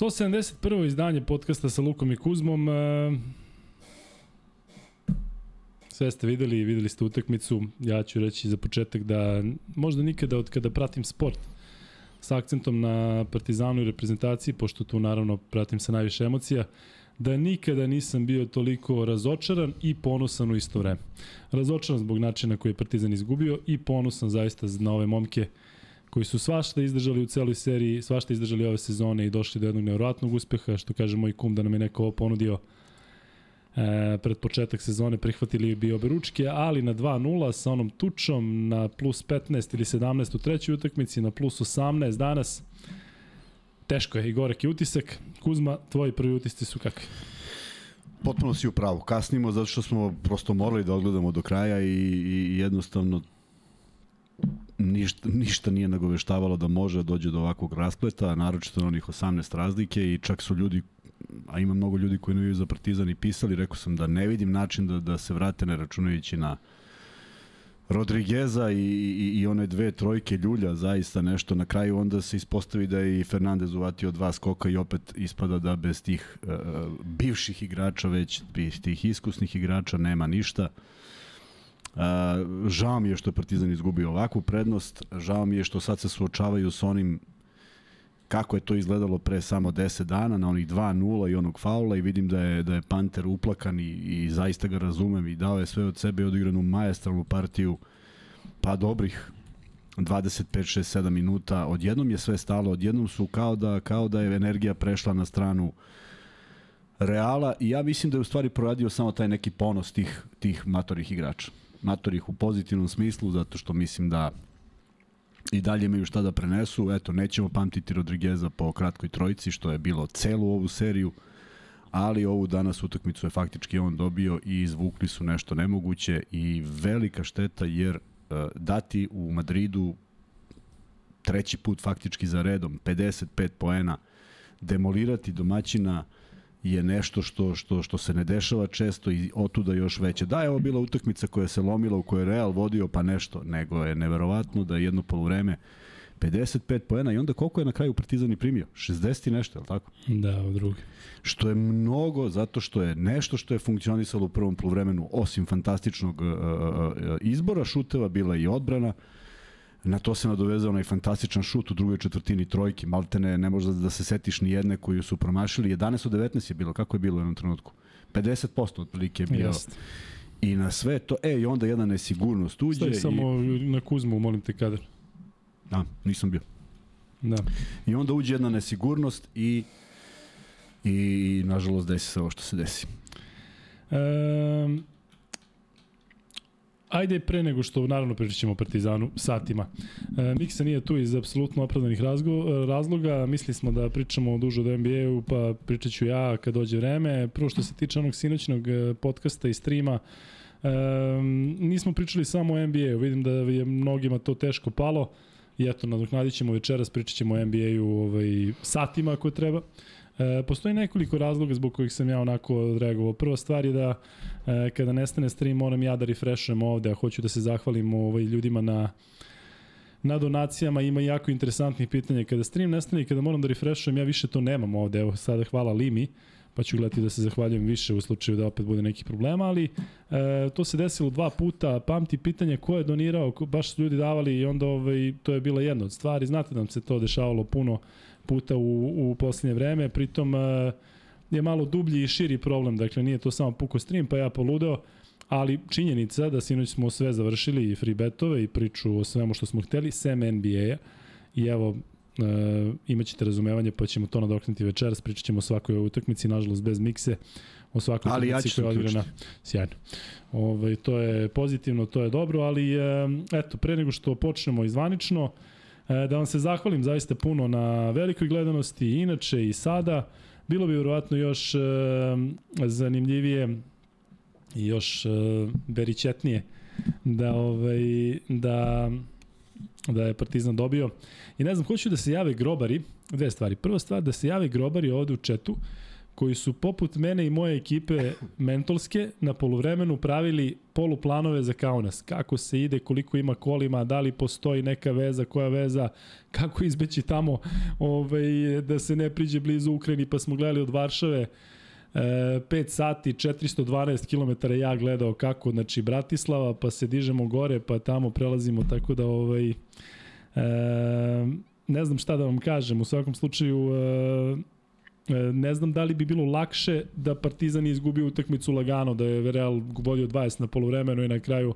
171. izdanje podcasta sa Lukom i Kuzmom. E, sve ste videli, videli ste utakmicu. Ja ću reći za početak da možda nikada od kada pratim sport sa akcentom na Partizanu i reprezentaciji, pošto tu naravno pratim sa najviše emocija, da nikada nisam bio toliko razočaran i ponosan u isto vreme. Razočaran zbog načina koji je Partizan izgubio i ponosan zaista na ove momke koji su svašta izdržali u celoj seriji, svašta izdržali ove sezone i došli do jednog nevjerojatnog uspeha, što kaže moj kum da nam je neko ovo ponudio e, pred početak sezone prihvatili bi obe ručke, ali na 2-0 sa onom tučom na plus 15 ili 17 u trećoj utakmici, na plus 18 danas. Teško je i gorek je utisak. Kuzma, tvoji prvi utisci su kakvi? Potpuno si u pravu. Kasnimo zato što smo prosto morali da odgledamo do kraja i, i jednostavno ništa, ništa nije nagoveštavalo da može da dođe do ovakvog raspleta, naročito na onih 18 razlike i čak su ljudi a ima mnogo ljudi koji navijaju za Partizan i pisali, rekao sam da ne vidim način da, da se vrate ne računajući na Rodrigueza i, i, i one dve trojke ljulja, zaista nešto. Na kraju onda se ispostavi da je i Fernandez uvatio dva skoka i opet ispada da bez tih uh, bivših igrača, već tih iskusnih igrača nema ništa. Uh, žao mi je što je Partizan izgubio ovakvu prednost, žao mi je što sad se suočavaju s onim kako je to izgledalo pre samo 10 dana na onih 2-0 i onog faula i vidim da je da je Panter uplakan i, i zaista ga razumem i dao je sve od sebe odigranu majestralnu partiju pa dobrih 25 6 7 minuta. Odjednom je sve stalo odjednom su kao da kao da je energija prešla na stranu Reala i ja mislim da je u stvari proradio samo taj neki ponos tih tih matorih igrača matorih u pozitivnom smislu zato što mislim da i dalje imaju šta da prenesu. Eto, nećemo pamtiti Rodrigueza po kratkoj trojici, što je bilo celu ovu seriju, ali ovu danas utakmicu je faktički on dobio i izvukli su nešto nemoguće i velika šteta jer uh, dati u Madridu treći put faktički za redom 55 poena demolirati domaćina je nešto što, što, što se ne dešava često i otuda još veće. Da, je ovo bila utakmica koja se lomila u kojoj je Real vodio pa nešto, nego je neverovatno da jedno polovreme 55 poena i onda koliko je na kraju Partizan i primio? 60 i nešto, je li tako? Da, u drugi. Što je mnogo, zato što je nešto što je funkcionisalo u prvom polovremenu, osim fantastičnog uh, uh, izbora šuteva, bila i odbrana, uh, Na to se nadovezao onaj fantastičan šut u drugoj četvrtini trojke. Maltene ne možda da se setiš ni jedne koju su promašili. 11 od 19 je bilo. Kako je bilo u jednom trenutku? 50% otprilike je bio. Just. I na sve to, e, i onda jedna nesigurnost uđe. Stavi samo na Kuzmu, molim te, kadar. Da, nisam bio. Da. I onda uđe jedna nesigurnost i i nažalost desi se ovo što se desi. Um, Ajde pre nego što naravno pričat ćemo o Partizanu satima. E, Miksa nije tu iz apsolutno opravdanih razgo, razloga. Mislili smo da pričamo dužo o NBA-u, pa pričat ću ja kad dođe vreme. Prvo što se tiče onog sinoćnog e, podcasta i streama, e, nismo pričali samo o NBA-u. Vidim da je mnogima to teško palo. I eto, nadoknadit ćemo večeras, pričat ćemo o NBA-u ovaj, satima ako treba. E, postoji nekoliko razloga zbog kojih sam ja onako odreagovao. Prva stvar je da e, kada nestane stream moram ja da refreshujem ovde, a hoću da se zahvalim ovaj, ljudima na na donacijama ima jako interesantnih pitanja. Kada stream nestane i kada moram da refreshujem, ja više to nemam ovde. Evo, sada hvala Limi, pa ću gledati da se zahvaljujem više u slučaju da opet bude nekih problema, ali e, to se desilo dva puta. Pamti pitanje ko je donirao, ko, baš su ljudi davali i onda ovaj, to je bila jedna od stvari. Znate da nam se to dešavalo puno puta u, u poslednje vreme, pritom uh, je malo dublji i širi problem, dakle nije to samo puko stream, pa ja poludeo, ali činjenica da sinoć smo sve završili i free betove i priču o svemu što smo hteli, sem NBA-a i evo Uh, imaćete razumevanje pa ćemo to nadoknuti večeras, pričat ćemo o svakoj utakmici, nažalost bez mikse, o svakoj ali utakmici ja koja je odigrana. Sjajno. Ove, ovaj, to je pozitivno, to je dobro, ali uh, eto, pre nego što počnemo izvanično, E, da vam se zahvalim zaista puno na velikoj gledanosti, inače i sada. Bilo bi vjerovatno još e, zanimljivije i još e, beričetnije da, ovaj, da, da je Partizan dobio. I ne znam, hoću da se jave grobari, dve stvari. Prva stvar, da se jave grobari ovde u četu, koji su poput mene i moje ekipe mentolske na poluvremenu pravili poluplanove za Kaunas. Kako se ide, koliko ima kolima, da li postoji neka veza, koja veza, kako izbeći tamo ovaj, da se ne priđe blizu Ukrajini, pa smo gledali od Varšave 5 e, sati, 412 km ja gledao kako, znači Bratislava, pa se dižemo gore, pa tamo prelazimo, tako da ovaj, e, ne znam šta da vam kažem, u svakom slučaju e, ne znam da li bi bilo lakše da Partizan izgubio utakmicu lagano, da je Real vodio 20 na polovremenu i na kraju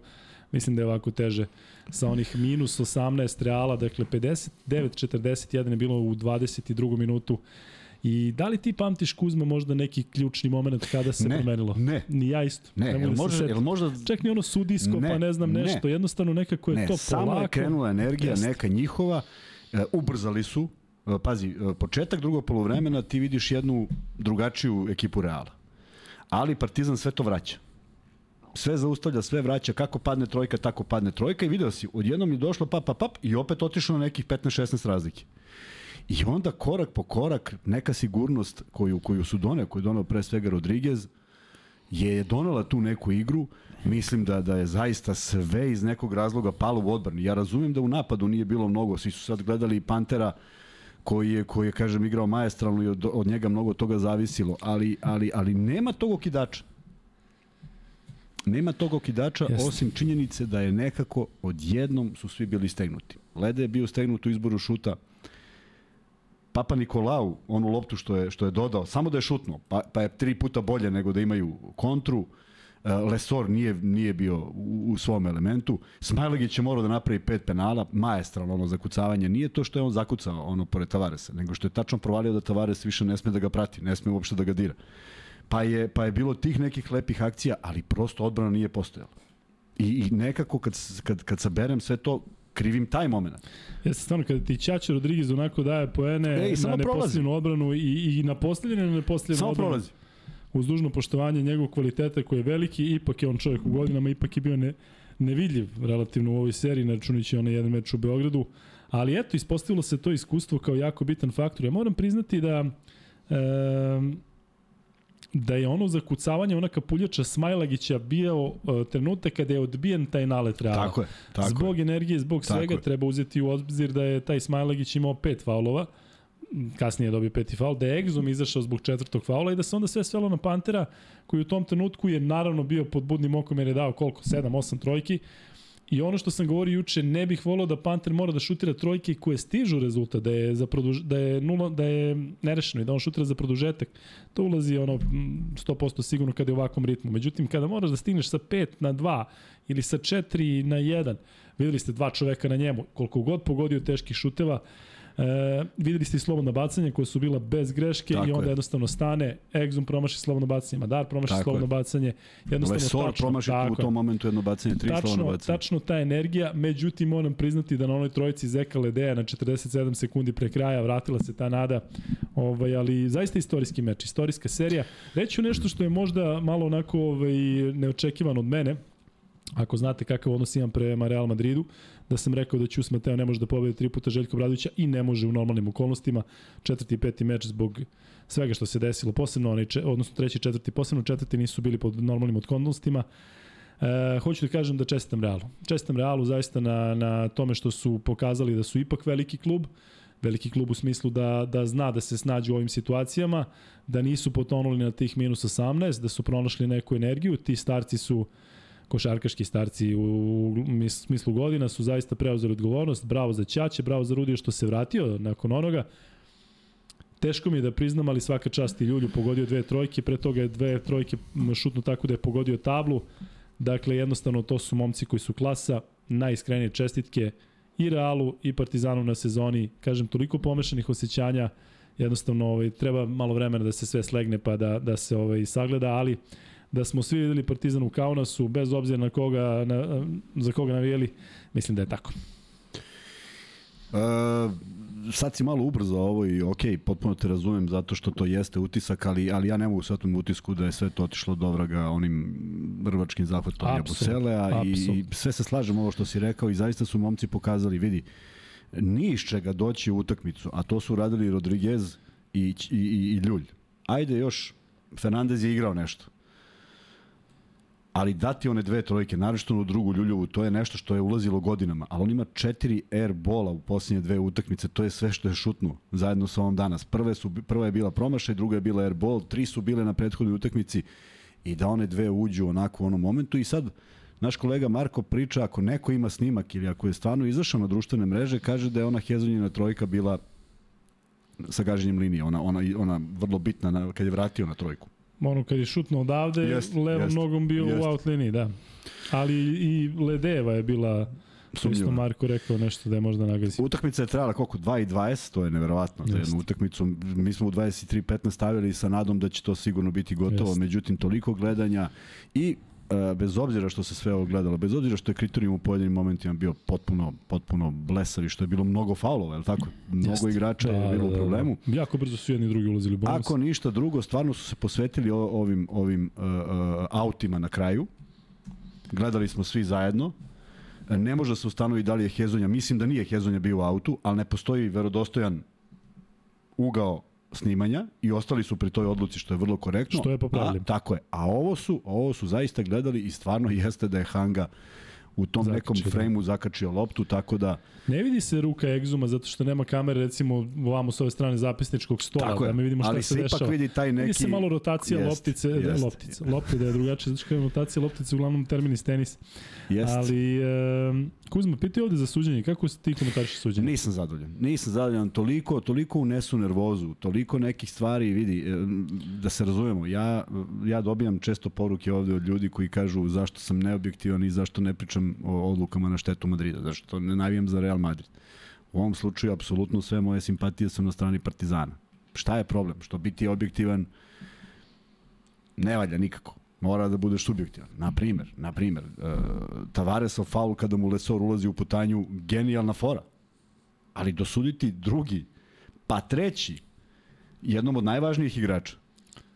mislim da je ovako teže sa onih minus 18 Reala, dakle 59-41 je bilo u 22. minutu I da li ti pamtiš Kuzma možda neki ključni moment kada se ne, promenilo? Ne. Ni ja isto. Ne, jel da može, jel možda... Čak ni ono sudijsko, ne, pa ne znam nešto. Ne. Jednostavno nekako je ne, to samo polako. je krenula energija Jest. neka njihova, uh, ubrzali su, pazi, uh, početak drugog polovremena ti vidiš jednu drugačiju ekipu Reala. Ali Partizan sve to vraća sve zaustavlja, sve vraća, kako padne trojka, tako padne trojka i video si, odjednom je došlo pap, pap, pap i opet otišlo na nekih 15-16 razlike. I onda korak po korak neka sigurnost koju, koju su doneo, koju je doneo pre svega Rodriguez, je donela tu neku igru. Mislim da da je zaista sve iz nekog razloga palo u odbrani. Ja razumem da u napadu nije bilo mnogo, svi su sad gledali Pantera koji je, koji je kažem, igrao majestralno i od, od njega mnogo toga zavisilo, ali, ali, ali nema tog okidača. Nema tog okidača Jeste. osim činjenice da je nekako odjednom su svi bili stegnuti. Lede je bio stegnut u izboru šuta, Papa Nikolau, onu loptu što je, što je dodao, samo da je šutno, pa, pa je tri puta bolje nego da imaju kontru. E, Lesor nije, nije bio u, u svom elementu. Smajlegić je morao da napravi pet penala, maestralno ono zakucavanje. Nije to što je on zakucao ono pored Tavaresa, nego što je tačno provalio da Tavares više ne sme da ga prati, ne sme uopšte da ga dira. Pa je, pa je bilo tih nekih lepih akcija, ali prosto odbrana nije postojala. I, i nekako kad, kad, kad saberem sve to, krivim taj moment. Jeste stvarno, kada ti Ćaća Rodriguez onako daje poene Ej, na neposljednu odbranu i, i na posljednju na neposljednu samo odbranu. prolazi. Uz dužno poštovanje njegovog kvaliteta koji je veliki, ipak je on čovjek u godinama, ipak je bio ne, nevidljiv relativno u ovoj seriji, ne računajući onaj jedan meč u Beogradu. Ali eto, ispostavilo se to iskustvo kao jako bitan faktor. Ja moram priznati da e, da je ono zakucavanje ona kapuljača Smajlagića bio uh, trenutak kada je odbijen taj nalet Reala. Tako je. Tako zbog je. energije, zbog tako svega je. treba uzeti u obzir da je taj Smajlagić imao pet faulova kasnije je dobio peti faul, da je Exum izašao zbog četvrtog faula i da se onda sve svelo na Pantera, koji u tom trenutku je naravno bio pod budnim okom jer je dao koliko, 7-8 trojki, I ono što sam govorio juče, ne bih volao da Panter mora da šutira trojke koje stižu rezultat, da je, za produž, da je, nula, da je nerešeno i da on šutira za produžetak. To ulazi ono 100% sigurno kada je u ovakvom ritmu. Međutim, kada moraš da stigneš sa 5 na 2 ili sa 4 na 1, videli ste dva čoveka na njemu, koliko god pogodio teških šuteva, E, videli ste i slobodna bacanja koja su bila bez greške Tako i onda je. jednostavno stane, Exum promaši slobodno bacanje, Madar promaši Tako slobodno je. bacanje. Jednostavno Lesor tačno, promaši u tom momentu jedno bacanje, tri tačno, slobodno bacanje. Tačno ta energija, međutim moram priznati da na onoj trojici Zeka Ledeja na 47 sekundi pre kraja vratila se ta nada, ovaj, ali zaista istorijski meč, istorijska serija. Reću nešto što je možda malo onako ovaj, neočekivano od mene, ako znate kakav odnos imam prema Real Madridu, da sam rekao da Ćus Mateo ne može da pobedi tri puta Željko Bradovića i ne može u normalnim okolnostima. Četvrti i peti meč zbog svega što se desilo, posebno onaj, odnosno treći i četvrti, posebno četvrti nisu bili pod normalnim okolnostima. E, hoću da kažem da čestitam Realu. Čestitam Realu zaista na, na tome što su pokazali da su ipak veliki klub, veliki klub u smislu da, da zna da se snađe u ovim situacijama, da nisu potonuli na tih minus 18, da su pronašli neku energiju, ti starci su uh, košarkaški starci u smislu godina su zaista preuzeli odgovornost. Bravo za Ćaće, bravo za Rudija što se vratio nakon onoga. Teško mi je da priznam, ali svaka čast i Ljulju pogodio dve trojke, pre toga je dve trojke šutno tako da je pogodio tablu. Dakle, jednostavno to su momci koji su klasa, najiskrenije čestitke i Realu i Partizanu na sezoni. Kažem, toliko pomešanih osjećanja, jednostavno ovaj, treba malo vremena da se sve slegne pa da, da se ovaj, sagleda, ali da smo svi videli Partizan u Kaunasu, bez obzira na koga, na, za koga navijeli, mislim da je tako. Uh, sad si malo ubrzo ovo i ok, potpuno te razumem zato što to jeste utisak, ali, ali ja ne mogu svetom utisku da je sve to otišlo do vraga onim rvačkim zahvatom Jabuselea i, i sve se slažem ovo što si rekao i zaista su momci pokazali, vidi, ni iz čega doći u utakmicu, a to su radili Rodriguez i, i, i Ljulj ajde još, Fernandez je igrao nešto. Ali dati one dve trojke, naročito u drugu Ljuljovu, to je nešto što je ulazilo godinama. Ali on ima četiri air bola u posljednje dve utakmice, to je sve što je šutnuo zajedno sa ovom danas. Prve su, prva je bila promašaj, druga je bila air ball, tri su bile na prethodnoj utakmici i da one dve uđu onako u onom momentu i sad naš kolega Marko priča ako neko ima snimak ili ako je stvarno izašao na društvene mreže, kaže da je ona Hezonjina trojka bila sa gaženjem linije, ona, ona, ona vrlo bitna na, kad je vratio na trojku. Ono kad je šutno odavde, jest, levom jest, nogom bio jest. u out liniji, da. Ali i Ledeva je bila Isto Marko rekao nešto da je možda nagazi. Utakmica je trajala koliko? 2 i 20, to je neverovatno za jednu utakmicu. Mi smo u 23.15 stavili sa nadom da će to sigurno biti gotovo, Jest. međutim toliko gledanja i bez obzira što se sve ovo gledalo, bez obzira što je kriterijum u pojedinim momentima bio potpuno, potpuno blesav i što je bilo mnogo faulova, je tako? Mnogo Jest. igrača da, je bilo da, da, u problemu. Da. Jako brzo su jedni i drugi ulazili u bonus. Ako ništa drugo, stvarno su se posvetili ovim, ovim uh, uh, autima na kraju. Gledali smo svi zajedno. Ne može da se ustanovi da li je Hezonja, mislim da nije Hezonja bio u autu, ali ne postoji verodostojan ugao snimanja i ostali su pri toj odluci što je vrlo korektno. Što je popravljeno. Tako je. A ovo su, ovo su zaista gledali i stvarno jeste da je Hanga u tom Zakači, nekom da. frejmu zakačio loptu, tako da... Ne vidi se ruka egzuma zato što nema kamere, recimo, ovamo s ove strane zapisničkog stola, tako da mi vidimo šta se, dešava. Ali se ipak vidi taj neki... Vidi se malo rotacija jest, loptice, jest, da, loptice, lopte da je drugačije, znači kada je rotacija loptice, uglavnom termin iz tenis. Jest. Ali, e, Kuzma, piti ovde za suđenje, kako se ti komentariš suđenje? Nisam zadovoljan. Nisam zadovoljan. Toliko, toliko unesu nervozu, toliko nekih stvari, vidi, da se razumemo, ja, ja dobijam često poruke ovde od ljudi koji kažu zašto sam neobjektivan i zašto ne pričam o odlukama na štetu Madrida, zašto ne navijam za Real Madrid. U ovom slučaju, apsolutno sve moje simpatije su na strani Partizana. Šta je problem? Što biti objektivan ne valja nikako mora da budeš subjektivan. Na primer, na primer, uh, Tavaresov faul kada mu Lesor ulazi u putanju, genijalna fora. Ali dosuditi drugi, pa treći, jednom od najvažnijih igrača,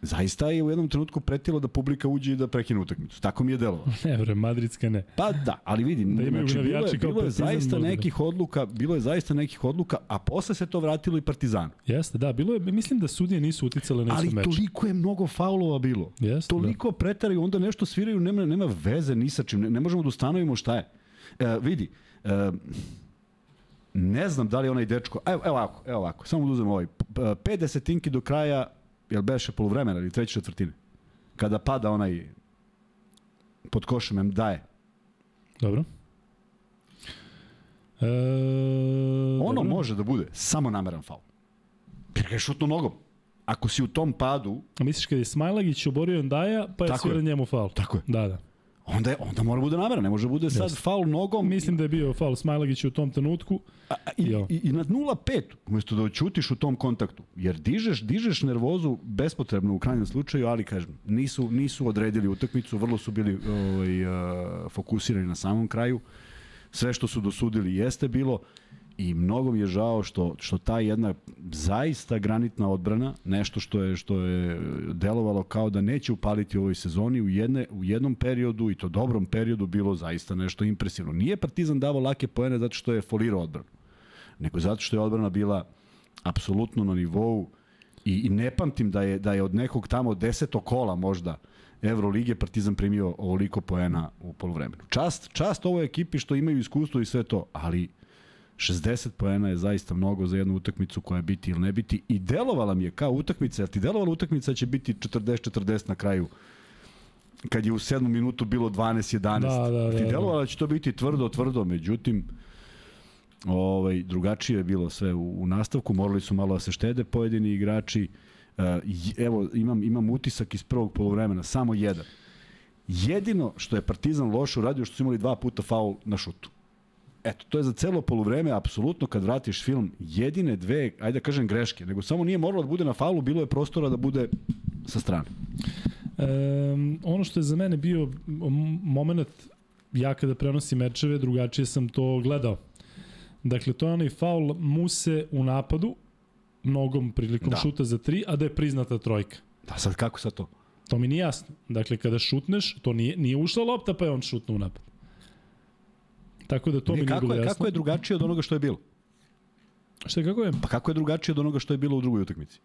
zaista je u jednom trenutku pretilo da publika uđe i da prekine utakmicu. Tako mi je delovalo. Ne, bre, madridska ne. Pa da, ali vidi, da znači, bilo je, bilo je zaista možda. nekih odluka, bilo je zaista nekih odluka, a posle se to vratilo i Partizanu. Jeste, da, bilo je, mislim da sudije nisu uticale na Ali toliko je mnogo faulova bilo. Jeste, toliko da. pretaraju, onda nešto sviraju, nema, nema veze ni sa čim, ne, ne možemo da ustanovimo šta je. E, vidi, e, ne znam da li onaj dečko, evo, evo ovako, evo ovako, samo da uzem ovaj, 5 desetinki do kraja jel beše polovremena ili treće četvrtine, kada pada onaj pod košem em daje. Dobro. E, ono dobro. može da bude samo nameran faul. Jer ga je šutno nogom. Ako si u tom padu... A misliš kada je Smajlagić oborio Endaja, pa je sviran njemu faul? Tako je. Da, da onda, je, onda mora bude namera, ne može bude sad yes. faul nogom. Mislim da je bio faul Smajlagić u tom trenutku. A, i, i, I na 0-5, umesto da očutiš u tom kontaktu, jer dižeš, dižeš nervozu bespotrebno u krajnjem slučaju, ali kažem, nisu, nisu odredili utakmicu, vrlo su bili ovaj, uh, fokusirani na samom kraju. Sve što su dosudili jeste bilo i mnogo mi je žao što što ta jedna zaista granitna odbrana, nešto što je što je delovalo kao da neće upaliti u ovoj sezoni u jedne u jednom periodu i to dobrom periodu bilo zaista nešto impresivno. Nije Partizan davao lake poene zato što je folirao odbranu, nego zato što je odbrana bila apsolutno na nivou i, i ne pamtim da je da je od nekog tamo deseto kola možda Evrolige Partizan primio ovoliko poena u poluvremenu. Čast, čast ovoj ekipi što imaju iskustvo i sve to, ali 60 poena je zaista mnogo za jednu utakmicu koja je biti ili ne biti i delovala mi je kao utakmica, jer ti delovala utakmica da će biti 40-40 na kraju kad je u 7 minutu bilo 12-11. Da, da, da, ti delovala da će to biti tvrdo, tvrdo, međutim ovaj, drugačije je bilo sve u, u nastavku, morali su malo da se štede pojedini igrači. Uh, evo, imam, imam utisak iz prvog polovremena, samo jedan. Jedino što je Partizan loše uradio što su imali dva puta faul na šutu. Eto, to je za celo poluvreme, apsolutno kad vratiš film, jedine dve, ajde da kažem greške, nego samo nije moralo da bude na faulu, bilo je prostora da bude sa strane. E, ono što je za mene bio moment, ja kada prenosim mečeve, drugačije sam to gledao. Dakle, to je onaj faul Muse u napadu, nogom prilikom da. šuta za tri, a da je priznata trojka. Da, sad kako sad to? To mi nije jasno. Dakle, kada šutneš, to nije, nije ušla lopta, pa je on šutno u napad. Tako da to ne, mi nije bilo jasno. Kako je drugačije od onoga što je bilo? Šta kako je? Pa kako je drugačije od onoga što je bilo u drugoj utakmici?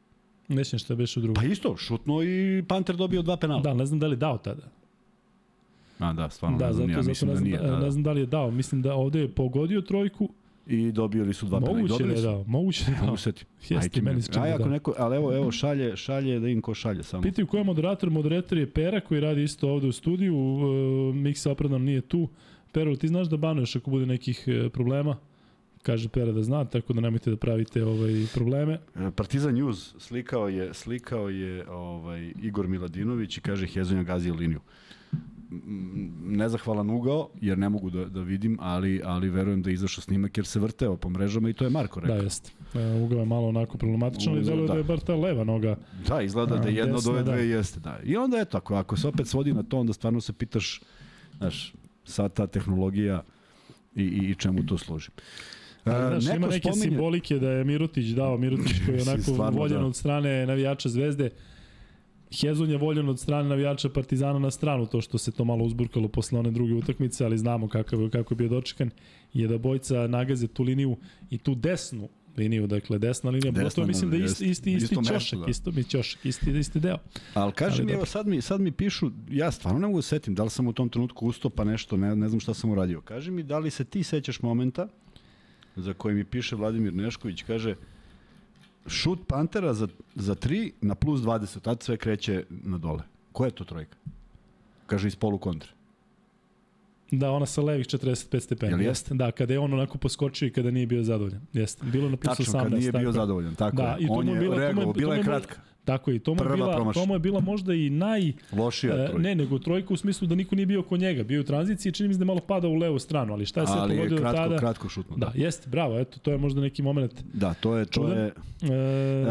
Ne sjećam šta beše u drugom. Pa isto, šutno i Panter dobio dva penala. Da, ne znam da li je dao tada. A, da, stvarno Da, ne znam, zato, ja mislim da nije. da, Da, ne znam da li je dao. Mislim da ovde je pogodio trojku. I dobili su dva penala. Moguće da je dao. Moguće da je dao. Mogu se ti. Jeste, meni se čini Aj, da ako da. neko, ali evo, evo šalje, šalje da im ko šalje samo. Pitaju ko je moderator. Moderator je Pera koji radi isto ovde u studiju. Uh, Miksa opravdano nije tu. Pero, ti znaš da banuješ ako bude nekih e, problema? Kaže Pera da zna, tako da nemojte da pravite ovaj probleme. E, Partizan News slikao je slikao je ovaj Igor Miladinović i kaže Hezonja gazio liniju. Nezahvalan ugao, jer ne mogu da, da vidim, ali, ali verujem da je izašao snimak jer se vrteo po mrežama i to je Marko Da, rekao. jeste. Uh, ugao je malo onako problematičan, ali deluje da. da. je bar ta leva noga. Da, izgleda da A, jedna od desna, ove dve da. jeste. Da. I onda eto, ako, ako se opet svodi na to, onda stvarno se pitaš, znaš, sad ta tehnologija i, i, i čemu to služi. E, znaš, ima neko neke spominje- simbolike da je Mirotić dao, Mirotić koji je onako stvarno, voljen da. od strane navijača Zvezde. Hezon je voljen od strane navijača Partizana na stranu, to što se to malo uzburkalo posle one druge utakmice, ali znamo kakav, je- kako je bio dočekan, je da bojca nagaze tu liniju i tu desnu liniju, dakle desna linija, Desna, to mislim da je isti, isti, isti, isto mesto, ćošak, da. isto mi ćošak, isti, isti deo. Ali Ali mi, evo sad mi, sad mi pišu, ja stvarno ne mogu da se setim da li sam u tom trenutku ustao pa nešto, ne, ne znam šta sam uradio. Kaži mi, da li se ti sećaš momenta za koji mi piše Vladimir Nešković, kaže šut Pantera za, za 3 na plus 20, tad sve kreće na dole. Koja je to trojka? Kaže iz polu kontre. Da, ona sa levih 45 stepeni. Jel Jeste? Da, kada je on onako poskočio i kada nije bio zadovoljan. Jeste. Bilo na plus Tačno, 18. kad nije bio tako je. zadovoljan. Tako Da, je. i On je bila- reagovao, bila je kratka. Tako je, i to mu je bila, to mu je bila možda i naj... Lošija E, trojka. ne, nego trojka u smislu da niko nije bio kod njega. Bio je u tranziciji, čini mi se da je malo padao u levu stranu, ali šta je sve pogodio kratko, tada? kratko šutno. Da, jeste, bravo, eto, to je možda neki moment. Da, to je, to Čudan. je, E,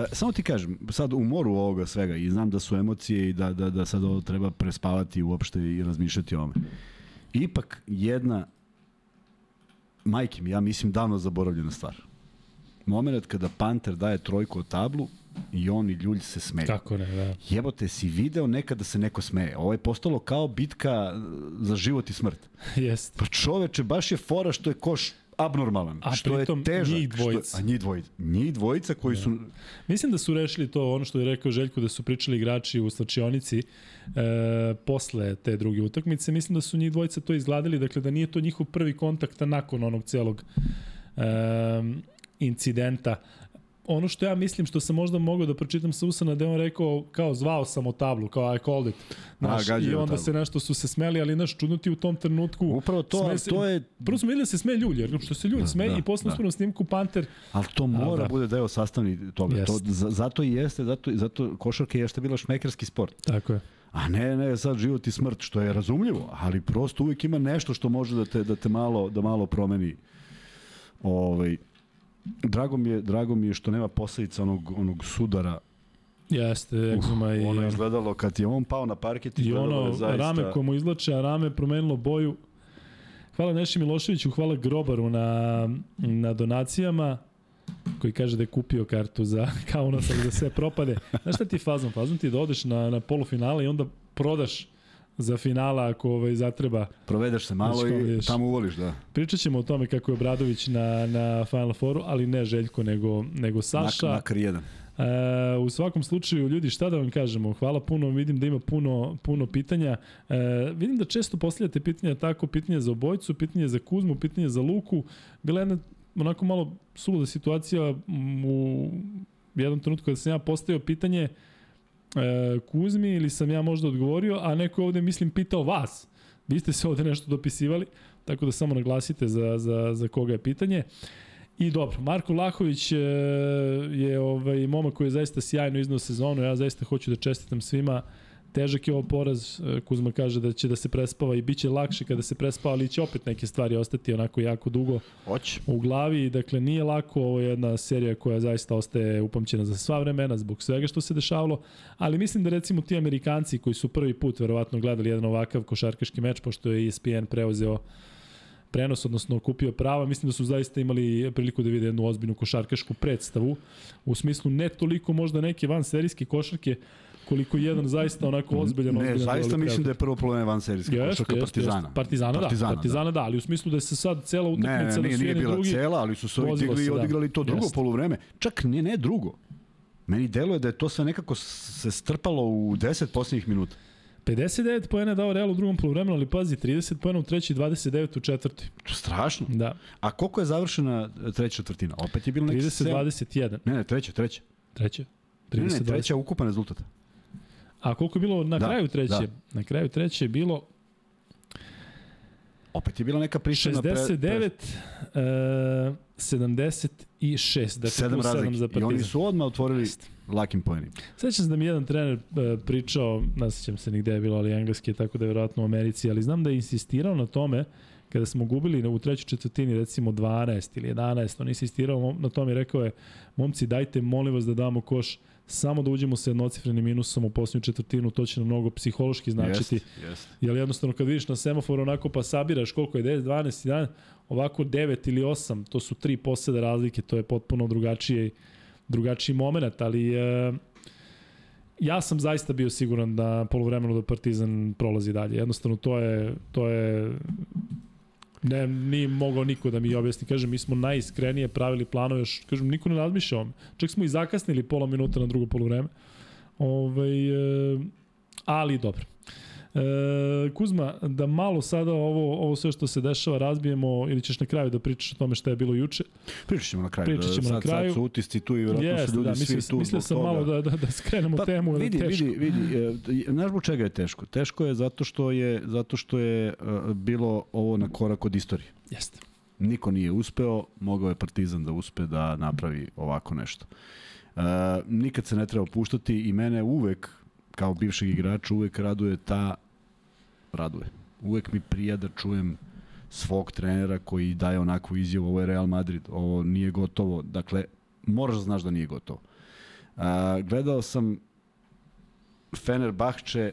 E, samo ti kažem, sad u moru ovoga svega i znam da su emocije i da, da, da sad ovo treba prespavati uopšte i razmišljati o ome. Ipak jedna, majke mi, ja mislim davno zaboravljena stvar. Moment kada Panter daje trojku o tablu i on i Ljulj se smeju. kako ne, da. Jebote, si video nekada se neko smeje. Ovo je postalo kao bitka za život i smrt. Jeste. Pa čoveče, baš je fora što je koš abnormalan, A što je težak. njih što dvojica. a njih dvojica. Njih dvojica koji su... Mislim da su rešili to, ono što je rekao Željko, da su pričali igrači u slačionici e, posle te druge utakmice. Mislim da su njih dvojica to izgladili, dakle da nije to njihov prvi kontakt nakon onog celog e, incidenta. Ono što ja mislim, što sam možda mogao da pročitam sa usana, da je on rekao, kao zvao sam o tablu, kao I called it. Znaš, gađaju I onda se nešto su se smeli, ali naš čudno ti u tom trenutku. Upravo to, sme ali se- to je Prvo smo videli da se sme Ljulj, jer što se Ljulj Da, smeje da, i posle da. da. snimku Panter, Ali to mora da. bude deo sastavni toga. To, Jest. zato i jeste, zato, zato košarka je jeste bila šmekerski sport. tako je. A ne, ne, sad život i smrt, što je razumljivo, ali prosto uvijek ima nešto što može da te, da te malo, da malo promeni. Ovaj, drago, mi je, drago mi je što nema posledica onog, onog sudara. Jeste, egzuma i... ono je izgledalo, kad je on pao na parket, I ono, zaista... rame koje mu izlače, a rame promenilo boju. Hvala Neši Miloševiću, hvala Grobaru na, na donacijama koji kaže da je kupio kartu za Kaunas, ali da sve propade. Znaš šta ti je fazon? Fazon ti je da odeš na, na polufinale i onda prodaš za finala ako ovaj, zatreba. Provedeš se malo kao i tamo uvoliš, da. Pričat ćemo o tome kako je Obradović na, na Final Fouru, ali ne Željko, nego, nego Saša. Mak, makar jedan. E, u svakom slučaju, ljudi, šta da vam kažemo? Hvala puno, vidim da ima puno, puno pitanja. E, vidim da često postavljate pitanja tako, pitanja za obojcu, pitanja za Kuzmu, pitanja za Luku. Bila je jedna onako malo suluda situacija u jednom trenutku kada sam ja postavio pitanje e, Kuzmi ili sam ja možda odgovorio, a neko ovde, mislim, pitao vas. Vi ste se ovde nešto dopisivali, tako da samo naglasite za, za, za koga je pitanje. I dobro, Marko Lahović e, je ovaj momak koji je zaista sjajno iznao sezonu. Ja zaista hoću da čestitam svima. Težak je ovo poraz. E, Kuzma kaže da će da se prespava i bit će lakše kada se prespava, ali će opet neke stvari ostati onako jako dugo Hoće. u glavi. Dakle, nije lako. Ovo je jedna serija koja zaista ostaje upamćena za sva vremena zbog svega što se dešavalo. Ali mislim da recimo ti Amerikanci koji su prvi put verovatno gledali jedan ovakav košarkaški meč, pošto je ESPN preuzeo prenos, odnosno kupio prava, mislim da su zaista imali priliku da vide jednu ozbiljnu košarkašku predstavu, u smislu ne toliko možda neke van serijske košarke, koliko jedan zaista onako ozbiljan, Ne, ozbiljan zaista veliki mislim da je prvo problem van serijska Jeste, košarka jeste, Partizana. jeste. Partizana, Partizana, da. Partizana, da. ali u smislu da se sad cela Ne, utakmica ne, nije, da su nije jedni bila drugi... cela, ali su se ovi digli i da. odigrali to drugo poluvreme. Čak ne, ne drugo. Meni deluje da je to sve nekako se strpalo u 10 posljednjih minuta. 59 poena dao Real u drugom polovremenu, ali pazi, 30 poena u treći, 29 u četvrti. Strašno. Da. A koliko je završena treća četvrtina? Opet je bilo neki 30-21. Ne, ne, treća, treća. Treća. 30, ne, ne, treća ukupan rezultat. A koliko je bilo na da, kraju treće? Da. Na kraju treće je bilo Opet je bila neka prišljena 69, pre, pre... Uh, 76, dakle sedam razlike. za Partizan. I oni su odmah otvorili Jest. lakim pojenim. Sećam se da mi jedan trener uh, pričao, nasjećam se nigde je bilo, ali engleski, tako da je vjerojatno u Americi, ali znam da je insistirao na tome kada smo gubili u trećoj četvrtini recimo 12 ili 11, on insistirao na tome i rekao je, momci dajte molim vas da damo koš samo da uđemo sa jednocifrenim minusom u posljednju četvrtinu, to će nam mnogo psihološki značiti. Jest, jest. Jer jednostavno kad vidiš na semaforu onako pa sabiraš koliko je 10, 12, 11, ovako 9 ili 8, to su tri poseda razlike, to je potpuno drugačije drugačiji moment, ali e, ja sam zaista bio siguran da polovremeno da Partizan prolazi dalje. Jednostavno to je to je Ne, nije mogao niko da mi objasni. Kažem, mi smo najiskrenije pravili planove, još, kažem, niko ne razmišlja o Čak smo i zakasnili pola minuta na drugo polovreme. Ove, ovaj, e, ali dobro. E, Kuzma, da malo sada ovo, ovo sve što se dešava razbijemo ili ćeš na kraju da pričaš o tome šta je bilo juče? Pričat ćemo na kraju. Pričat ćemo da, na kraju. Sad su utisci tu i vjerojatno yes, su ljudi da, svi tu Mislio sam malo da, da, da skrenemo pa, temu. Vidi, da vidi, vidi. E, znaš zbog čega je teško? Teško je zato što je, zato što je uh, bilo ovo na korak od istorije. Jeste. Niko nije uspeo, mogao je Partizan da uspe da napravi ovako nešto. Uh, nikad se ne treba opuštati i mene uvek kao bivšeg igrača uvek raduje ta raduje. Uvek mi prija da čujem svog trenera koji daje onakvu izjavu, ovo je Real Madrid, ovo nije gotovo. Dakle, moraš da znaš da nije gotovo. A, gledao sam Fenerbahče,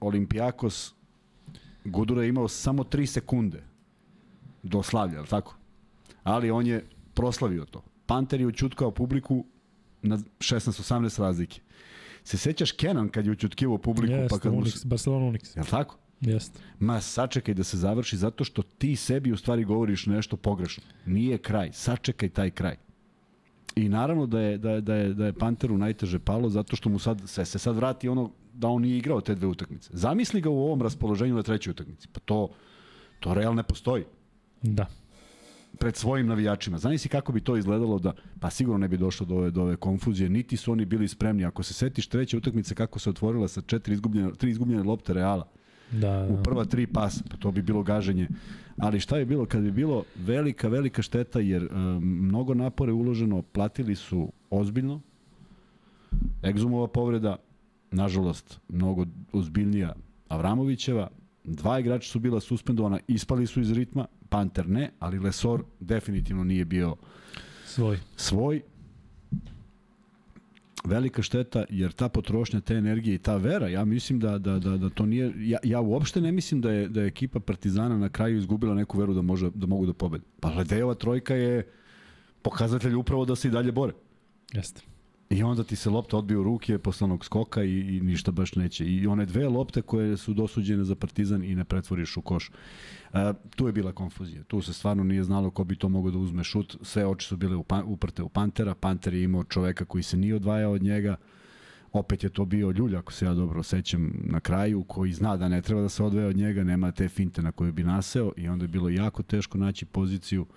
Olimpijakos, Gudura je imao samo 3 sekunde do slavlja, ali tako? Ali on je proslavio to. Panter je učutkao publiku na 16-18 razlike. Se sećaš Kenan kad je učutkivao publiku? Yes, pa kad Unix, mu... Barcelona Unix. Jel tako? Jeste. Ma sačekaj da se završi zato što ti sebi u stvari govoriš nešto pogrešno. Nije kraj. Sačekaj taj kraj. I naravno da je, da je, da je, da je Panteru najteže palo zato što mu sad, sve se sad vrati ono da on nije igrao te dve utakmice. Zamisli ga u ovom raspoloženju na trećoj utakmici. Pa to, to realno ne postoji. Da. Pred svojim navijačima. Zamisli kako bi to izgledalo da, pa sigurno ne bi došlo do ove, do ove konfuzije, niti su oni bili spremni. Ako se setiš treće utakmice kako se otvorila sa četiri izgubljene, tri izgubljene lopte Reala, da, da. u prva tri pasa, pa to bi bilo gaženje. Ali šta je bilo? Kad bi bilo velika, velika šteta, jer e, mnogo napore uloženo, platili su ozbiljno, Egzumova povreda, nažalost, mnogo ozbiljnija Avramovićeva, dva igrača su bila suspendovana, ispali su iz ritma, Panter ne, ali Lesor definitivno nije bio svoj. svoj velika šteta jer ta potrošnja te energije i ta vera, ja mislim da, da, da, da to nije, ja, ja uopšte ne mislim da je, da je ekipa Partizana na kraju izgubila neku veru da, može, da mogu da pobede. Pa Ledejova trojka je pokazatelj upravo da se i dalje bore. Jeste. I onda ti se lopta odbije u ruke posle onog skoka i, i ništa baš neće. I one dve lopte koje su dosuđene za Partizan i ne pretvoriš u koš. Uh, tu je bila konfuzija. Tu se stvarno nije znalo ko bi to mogao da uzme šut. Sve oči su bile uprte u Pantera. Panter je imao čoveka koji se nije odvajao od njega. Opet je to bio Ljulj, ako se ja dobro sećam na kraju, koji zna da ne treba da se odvaja od njega, nema te finte na koju bi naseo i onda je bilo jako teško naći poziciju uh,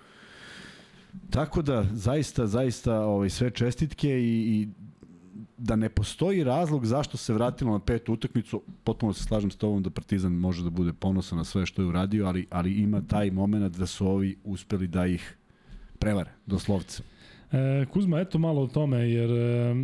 Tako da, zaista, zaista ovaj, sve čestitke i, i da ne postoji razlog zašto se vratilo na petu utakmicu, potpuno se slažem s tobom da Partizan može da bude ponosan na sve što je uradio, ali, ali ima taj moment da su ovi uspeli da ih prevare, doslovce. E, Kuzma, eto malo o tome, jer e,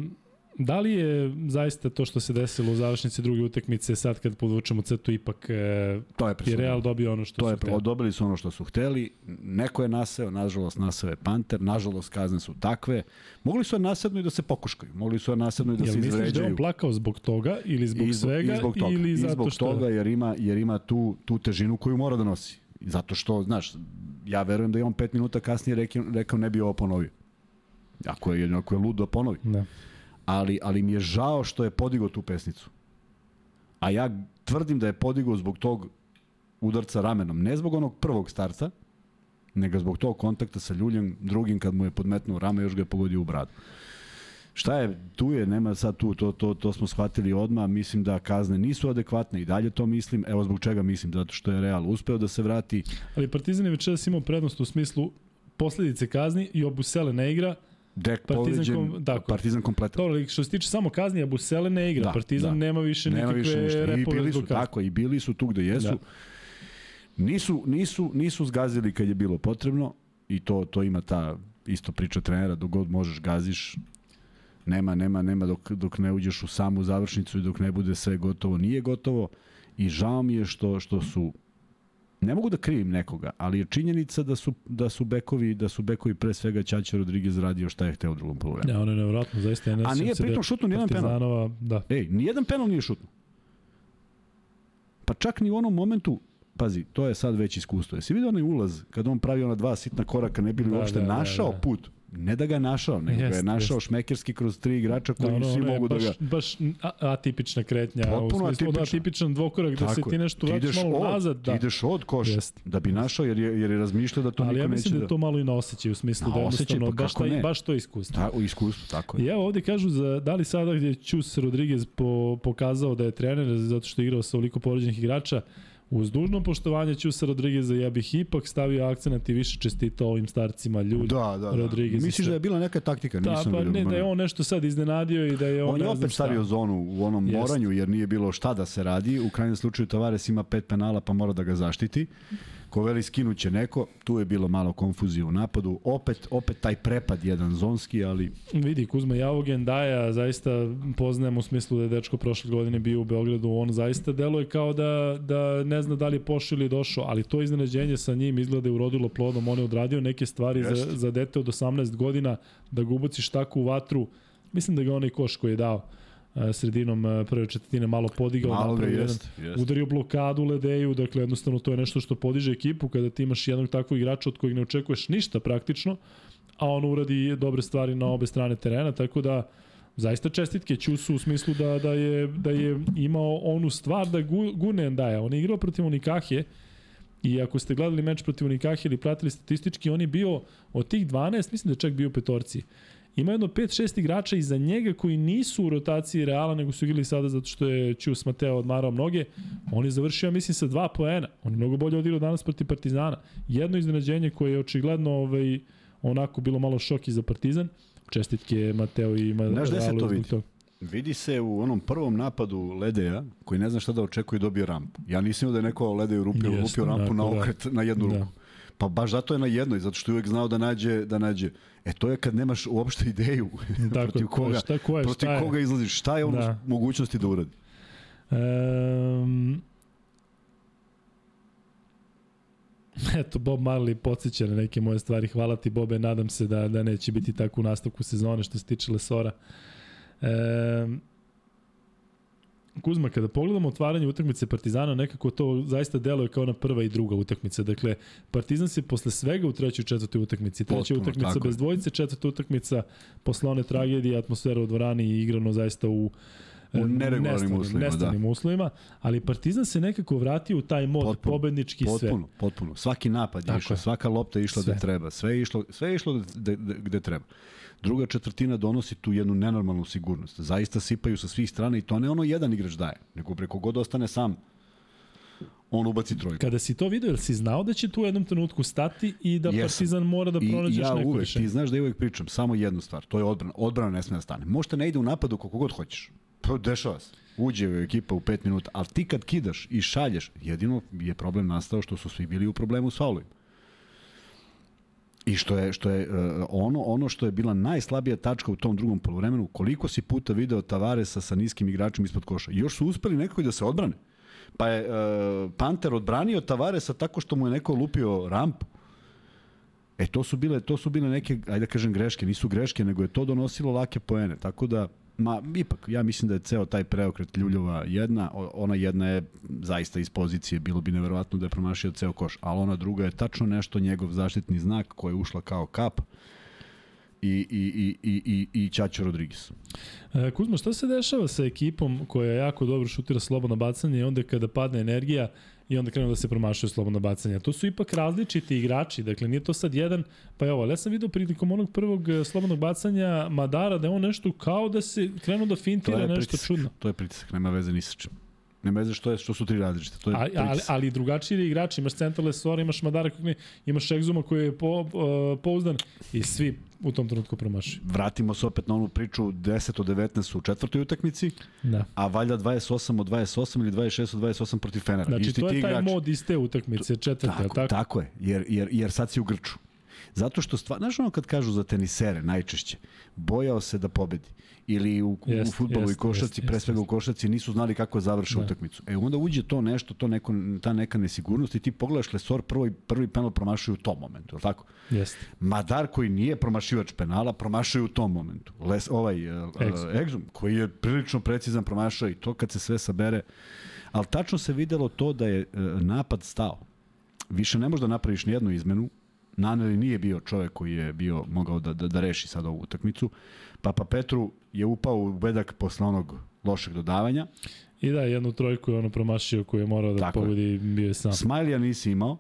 Da li je zaista to što se desilo u završnici druge utakmice sad kad podvučemo crtu ipak e, to je, je Real dobio ono što to su je, hteli? Dobili su ono što su hteli, neko je naseo, nažalost naseo je Panter, nažalost kazne su takve. Mogli su nasedno i da se pokuškaju, mogli su nasedno i da Jel se izvređaju. Jel misliš da on plakao zbog toga ili zbog I, svega i zbog toga, ili zato I zbog što... toga jer ima, jer ima tu, tu težinu koju mora da nosi. Zato što, znaš, ja verujem da je on pet minuta kasnije rekao, rekao ne bi ovo ponovio. Ako je, ako je ludo, ponovi. Da ali, ali mi je žao što je podigao tu pesnicu. A ja tvrdim da je podigao zbog tog udarca ramenom. Ne zbog onog prvog starca, nego zbog tog kontakta sa Ljuljem, drugim kad mu je podmetnuo rame, još ga je pogodio u bradu. Šta je, tu je, nema sad tu, to, to, to smo shvatili odmah, mislim da kazne nisu adekvatne i dalje to mislim, evo zbog čega mislim, zato što je Real uspeo da se vrati. Ali Partizan je večeras imao prednost u smislu posledice kazni i Obusele ne igra, Dek povređen, kom, tako. Partizan kompletan. Dobro, što se tiče samo kazni, Abusele ne igra, da, Partizan da. nema više nema nikakve više ništa. I bili su, tako, i bili su tu gde jesu. Da. Nisu, nisu, nisu zgazili kad je bilo potrebno i to, to ima ta isto priča trenera, dok god možeš gaziš, nema, nema, nema dok, dok ne uđeš u samu završnicu i dok ne bude sve gotovo, nije gotovo i žao mi je što, što su ne mogu da krivim nekoga, ali je činjenica da su da su bekovi da su bekovi pre svega Ćaća Rodriguez radio šta je hteo u drugom poluvremenu. Ja, ono je nevjerojatno, zaista ne A nije pritom šutno ni jedan penal. Da. Ej, ni jedan penal nije šutno. Pa čak ni u onom momentu pazi, to je sad već iskustvo. Jesi vidio onaj ulaz kada on pravi ona dva sitna koraka, ne bi li da, uopšte da, našao da, da. put ne da ga našao, nego jest, ga je našao jest. šmekerski kroz tri igrača koji da, no, svi ne, mogu baš, da ga... Baš atipična kretnja, Potpuno u smislu atipičan. atipičan dvokorak, da se ti nešto vratiš malo od, nazad. Da. Ti ideš od koša, jest. da bi našao, jer je, jer je razmišljao da to Ali niko neće da... Ali ja mislim da... je to malo i na osjećaj, u smislu na da jednostavno pa baš, taj, baš to iskustvo. Da, u iskustvu, tako je. I evo ovde kažu, za, da li sada gde je Ćus Rodriguez po, pokazao da je trener, zato što je igrao sa oliko povređenih igrača, Uz dužno poštovanje Ćusa Rodrigueza, ja bih ipak stavio akcenat i više čestitao ovim starcima ljudi. Da, da, da. Rodriguez Misliš da je bila neka taktika? Da, Nisam pa ne, da je on nešto sad iznenadio i da je on... On je opet stavio zonu u onom Jest. moranju jer nije bilo šta da se radi. U krajnjem slučaju Tavares ima pet penala pa mora da ga zaštiti. Ko veli skinuće neko, tu je bilo malo konfuzije u napadu. Opet, opet taj prepad jedan zonski, ali... Vidi, Kuzma Javogen Daja zaista poznajem u smislu da je dečko prošle godine bio u Beogradu. On zaista deluje kao da, da ne zna da li je pošao ili došao, ali to iznenađenje sa njim izgleda je urodilo plodom. On je odradio neke stvari Jest. za, za dete od 18 godina, da ga ubaciš tako u vatru. Mislim da ga onaj koš koji je dao sredinom prve četvrtine malo podigao, malo ga jest, jest. udario blokadu Ledeju, dakle jednostavno to je nešto što podiže ekipu kada ti imaš jednog takvog igrača od kojeg ne očekuješ ništa praktično, a on uradi dobre stvari na obe strane terena, tako da zaista čestitke Ćusu u smislu da, da, je, da je imao onu stvar da gurne daje. On je igrao protiv Unikahe, I ako ste gledali meč protiv Unikahe ili pratili statistički, on je bio od tih 12, mislim da je čak bio u petorci ima jedno 5-6 igrača iza njega koji nisu u rotaciji Reala, nego su igrali sada zato što je Ćus Mateo odmarao mnoge. On je završio, mislim, sa dva poena. On je mnogo bolje odigrao danas protiv Partizana. Jedno iznenađenje koje je očigledno ovaj, onako bilo malo šok i za Partizan. Čestitke Mateo i Realu. Znaš gde se to vidi? Vidi se u onom prvom napadu Ledeja, koji ne zna šta da očekuje dobio rampu. Ja nisam da je neko Ledeju rupio, lupio rampu na da. okret da. na jednu da. ruku. Pa baš zato je na jednoj, zato što je uvek znao da nađe, da nađe. E to je kad nemaš uopšte ideju dakle, protiv koga, šta, ko je, protiv šta je? koga izlaziš, šta je ono da. mogućnosti da uradi. Um, Eto, Bob Marley podsjeća na neke moje stvari. Hvala ti, Bobe. Nadam se da, da neće biti tako u nastavku sezone što se tiče Lesora. Um, Kuzma, kada pogledamo otvaranje utakmice Partizana, nekako to zaista deluje kao na prva i druga utakmica. Dakle, Partizan se posle svega u trećoj i četvrtoj utakmici. Treća Potpuno, utakmica bez dvojice, četvrta utakmica posle one tragedije, atmosfera u dvorani i igrano zaista u u e, neregularnim uslovima, nestanim da. uslovima, ali Partizan se nekako vratio u taj mod potpuno, pobednički potpuno, sve. Potpuno, potpuno. Svaki napad je išao, svaka lopta je išla sve. gde treba, sve je išlo, sve je išlo gde, gde, gde treba druga četvrtina donosi tu jednu nenormalnu sigurnost. Zaista sipaju sa svih strana i to ne ono jedan igrač daje, nego preko god ostane sam on ubaci trojku. Kada si to video, jel si znao da će tu u jednom trenutku stati i da yes. Partizan mora da pronađeš ja neko uvek, Ti znaš da ja uvek pričam samo jednu stvar, to je odbrana. Odbrana ne sme da stane. Možete ne ide u napadu kako god hoćeš. Pa dešava se. Uđe u ekipa u 5 minuta, ali ti kad kidaš i šalješ, jedino je problem nastao što su svi bili u problemu s faulovima. I što je, što je uh, ono, ono što je bila najslabija tačka u tom drugom polovremenu, koliko si puta video Tavaresa sa niskim igračem ispod koša. I još su uspeli nekako da se odbrane. Pa je uh, Panter odbranio Tavaresa tako što mu je neko lupio rampu. E to su bile to su bile neke ajde da kažem greške, nisu greške, nego je to donosilo lake poene. Tako da Ma, ipak, ja mislim da je ceo taj preokret Ljuljova jedna, ona jedna je zaista iz pozicije, bilo bi neverovatno da je promašio ceo koš, ali ona druga je tačno nešto njegov zaštitni znak koja je ušla kao kap i, i, i, i, i Ćaćo Rodriguez. E, Kuzma, šta se dešava sa ekipom koja jako dobro šutira slobodno bacanje i onda kada padne energija i onda krenu da se promašaju slobodno bacanje. To su ipak različiti igrači, dakle nije to sad jedan, pa evo, ja sam vidio prilikom onog prvog e, slobodnog bacanja Madara da je on nešto kao da se krenuo da fintira nešto pritisak, čudno. To je pritisak, nema veze ni sa čim. Nema veze što, je, što su tri različite. To je ali, ali, ali drugačiji igrači, imaš Central Lesora, imaš Madara, imaš Egzuma koji je po, uh, pouzdan i svi u tom trenutku promašaju. Vratimo se opet na onu priču 10 od 19 u četvrtoj utakmici, da. a valjda 28 od 28 ili 26 od 28 protiv Fenera. Znači, Isti to je taj igrači. mod iz te utakmice, četvrte, tako, tako? Tako je, jer, jer, jer sad si u Grču. Zato što stvar, znaš ono kad kažu za tenisere najčešće, bojao se da pobedi. Ili u, jest, u futbolu jest, i košarci, jest, pre svega jest. u košarci, nisu znali kako završe da. utakmicu. E onda uđe to nešto, to neko, ta neka nesigurnost i ti pogledaš Lesor prvi, prvi penal promašuje u tom momentu, je tako? Jeste. Madar koji nije promašivač penala, promašuje u tom momentu. Les, ovaj, uh, Exum, koji je prilično precizan promašao i to kad se sve sabere. Ali tačno se videlo to da je uh, napad stao. Više ne možeš da napraviš nijednu izmenu, Naneli nije bio čovek koji je bio mogao da, da, da reši sad ovu utakmicu. Papa Petru je upao u bedak posle onog lošeg dodavanja. I da, jednu trojku je ono promašio koju je morao da Tako pogodi, je. bio je sam. Smajlija nisi imao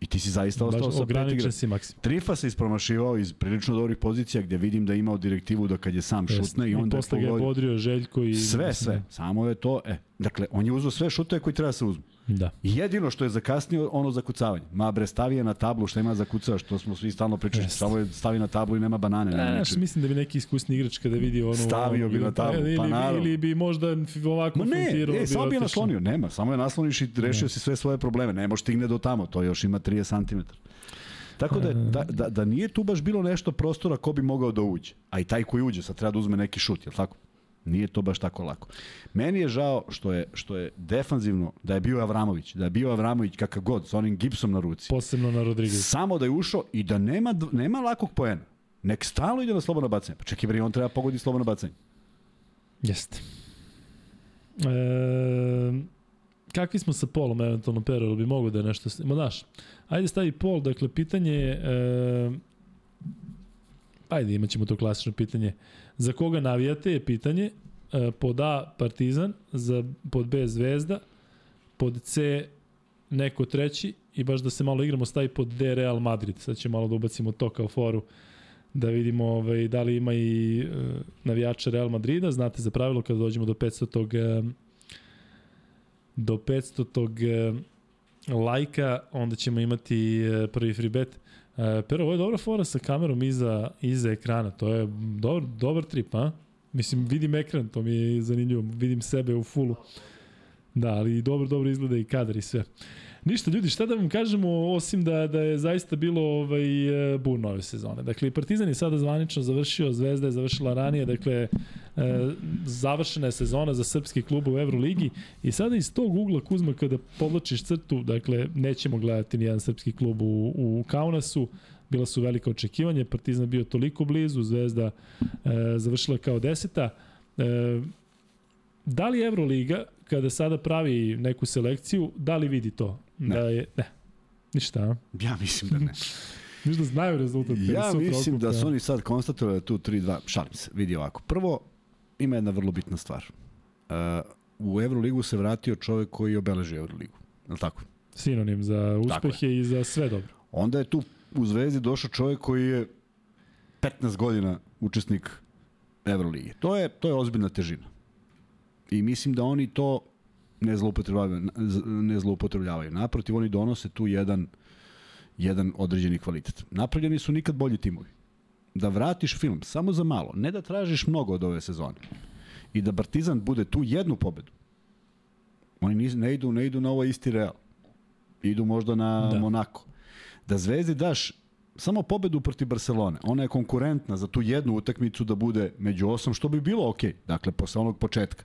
i ti si zaista ostao sa pet igra. si maksim. Trifa se ispromašivao iz prilično dobrih pozicija gde vidim da je imao direktivu da kad je sam Jest. šutne i onda I posle ga je bodrio Željko i... Sve, sve. Samo je to, e, dakle, on je uzeo sve šutove koji treba da se uzmu. Da. Jedino što je zakasnio, ono zakucavanje. Ma bre, stavi je na tablu, šta ima zakucava, što smo svi stalno pričali, Jest. samo je stavi na tablu i nema banane. E, znači, mislim da bi neki iskusni igrač kada vidi ono... Stavio bi na tablu, ili, pa naravno. Ili bi možda ovako Ma ne. Ne, samo bi je naslonio, nema, samo je nasloniš i rešio ne. si sve svoje probleme, ne može stigne do tamo, to još ima 30 cm. Tako da, da, da, da nije tu baš bilo nešto prostora ko bi mogao da uđe. A i taj koji uđe sad treba da uzme neki šut, je li tako? Nije to baš tako lako. Meni je žao što je, što je defanzivno, da je bio Avramović, da je bio Avramović kakav god, sa onim gipsom na ruci. Posebno na Rodriguez. Samo da je ušao i da nema, nema lakog poena. Nek stalo ide na slobodno bacanje. Pa čekaj, bre, on treba pogodi slobodno bacanje. Jeste. E, kakvi smo sa polom eventualno Pero, bi mogo da je nešto... Ma daš, ajde stavi pol, dakle, pitanje je... E, ajde, imat ćemo to klasično pitanje. Za koga navijate je pitanje. E, pod A Partizan, za, pod B Zvezda, pod C neko treći i baš da se malo igramo stavi pod D Real Madrid. Sad ćemo malo da ubacimo to kao foru da vidimo ovaj, da li ima i e, navijača Real Madrida. Znate za pravilo kada dođemo do 500 tog e, do 500 tog lajka, onda ćemo imati prvi free bet. E, pero, ovo je dobra fora sa kamerom iza, iza ekrana. To je dobar, dobar trip, a? Mislim, vidim ekran, to mi je zanimljivo. Vidim sebe u fullu. Da, ali dobro, dobro izgleda i kadar i sve. Ništa, ljudi, šta da vam kažemo, osim da, da je zaista bilo ovaj, e, burno ove sezone. Dakle, Partizan je sada zvanično završio, Zvezda je završila ranije, dakle, e, završena je sezona za srpski klub u Euroligi i sada iz tog ugla Kuzma kada povlačiš crtu, dakle, nećemo gledati nijedan srpski klub u, u Kaunasu, bila su velika očekivanja, Partizan bio toliko blizu, Zvezda e, završila kao deseta. E, da li Euroliga, kada sada pravi neku selekciju, da li vidi to? Ne. Da je, ne. Ništa, a? Ja mislim da ne. Ništa znaju rezultat. Ja mislim da su oni sad konstatovali tu 3-2. Šalim se, vidi ovako. Prvo, ima jedna vrlo bitna stvar. Uh, u Euroligu se vratio čovek koji obeleži Euroligu. Je li tako? Sinonim za uspehe i za sve dobro. Onda je tu u Zvezdi došao čovek koji je 15 godina učesnik Evrolige. To je, to je ozbiljna težina. I mislim da oni to ne zloupotrebljavaju, ne zloupotrebljavaju. Naprotiv, oni donose tu jedan, jedan određeni kvalitet. Napravljeni su nikad bolji timovi. Da vratiš film samo za malo, ne da tražiš mnogo od ove sezone i da Partizan bude tu jednu pobedu. Oni ne idu, ne idu na ovo isti Real. Idu možda na da. Monako. Da Zvezdi daš samo pobedu protiv Barcelone. Ona je konkurentna za tu jednu utakmicu da bude među osam, što bi bilo okej. Okay. Dakle, posle onog početka.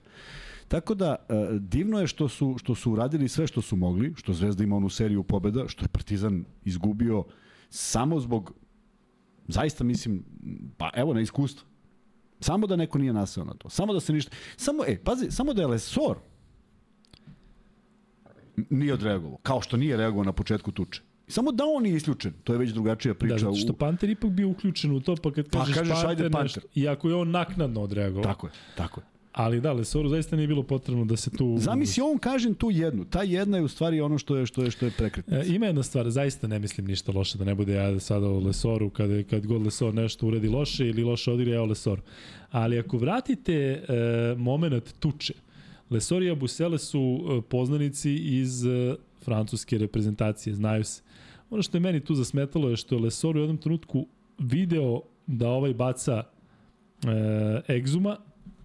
Tako da, e, divno je što su, što su uradili sve što su mogli, što Zvezda ima onu seriju pobeda, što je Partizan izgubio samo zbog, zaista mislim, pa evo na iskustvo. Samo da neko nije naseo na to. Samo da se ništa... Samo, e, pazi, samo da je Lesor nije odreagovao. Kao što nije reagovao na početku tuče. Samo da on nije isključen, to je već drugačija priča. Da, zato što u... Panter ipak bio uključen u to, pa kad Pa kažeš, kažeš, Panter, ajde, Panter. nešto, iako je on naknadno odreagovao. Tako je, tako je. Ali da, Lesoru zaista nije bilo potrebno da se tu... Zamisli on kažem tu jednu. Ta jedna je u stvari ono što je što je što je prekretnica. E, ima jedna stvar, zaista ne mislim ništa loše, da ne bude ja sada o Lesoru, kad, kad god Lesor nešto uredi loše ili loše odigra, ja o Lesor. Ali ako vratite e, moment tuče, Lesor i Abusele su e, poznanici iz e, francuske reprezentacije, znaju se. Ono što je meni tu zasmetalo je što je Lesor u jednom trenutku video da ovaj baca e, egzuma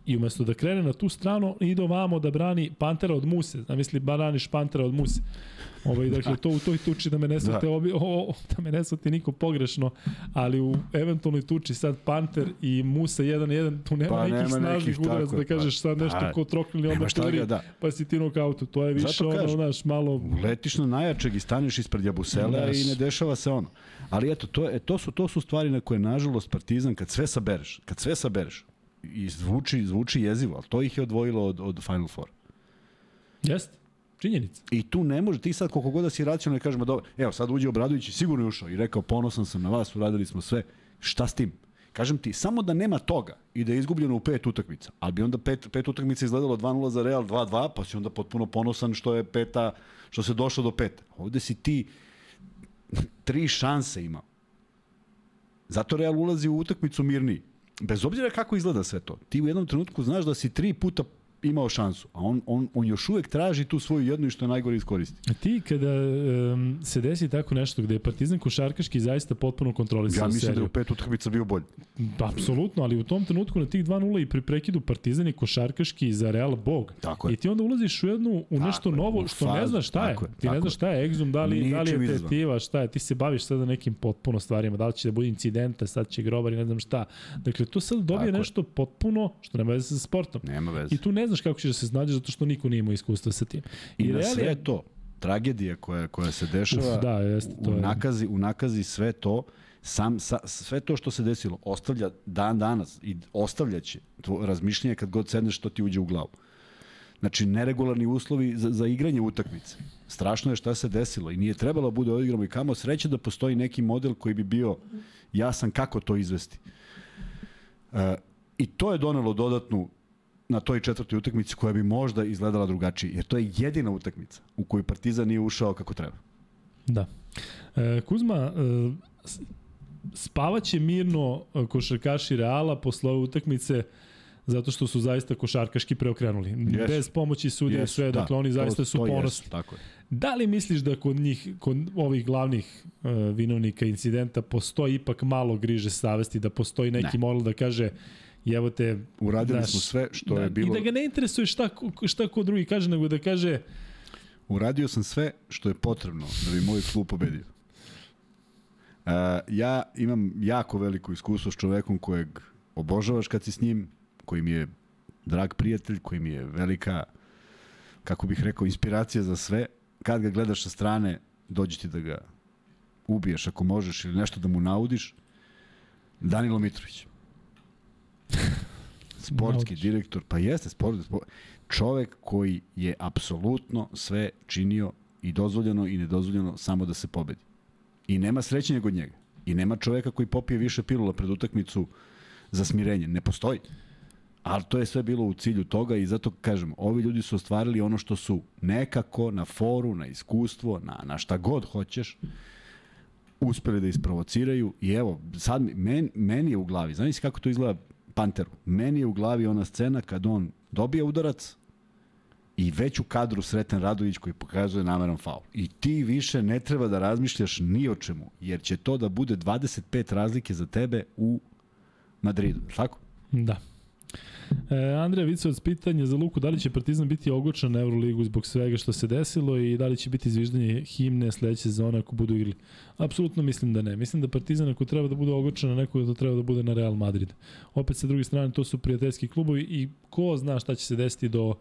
i umesto da krene na tu stranu, ide ovamo da brani Pantera od Muse. Zamisli, braniš Pantera od Muse. Ovaj, dakle, to u toj tuči da me ne svate, da. Obi, o, da me ne svate niko pogrešno, ali u eventualnoj tuči sad Panter i Musa 1-1, tu nema pa, nekih nema snažnih udaraca da kažeš sad nešto pa, ko troknili onda turi, da. pa si ti nokautu. To je više Zato ono, znaš, malo... Letiš na najjačeg i staneš ispred Jabusela i ne dešava se ono. Ali eto, to, je, to, su, to su stvari na koje, nažalost, Partizan, kad sve sabereš, kad sve sabereš, i zvuči, zvuči jezivo, ali to ih je odvojilo od, od Final Four. Jeste. Činjenica. I tu ne može, ti sad koliko god da si racionalno kažemo, dobro, evo sad uđe Obradović i sigurno je ušao i rekao ponosan sam na vas, uradili smo sve. Šta s tim? Kažem ti, samo da nema toga i da je izgubljeno u pet utakmica, ali bi onda pet, pet utakmica izgledalo 2-0 za Real, 2-2, pa si onda potpuno ponosan što je peta, što se došlo do peta. Ovde si ti tri šanse imao. Zato Real ulazi u utakmicu mirniji bez obzira kako izgleda sve to, ti u jednom trenutku znaš da si tri puta imao šansu, a on, on, on još uvek traži tu svoju jednu i što je najgore iskoristi. Ti kada um, se desi tako nešto gde je Partizan košarkaški zaista potpuno kontrolisao Ja mislim seriju. da je u pet utakmica bio bolji. Da, apsolutno, ali u tom trenutku na tih 2-0 i pri prekidu Partizan je košarkaški za Real Bog. Tako je. I ti onda ulaziš u jednu u nešto tako novo je, što fazu, ne znaš šta je. je ti ne znaš šta je egzum, da li, da li je tetiva, šta je. Ti se baviš sada nekim potpuno stvarima, da li će da bude incidenta, sad će grobar i ne znam šta. Dakle, to sad dobije tako nešto potpuno što nema veze sa sportom. Nema veze. I tu ne znaš kako ćeš da se snađe zato što niko nije imao iskustva sa tim. I, I na sve je... to, tragedija koja, koja se dešava Uf, da, jeste, to u, je. nakazi, u nakazi sve to, sam, sa, sve to što se desilo ostavlja dan danas i ostavljaće to razmišljanje kad god sedneš što ti uđe u glavu. Znači, neregularni uslovi za, za igranje utakmice. Strašno je šta se desilo i nije trebalo da bude odigramo i kamo sreće da postoji neki model koji bi bio jasan kako to izvesti. E, I to je donelo dodatnu na toj četvrtoj utakmici koja bi možda izgledala drugačije, jer to je jedina utakmica u kojoj Partizan nije ušao kako treba. Da. E, Kuzma, e, spavaće mirno e, košarkaši Reala posle ove utakmice zato što su zaista košarkaški preokrenuli. Yes. Bez pomoći sudije yes, sve, da, dakle oni zaista to, su ponosni. Yes, tako je. Da li misliš da kod njih, kod ovih glavnih uh, vinovnika incidenta postoji ipak malo griže savesti, da postoji neki ne. model da kaže I evo te... Uradili naš, smo sve što da, je bilo... I da ga ne interesuje šta, šta ko drugi kaže, nego da kaže... Uradio sam sve što je potrebno da bi moj klub pobedio. Uh, ja imam jako veliko iskustvo s čovekom kojeg obožavaš kad si s njim, koji mi je drag prijatelj, koji mi je velika, kako bih rekao, inspiracija za sve. Kad ga gledaš sa strane, dođi ti da ga ubiješ ako možeš ili nešto da mu naudiš. Danilo Mitrović. Sportski direktor, pa jeste sport, sport, čovek koji je apsolutno sve činio i dozvoljeno i nedozvoljeno samo da se pobedi. I nema srećenja od njega. I nema čoveka koji popije više pilula pred utakmicu za smirenje. Ne postoji. Ali to je sve bilo u cilju toga i zato kažem, ovi ljudi su ostvarili ono što su nekako na foru, na iskustvo, na, na šta god hoćeš, uspeli da isprovociraju i evo, sad men, meni je u glavi, znaš kako to izgleda Panteru. Meni je u glavi ona scena kad on dobije udarac i već u kadru Sreten Radović koji pokazuje nameran faul. I ti više ne treba da razmišljaš ni o čemu, jer će to da bude 25 razlike za tebe u Madridu. Tako? Da. E, Andreja Vicovac pitanje za Luku, da li će Partizan biti ogočan na Euroligu zbog svega što se desilo i da li će biti zviždanje himne sledeće sezone ako budu igrali? Apsolutno mislim da ne. Mislim da Partizan ako treba da bude ogočan na nekog, da treba da bude na Real Madrid. Opet sa druge strane, to su prijateljski klubovi i ko zna šta će se desiti do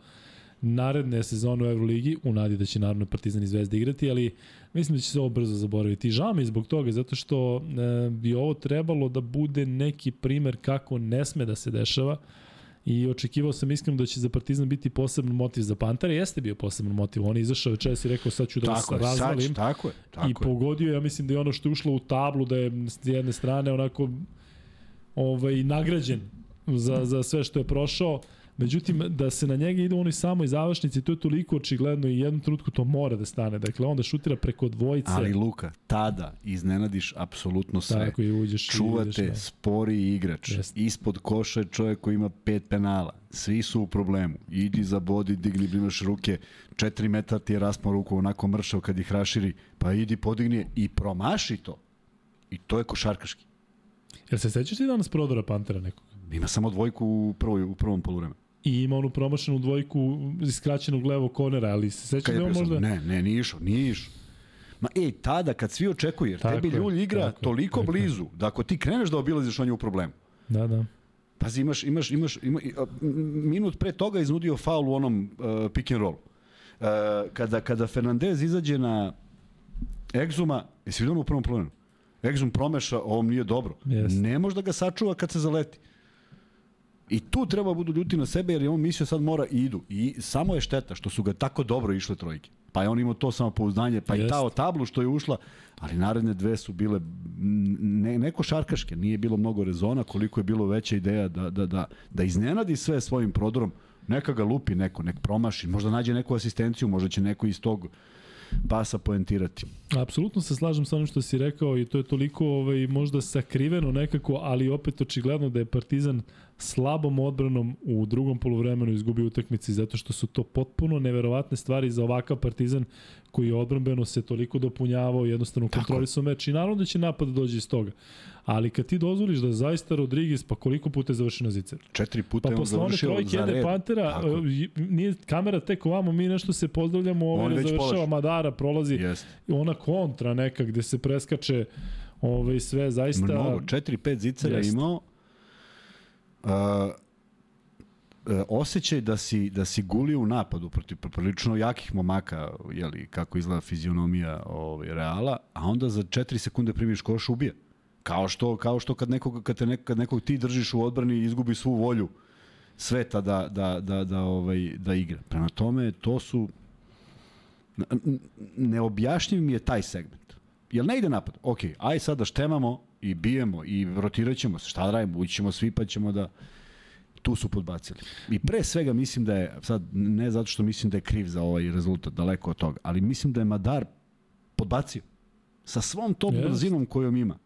naredne sezone u Euroligi, u nadi da će naravno Partizan i Zvezda igrati, ali mislim da će se ovo brzo zaboraviti. Žao mi zbog toga, zato što e, bi ovo trebalo da bude neki primer kako ne sme da se dešava, i očekivao sam iskreno da će za Partizan biti poseban motiv za Pantera. Jeste bio poseban motiv. On je izašao večeras i rekao sad ću da tako vas razvalim. Sad, tako je, tako I pogodio, ja mislim da je ono što je ušlo u tablu, da je s jedne strane onako ovaj, nagrađen za, za sve što je prošao. Međutim, da se na njega ide u onoj samoj završnici, to je toliko očigledno i jednom trenutku to mora da stane. Dakle, onda šutira preko dvojice. Ali Luka, tada iznenadiš apsolutno sve. Tako i uđeš Čuvate i ideš, da. spori igrač. Jest. Ispod koša je čovjek koji ima pet penala. Svi su u problemu. Idi za bodi, digni, brimaš ruke. 4 metra ti je raspon ruku onako mršav kad ih raširi. Pa idi, podigni i promaši to. I to je košarkaški. Jel se sećaš ti danas prodora Pantera nekog? Ima samo dvojku u, prvoj, u prvom poluvremenu. I ima onu promašenu dvojku iskraćenog levog konera, ali se sećaš Kad da je možda... Ne, ne, nije išao, nije išao. Ma ej, tada kad svi očekuju, jer Tako tebi Ljulj igra tako toliko tako blizu, da ako ti kreneš da obilaziš, on je u problemu. Da, da. Pazi, imaš, imaš, imaš, ima, minut pre toga iznudio faul u onom uh, pick and roll. Uh, kada, kada Fernandez izađe na Exuma, jesi vidio ono u prvom planu? Exum promeša, ovom nije dobro. Jest. Ne može da ga sačuva kad se zaleti. I tu treba budu ljuti na sebe jer je on mislio sad mora i idu. I samo je šteta što su ga tako dobro išle trojke. Pa je on imao to samopouzdanje, pa i Jest. ta o tablu što je ušla, ali naredne dve su bile ne, neko šarkaške, nije bilo mnogo rezona, koliko je bilo veća ideja da, da, da, da iznenadi sve svojim prodorom, neka ga lupi neko, nek promaši, možda nađe neku asistenciju, možda će neko iz tog pasa poentirati. Apsolutno se slažem sa onim što si rekao i to je toliko ovaj, možda sakriveno nekako, ali opet očigledno da je Partizan slabom odbranom u drugom poluvremenu izgubio utakmici zato što su to potpuno neverovatne stvari za ovakav Partizan koji je odbranbeno se toliko dopunjavao, jednostavno kontrolisao meč i naravno da će napad da dođe iz toga. Ali kad ti dozvoliš da zaista Rodriguez, pa koliko puta je završio na zicer? Četiri puta Pa je on završio trojke za red. Pantera, Tako je. uh, nije kamera tek ovamo, mi nešto se pozdravljamo, ovaj ne već završava polaže. Madara, prolazi Jeste. ona kontra neka gde se preskače ovaj sve zaista Mnogo, 4-5 zicera Jest. imao. Uh, uh, osjećaj da si, da si gulio u napadu protiv prilično jakih momaka, jeli, kako izgleda fizionomija ovaj, Reala, a onda za 4 sekunde primiš koš ubije. Kao što, kao što kad, nekog, kad, te nek, kad nekog ti držiš u odbrani izgubi svu volju sveta da, da, da, da, ovaj, da igra. Prema tome, to su... Neobjašnjiv mi je taj segment. Jel ne ide napad? Ok, aj sad da štemamo i bijemo i rotirat ćemo se. Šta da radimo? Ući ćemo svi pa ćemo da... Tu su podbacili. I pre svega mislim da je, sad ne zato što mislim da je kriv za ovaj rezultat, daleko od toga, ali mislim da je Madar podbacio. Sa svom tom Jest. brzinom kojom ima.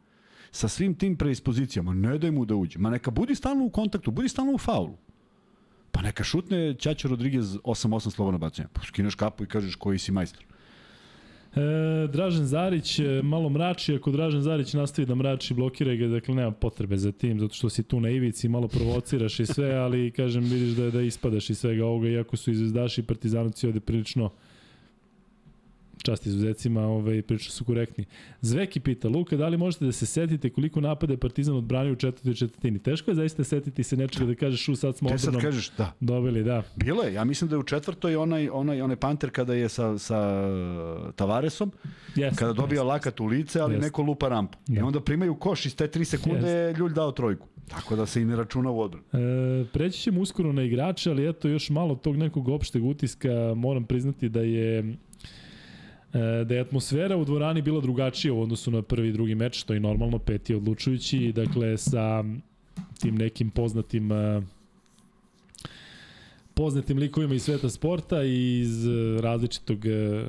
Sa svim tim predispozicijama. Ne daj mu da uđe. Ma neka budi stalno u kontaktu, budi stalno u faulu. Pa neka šutne Ćaća Rodriguez 8-8 slobodno bacanja. Pa skineš kapu i kažeš koji si majstor. E, Dražen Zarić e, malo mrači, ako Dražen Zarić nastavi da mrači, blokira ga, dakle nema potrebe za tim, zato što si tu na ivici, malo provociraš i sve, ali kažem, vidiš da, da ispadaš iz svega ovoga, iako su izvezdaši i partizanovci ovde prilično čast izuzecima, ovaj, prilično su korektni. Zveki pita, Luka, da li možete da se setite koliko napada je Partizan odbranio u četvrtoj četvrtini? Teško je zaista setiti se nečega da kažeš u sad smo Te sad odbranom kažeš, da, dobili, da. Bilo je, ja mislim da je u četvrtoj onaj, onaj, onaj panter kada je sa, sa Tavaresom, Yes, kada dobija lakat u lice, ali Jeste. neko lupa rampu. I Da. onda primaju koš iz te 3 sekunde je Ljulj dao trojku. Tako da se i ne računa u odbranu. E, preći ćemo uskoro na igrače, ali eto još malo tog nekog opšteg utiska. Moram priznati da je da je atmosfera u dvorani bila drugačija u odnosu na prvi i drugi meč, što je normalno, peti odlučujući, dakle sa tim nekim poznatim e, poznatim likovima iz sveta sporta i iz e, različitog e,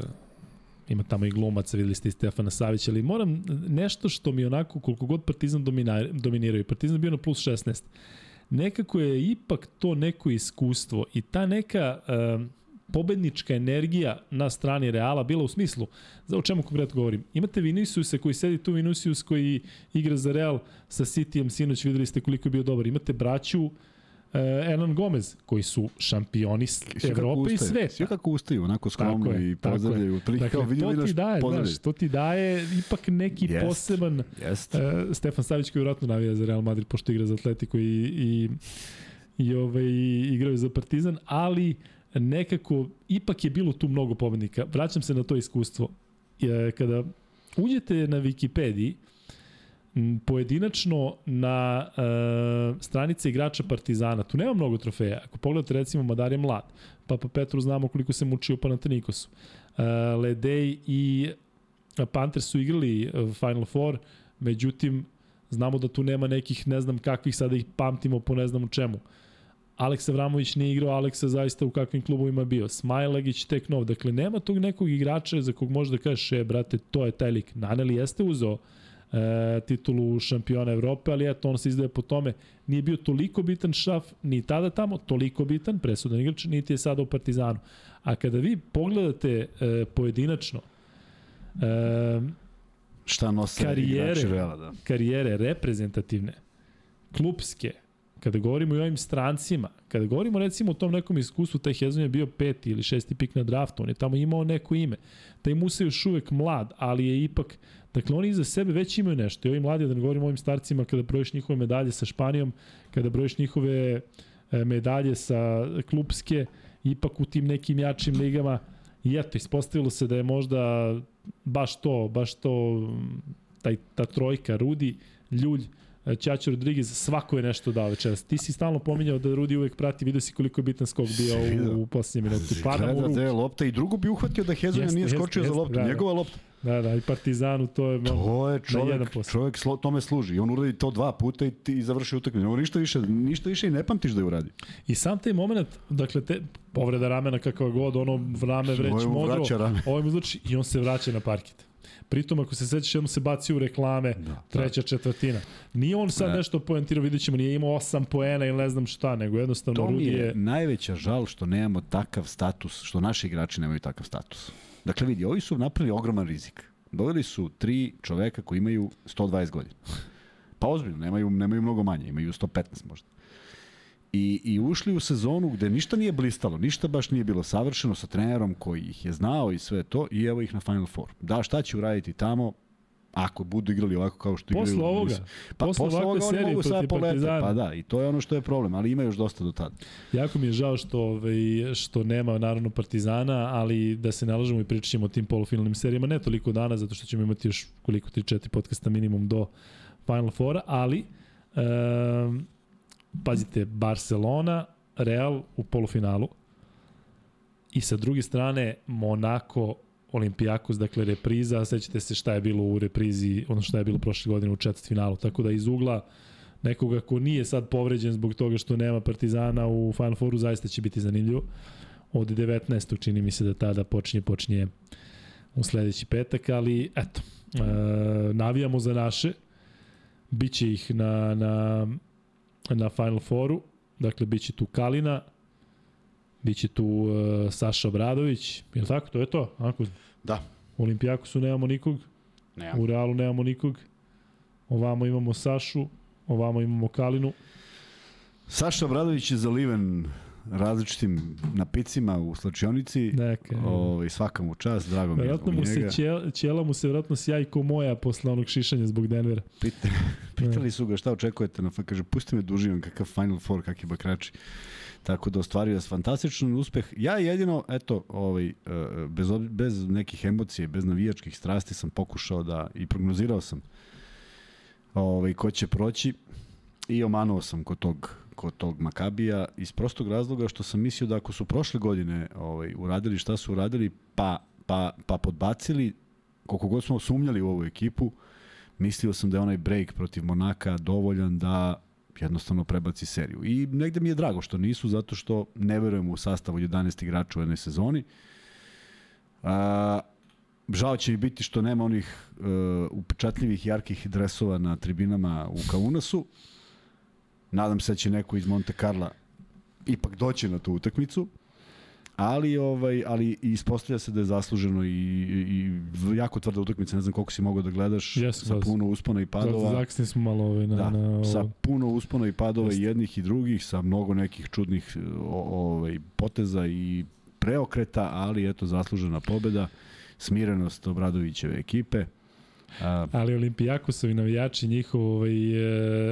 ima tamo i glumaca, videli ste i Stefana Savića, ali moram nešto što mi onako, koliko god Partizan i Partizan bio na plus 16, nekako je ipak to neko iskustvo i ta neka uh, pobednička energija na strani Reala bila u smislu, za o čemu konkretno govorim. Imate Viniciusa koji sedi tu, Vinicius koji igra za Real sa Cityjem, sinoć videli ste koliko je bio dobar. Imate braću uh, Enan Gomez, koji su šampioni Evrope i sveta. Svi kako ustaju, onako skromno i pozdravljaju. Dakle, kao vidim, to ti daje, znaš, to ti daje ipak neki Jest. poseban Jest. Uh, Stefan Savić koji vjerojatno navija za Real Madrid pošto igra za Atletico i, i, i ovaj, igraju za Partizan, ali nekako ipak je bilo tu mnogo pobednika. Vraćam se na to iskustvo. E, kada uđete na Wikipediji, pojedinačno na uh, stranice igrača Partizana, tu nema mnogo trofeja. Ako pogledate recimo Madar je mlad, Papa Petru znamo koliko se mučio u Panatenikosu. Uh, Ledej i Panthers su igrali Final Four, međutim znamo da tu nema nekih ne znam kakvih sada ih pamtimo po ne znam čemu. Aleksa Vramović nije igrao, Aleksa zaista u kakvim klubovima bio. Smajlagić tek nov. Dakle, nema tog nekog igrača za kog možda kažeš, e, brate, to je taj lik. Naneli jeste uzeo e, titulu šampiona Evrope, ali eto, on se izdaje po tome. Nije bio toliko bitan šaf, ni tada tamo, toliko bitan, presudan igrač, niti je sada u Partizanu. A kada vi pogledate e, pojedinačno, e, šta nose karijere, Reala, da. karijere reprezentativne, klubske, kada govorimo i o ovim strancima, kada govorimo recimo o tom nekom iskustvu, taj Hezon je bio peti ili šesti pik na draftu, on je tamo imao neko ime. Taj Musa je još uvek mlad, ali je ipak Dakle, oni iza sebe već imaju nešto. I ovi mladi, da ne govorimo o ovim starcima, kada brojiš njihove medalje sa Španijom, kada brojiš njihove e, medalje sa klubske, ipak u tim nekim jačim ligama, i eto, ispostavilo se da je možda baš to, baš to, taj, ta trojka, Rudi, Ljulj, Ćaća Rodriguez, svako je nešto dao večeras. Ti si stalno pominjao da Rudi uvek prati, vidio si koliko je bitan skok bio u, u posljednjem minutu. Pada mu da je lopta i drugu bi uhvatio da Hezonja nije skočio jest, za loptu. Da, Njegova lopta. Da, da, i Partizanu to je to je čovjek, čovjek slo, tome služi. I on uradi to dva puta i ti završi utakmicu. Ovo ništa više, ništa više i ne pamtiš da je uradi. I sam taj moment, dakle te povreda ramena kakva god, ono rame vreć modro, ovo mu znači i on se vraća na parket. Pritom, ako se sećaš, jednom se baci u reklame, da, treća da. četvrtina. Nije on sad ne. nešto poentirao, vidjet ćemo, nije imao osam poena ili ne znam šta, nego jednostavno Rudi je... To mi je najveća žal što nemamo takav status, što naši igrači nemaju takav status. Dakle, vidi, ovi su napravili ogroman rizik. Doveli su tri čoveka koji imaju 120 godina. Pa ozbiljno, nemaju, nemaju mnogo manje, imaju 115 možda. I, I ušli u sezonu gde ništa nije blistalo, ništa baš nije bilo savršeno sa trenerom koji ih je znao i sve to i evo ih na Final Four. Da, šta će uraditi tamo, ako budu igrali ovako kao što igraju. Posle ovoga. Pa posle, posle ovoga oni mogu sad polete. Pa da, i to je ono što je problem, ali ima još dosta do tada. Jako mi je žao što, ovaj, što nema naravno Partizana, ali da se nalažemo i pričat ćemo o tim polufinalnim serijama, ne toliko dana, zato što ćemo imati još koliko 3-4 podcasta minimum do Final Fora, ali um, pazite, Barcelona, Real u polufinalu i sa druge strane Monaco, Olimpijakos, dakle repriza, sećate se šta je bilo u reprizi, ono šta je bilo prošle godine u četvrtfinalu, tako da iz ugla nekoga ko nije sad povređen zbog toga što nema Partizana u Final Fouru, zaista će biti zanimljivo. Od 19. čini mi se da tada počinje, počinje u sledeći petak, ali eto, e, navijamo za naše, biće ih na, na na Final Fouru. Dakle, bit će tu Kalina, bit će tu uh, Saša Obradović. Je li tako? To je to? Ako, da. U Olimpijakosu nemamo nikog. Nemamo. U Realu nemamo nikog. Ovamo imamo Sašu, ovamo imamo Kalinu. Saša Obradović je zaliven različitim napicima u slačionici. Neka. Ovaj svaka mu čast, drago mi je zbog mu njega. Se ćela, ćela mu se verovatno sjaj ko moja posle onog šišanja zbog Denvera. Pita, pitali su ga šta očekujete, na kaže pusti me uživam kakav Final Four, kakvi bakrači. Tako da ostvario je fantastičan uspeh. Ja jedino, eto, ovaj, e, bez, bez nekih emocije, bez navijačkih strasti sam pokušao da, i prognozirao sam ovaj, ko će proći i omanuo sam kod tog kod tog Makabija iz prostog razloga što sam mislio da ako su prošle godine ovaj, uradili šta su uradili, pa, pa, pa podbacili, koliko god smo sumnjali u ovu ekipu, mislio sam da je onaj break protiv Monaka dovoljan da jednostavno prebaci seriju. I negde mi je drago što nisu, zato što ne verujem u sastavu 11 igrača u jednoj sezoni. A, žao će mi biti što nema onih uh, upečatljivih jarkih dresova na tribinama u Kaunasu, Nadam se da će neko iz Monte Carla ipak doći na tu utakmicu. Ali ovaj ali ispostavlja se da je zasluženo i, i, i jako tvrda utakmica, ne znam koliko si mogao da gledaš yes, sa puno uspona i padova. Zakasni smo malo ovaj na, da, na sa puno uspona i padova yes. jednih i drugih, sa mnogo nekih čudnih ovaj poteza i preokreta, ali eto zaslužena pobeda, smirenost Obradovićeve ekipe. A, Ali Olimpijakosovi navijači, njihov ovaj,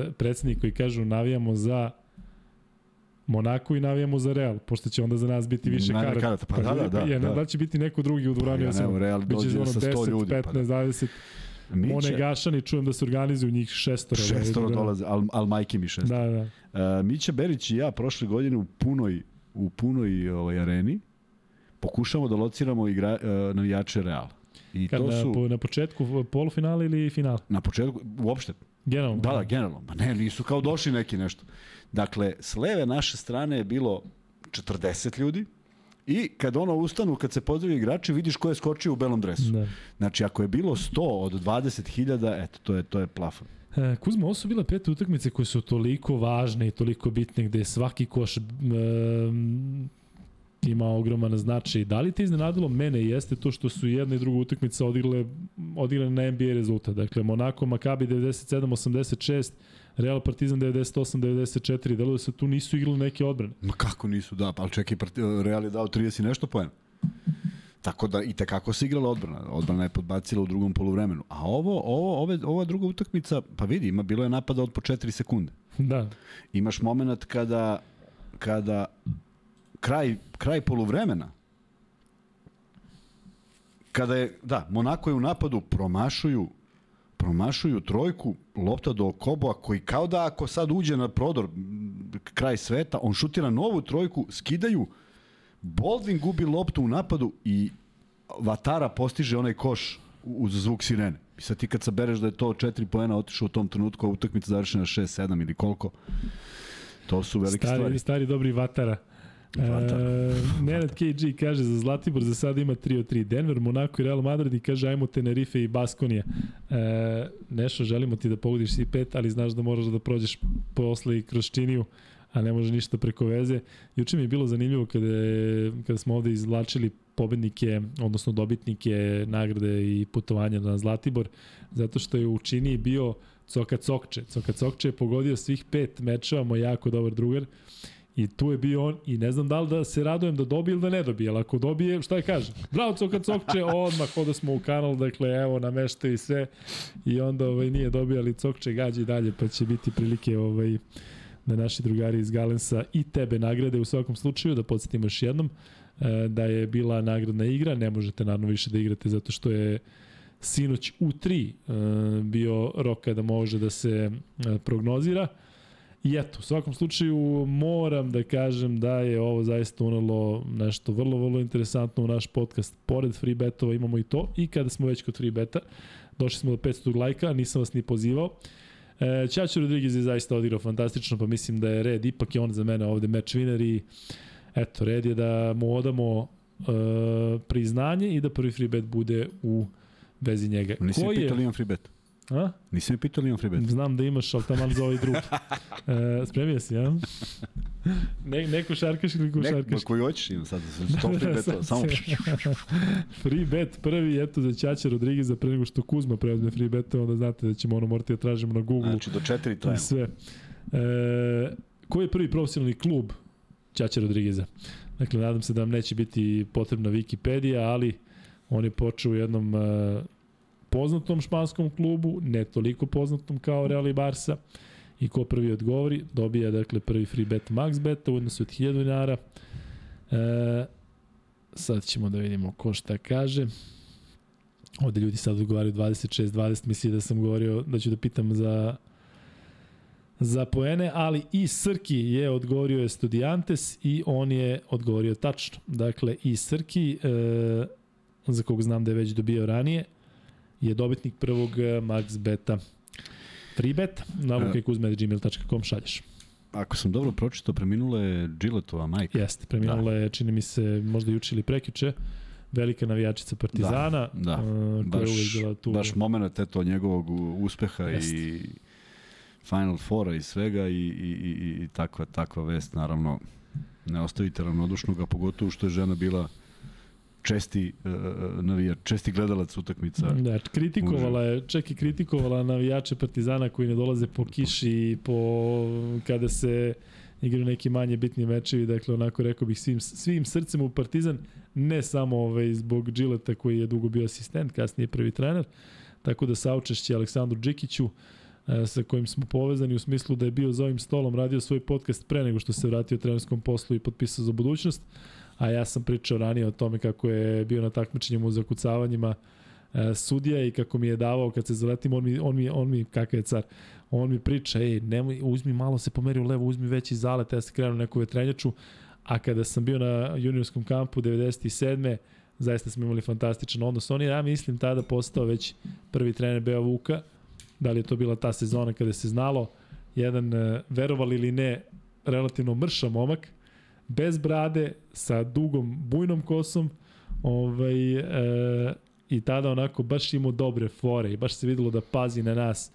e, predsednik koji kažu navijamo za Monako i navijamo za Real, pošto će onda za nas biti više karata. karata. Pa, pa da, da, da, je, da. da će biti neko drugi u dvorani. Pa, ja, ne, Real dođe sa 10, ljudi. 15, pa, da. 20. Miće, One Gašani, čujem da se organizuju njih šestora. šestoro da, dolaze, al, al majke mi šest. Da, da. Uh, Mića Berić i ja prošle godine u punoj, u punoj ovaj, areni pokušamo da lociramo igra, uh, navijače Reala. I Kad, to su po, na početku polufinala ili final? na početku, uopšte, Generalno. da, da, generalno, ma ne, nisu kao došli neki nešto. Dakle, s leve naše strane je bilo 40 ljudi i kad ono ustanu, kad se pozdravi igrači, vidiš ko je skočio u belom dresu. Da. Znači, ako je bilo 100 od 20.000, eto, to je, to je plafon. E, Kuzma, ovo su bile pet utakmice koje su toliko važne i toliko bitne gde je svaki koš um, ima ogroman značaj. Da li te iznenadilo mene jeste to što su jedna i druga utakmica odigrale, odigrale na NBA rezultat. Dakle, Monako, Makabi 97-86, Real Partizan 98-94. Delo da se tu nisu igrali neke odbrane. Ma kako nisu, da, pa ali čekaj, Real je dao 30 i nešto poena. Tako da i tekako se igrala odbrana. Odbrana je podbacila u drugom poluvremenu. A ovo, ovo, ove, ova druga utakmica, pa vidi, ima bilo je napada od po 4 sekunde. Da. Imaš moment kada kada kraj, kraj poluvremena kada je, da, Monako je u napadu promašuju promašuju trojku, lopta do Koboa koji kao da ako sad uđe na prodor kraj sveta, on šutira novu trojku, skidaju, Baldwin gubi loptu u napadu i Vatara postiže onaj koš uz zvuk sirene. I sad ti kad sabereš da je to 4 poena otišao u tom trenutku, a utakmica završena 6-7 ili koliko, to su velike Stari, stvari. stari dobri Vatara. E, Nenad KG kaže za Zlatibor za sada ima 3 od 3. Denver, Monaco i Real Madrid i kaže ajmo Tenerife i Baskonija. E, Nešo, želimo ti da pogodiš svi pet, ali znaš da moraš da prođeš posle i kroz činiju a ne može ništa preko veze. Juče mi je bilo zanimljivo kada, je, kada smo ovde izvlačili pobednike, odnosno dobitnike nagrade i putovanja na Zlatibor, zato što je u Činiji bio Coka Cokče. Coka Cokče je pogodio svih pet mečeva, moj jako dobar drugar, I tu je bio on i ne znam da li da se radujem da dobije ili da ne dobije, ali ako dobije, šta je kaže? Bravo Coka Cokče, odmah hoda smo u kanal, dakle evo namešte i sve i onda ovaj, nije dobio, ali Cokče gađa i dalje, pa će biti prilike ovaj, da naši drugari iz Galensa i tebe nagrade u svakom slučaju, da podsjetimo još jednom e, da je bila nagradna igra, ne možete naravno više da igrate zato što je sinoć u 3 e, bio rok kada može da se e, prognozira. I eto, u svakom slučaju moram da kažem da je ovo zaista unelo nešto vrlo, vrlo interesantno u naš podcast. Pored free betova imamo i to i kada smo već kod free beta, došli smo do 500 lajka, nisam vas ni pozivao. E, Rodriguez je zaista odigrao fantastično, pa mislim da je red, ipak je on za mene ovde match winner i eto, red je da mu odamo e, priznanje i da prvi free bet bude u vezi njega. Nisi Ko me je? pitao li imam free bet? A? Nisi me pitao li imam free bet? Znam da imaš, ali tamo za ovaj drugi. E, spremio si, ja? Ne, neko šarkaš ili ko šarkaš? koji hoćeš imam sad, sto free betova, samo free bet prvi, eto za Ćaća Rodrigueza pre nego što Kuzma preuzme free bet, onda znate da ćemo ono morati da tražimo na Google Znači, do četiri i trajamo. sve. E, koji je prvi profesionalni klub Ćaća Rodrigueza? Dakle, nadam se da vam neće biti potrebna Wikipedia, ali on je počeo u jednom e, poznatom španskom klubu, ne toliko poznatom kao Real i Barsa. I ko prvi odgovori, dobija dakle prvi free bet max beta u odnosu od 1000 dinara. E, sad ćemo da vidimo ko šta kaže. Ovde ljudi sad odgovaraju 26-20, misli da sam govorio da ću da pitam za za poene, ali i Srki je odgovorio Estudiantes i on je odgovorio tačno. Dakle, i Srki, e, za kog znam da je već dobio ranije, je dobitnik prvog e, Max Beta Free bet, na lukajkuzme.gmail.com šalješ. Ako sam dobro pročitao, preminula je Gilletova majka. Jeste, preminula je, čini mi se, možda juče ili prekjuče, velika navijačica Partizana, da, e, koja Baš, je tu. baš moment eto njegovog uspeha Jeste. i Final Fora i svega i, i, i, i takva, takva vest naravno ne ostavite ravnodušnog, a pogotovo što je žena bila česti uh, navijač, česti gledalac utakmica. Da, kritikovala je, čak i kritikovala navijače Partizana koji ne dolaze po kiši i po kada se igraju neki manje bitni mečevi, dakle onako rekao bih svim, svim srcem u Partizan, ne samo ovaj, zbog Džileta koji je dugo bio asistent, kasnije prvi trener, tako da saučešće Aleksandru Džikiću e, sa kojim smo povezani u smislu da je bio za ovim stolom, radio svoj podcast pre nego što se vratio trenerskom poslu i potpisao za budućnost, a ja sam pričao ranije o tome kako je bio na takmičenjima u zakucavanjima e, sudija i kako mi je davao kad se zaletim, on mi, on mi, on mi kakav je car, on mi priča, ej, nemoj, uzmi malo se pomeri u levo, uzmi veći zalet, ja se krenu neku vetrenjaču, a kada sam bio na juniorskom kampu 97 zaista smo imali fantastičan odnos. On je, ja mislim, tada postao već prvi trener Beo Vuka. Da li je to bila ta sezona kada se znalo? Jedan, e, verovali ili ne, relativno mrša momak, bez brade, sa dugom bujnom kosom, ovaj, e, i tada onako baš imao dobre fore i baš se videlo da pazi na nas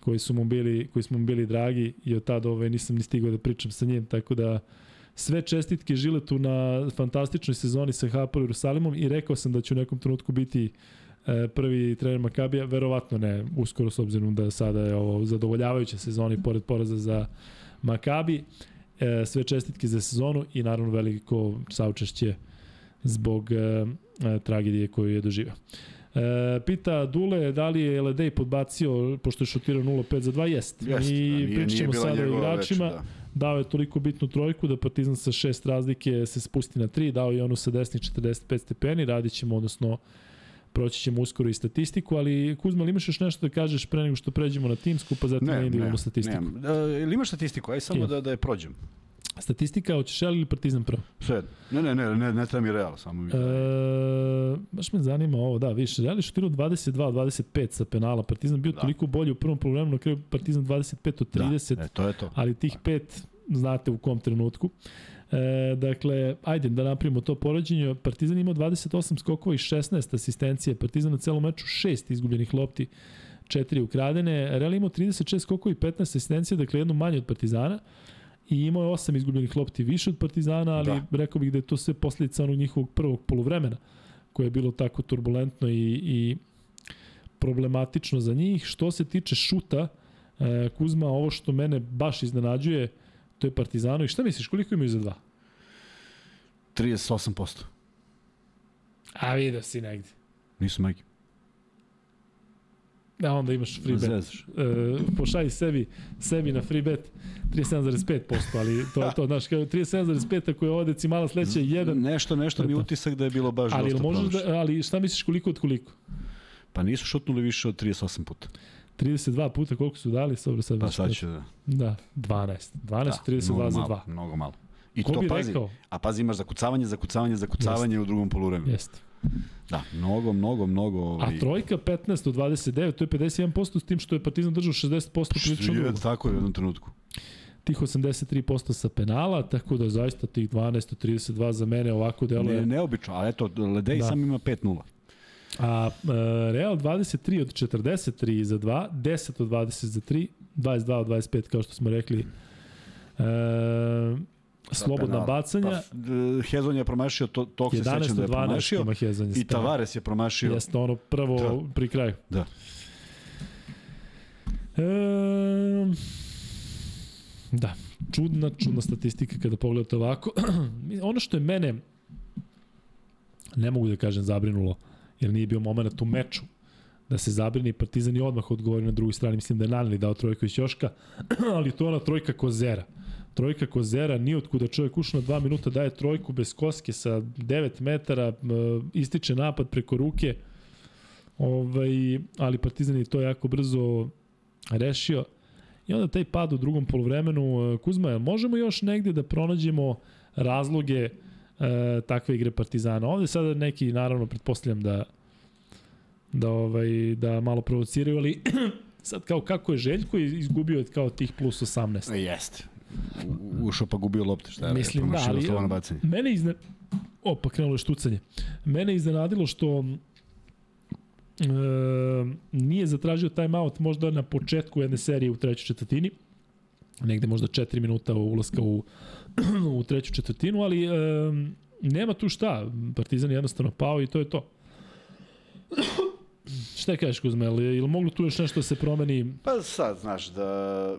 koji su mu bili, koji smo mu bili dragi i od tada ovaj, nisam ni stigao da pričam sa njim, tako da sve čestitke Žiletu na fantastičnoj sezoni sa Hapoel Jerusalimom i rekao sam da će u nekom trenutku biti e, prvi trener Makabija, verovatno ne, uskoro s obzirom da sada je ovo zadovoljavajuća sezona i pored poraza za Makabi. E, sve čestitke za sezonu i naravno veliko saučešće zbog e, e, tragedije koju je doživao. E, pita Dule da li je LD podbacio, pošto je šutirao 0-5 za 2, jest. Jest, I da, pričat ćemo sada o igračima. Več, da. Dao je toliko bitnu trojku da Partizan sa šest razlike se spusti na 3, dao je onu sa desnih 45 stepeni, radit ćemo, odnosno proći ćemo uskoro i statistiku, ali Kuzma, ili imaš još nešto da kažeš pre nego što pređemo na timsku, pa zatim ne, na individualnu statistiku? Ne, ne. Ili imaš statistiku? Aj samo da, da je prođem. Statistika, hoćeš Real ili Partizan prvo? Sve. Ne, ne, ne, ne, ne treba mi Real, samo mi. E, baš me zanima ovo, da, više. Real je šutirao 22-25 sa penala, Partizan bio da. toliko bolji u prvom problemu, na kraju Partizan 25 od 30, da, e, to je to. ali tih pet znate u kom trenutku. E, dakle, ajde da napravimo to poređenje. Partizan imao 28 skokova i 16 asistencije. Partizan na celom meču 6 izgubljenih lopti, 4 ukradene. Real imao 36 skokova i 15 asistencije, dakle jedno manje od Partizana i imao je osam izgubljenih lopti više od Partizana, ali da. rekao bih da je to sve posljedica onog njihovog prvog poluvremena, koje je bilo tako turbulentno i, i problematično za njih. Što se tiče šuta, e, Kuzma, ovo što mene baš iznenađuje, to je Partizano. I šta misliš, koliko imaju za dva? 38%. A vidio si negde. Nisu majke. Da, onda imaš free bet. E, pošalji sebi, sebi na free bet 37,5%, ali to je to, znaš, kao 37,5 ako je ovo decimala sledeća jedan. Nešto, nešto mi utisak da je bilo baš ali, dosta možeš da, Ali šta misliš koliko od koliko? Pa nisu šutnuli više od 38 puta. 32 puta koliko su dali, dobro sad. Pa sad će da. Da, 12. 12 da, 32 za 2. Mnogo malo. I Ko to pazi, rekao? a pazi imaš zakucavanje, zakucavanje, zakucavanje Jest. u drugom poluvremenu. Jeste. Da, mnogo, mnogo, mnogo. Ovaj... A trojka 15 od 29, to je 51% s tim što je Partizan držao 60% prilično dugo. Tako je u jednom trenutku. Tih 83% sa penala, tako da zaista tih 12 od 32 za mene ovako deluje. Ne, neobično, ali eto, Ledej da. sam ima 5-0. A e, Real 23 od 43 za 2, 10 od 20 za 3, 22 od 25 kao što smo rekli. E, slobodna bacanja. Pa, Hezon je promašio, to, tog se sećam da je promašio. I Tavares je promašio. Jeste ono prvo da. pri kraju. Da. E, da, čudna, čudna statistika kada pogledate ovako. ono što je mene, ne mogu da kažem zabrinulo, jer nije bio moment u meču, da se zabrini Partizan i odmah odgovori na drugoj strani. Mislim da je Naneli dao trojku iz Ćoška, ali to je ona trojka Kozera. Trojka Kozera, nije otkuda čovjek ušao na dva minuta, daje trojku bez koske sa 9 metara, ističe napad preko ruke, ovaj, ali Partizan je to jako brzo rešio. I onda taj pad u drugom polovremenu, Kuzma, možemo još negde da pronađemo razloge e, takve igre Partizana? Ovde sada neki, naravno, pretpostavljam da da ovaj da malo provociraju, ali sad kao kako je Željko izgubio kao tih plus 18. Jeste ušao pa gubio lopte, šta je? Mislim da, ali mene izne... Opa, krenulo je štucanje. Mene iznenadilo što e, nije zatražio timeout možda na početku jedne serije u trećoj četvrtini, negde možda 4 minuta ulaska u, u treću četvrtinu, ali e, nema tu šta. Partizan je jednostavno pao i to je to. šta kažeš Kuzme, ili, ili moglo tu još nešto da se promeni? Pa sad, znaš, da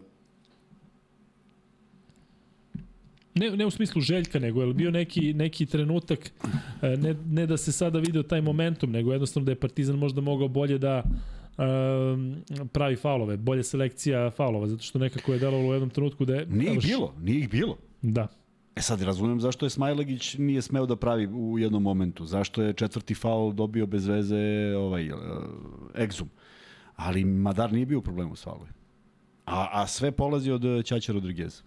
ne, ne u smislu željka, nego je bio neki, neki trenutak, e, ne, ne da se sada video taj momentum, nego jednostavno da je Partizan možda mogao bolje da um, pravi faulove, bolje selekcija faulova, zato što nekako je delovalo u jednom trenutku da je... Nije ih bilo, nije ih bilo. Da. E sad, razumem zašto je Smajlegić nije smeo da pravi u jednom momentu. Zašto je četvrti faul dobio bez veze ovaj, uh, egzum. Ali Madar nije bio u problemu s faulom. A, a sve polazi od Ćaća Rodrigueza.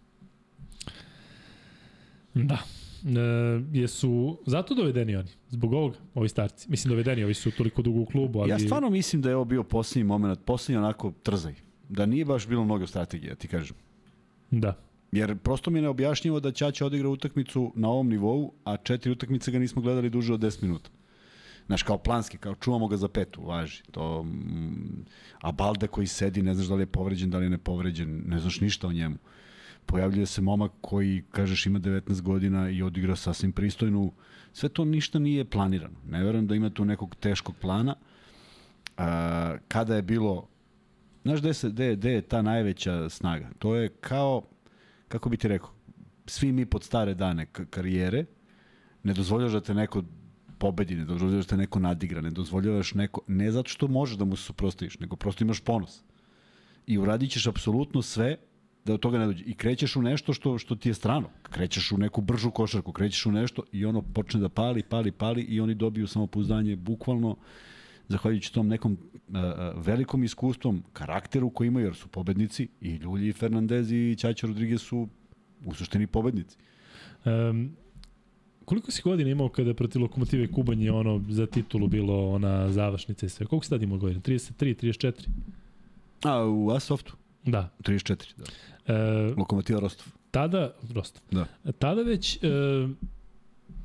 Da. E, jesu zato dovedeni oni, zbog ovoga, ovi starci. Mislim, dovedeni, ovi su toliko dugo u klubu, ali... Ja stvarno mislim da je ovo bio posljednji moment, posljednji onako trzaj. Da nije baš bilo mnogo strategije, ti kažem. Da. Jer prosto mi je neobjašnjivo da Ćaća odigra utakmicu na ovom nivou, a četiri utakmice ga nismo gledali duže od 10 minuta. Znaš, kao planski, kao čuvamo ga za petu, važi. To, mm, a Balde koji sedi, ne znaš da li je povređen, da li je nepovređen, ne znaš ništa o njemu. Pojavljuje se momak koji, kažeš, ima 19 godina i odigra sasvim pristojnu. Sve to ništa nije planirano. Ne verujem da ima tu nekog teškog plana. A, kada je bilo Znaš gde, se, gde, gde je ta najveća snaga? To je kao, kako bi ti rekao, svi mi pod stare dane karijere, ne dozvoljaš da te neko pobedi, ne dozvoljavaš da te neko nadigra, ne dozvoljavaš neko, ne zato što možeš da mu se suprostaviš, nego prosto imaš ponos. I uradit ćeš apsolutno sve da od toga ne dođe. I krećeš u nešto što, što ti je strano. Krećeš u neku bržu košarku, krećeš u nešto i ono počne da pali, pali, pali i oni dobiju samopouzdanje bukvalno zahvaljujući tom nekom uh, velikom iskustvom, karakteru koji imaju, jer su pobednici i Ljulji, Fernandez i Ćaća Rodriguez su u suštini pobednici. Um, koliko si godina imao kada protiv Lokomotive Kubanj je ono za titulu bilo ona završnica i sve? Koliko si tad imao godina? 33, 34? A, u Asoftu? Da. 34, da. E, Lokomotiva Rostov. Tada, Rostov. Da. Tada već e,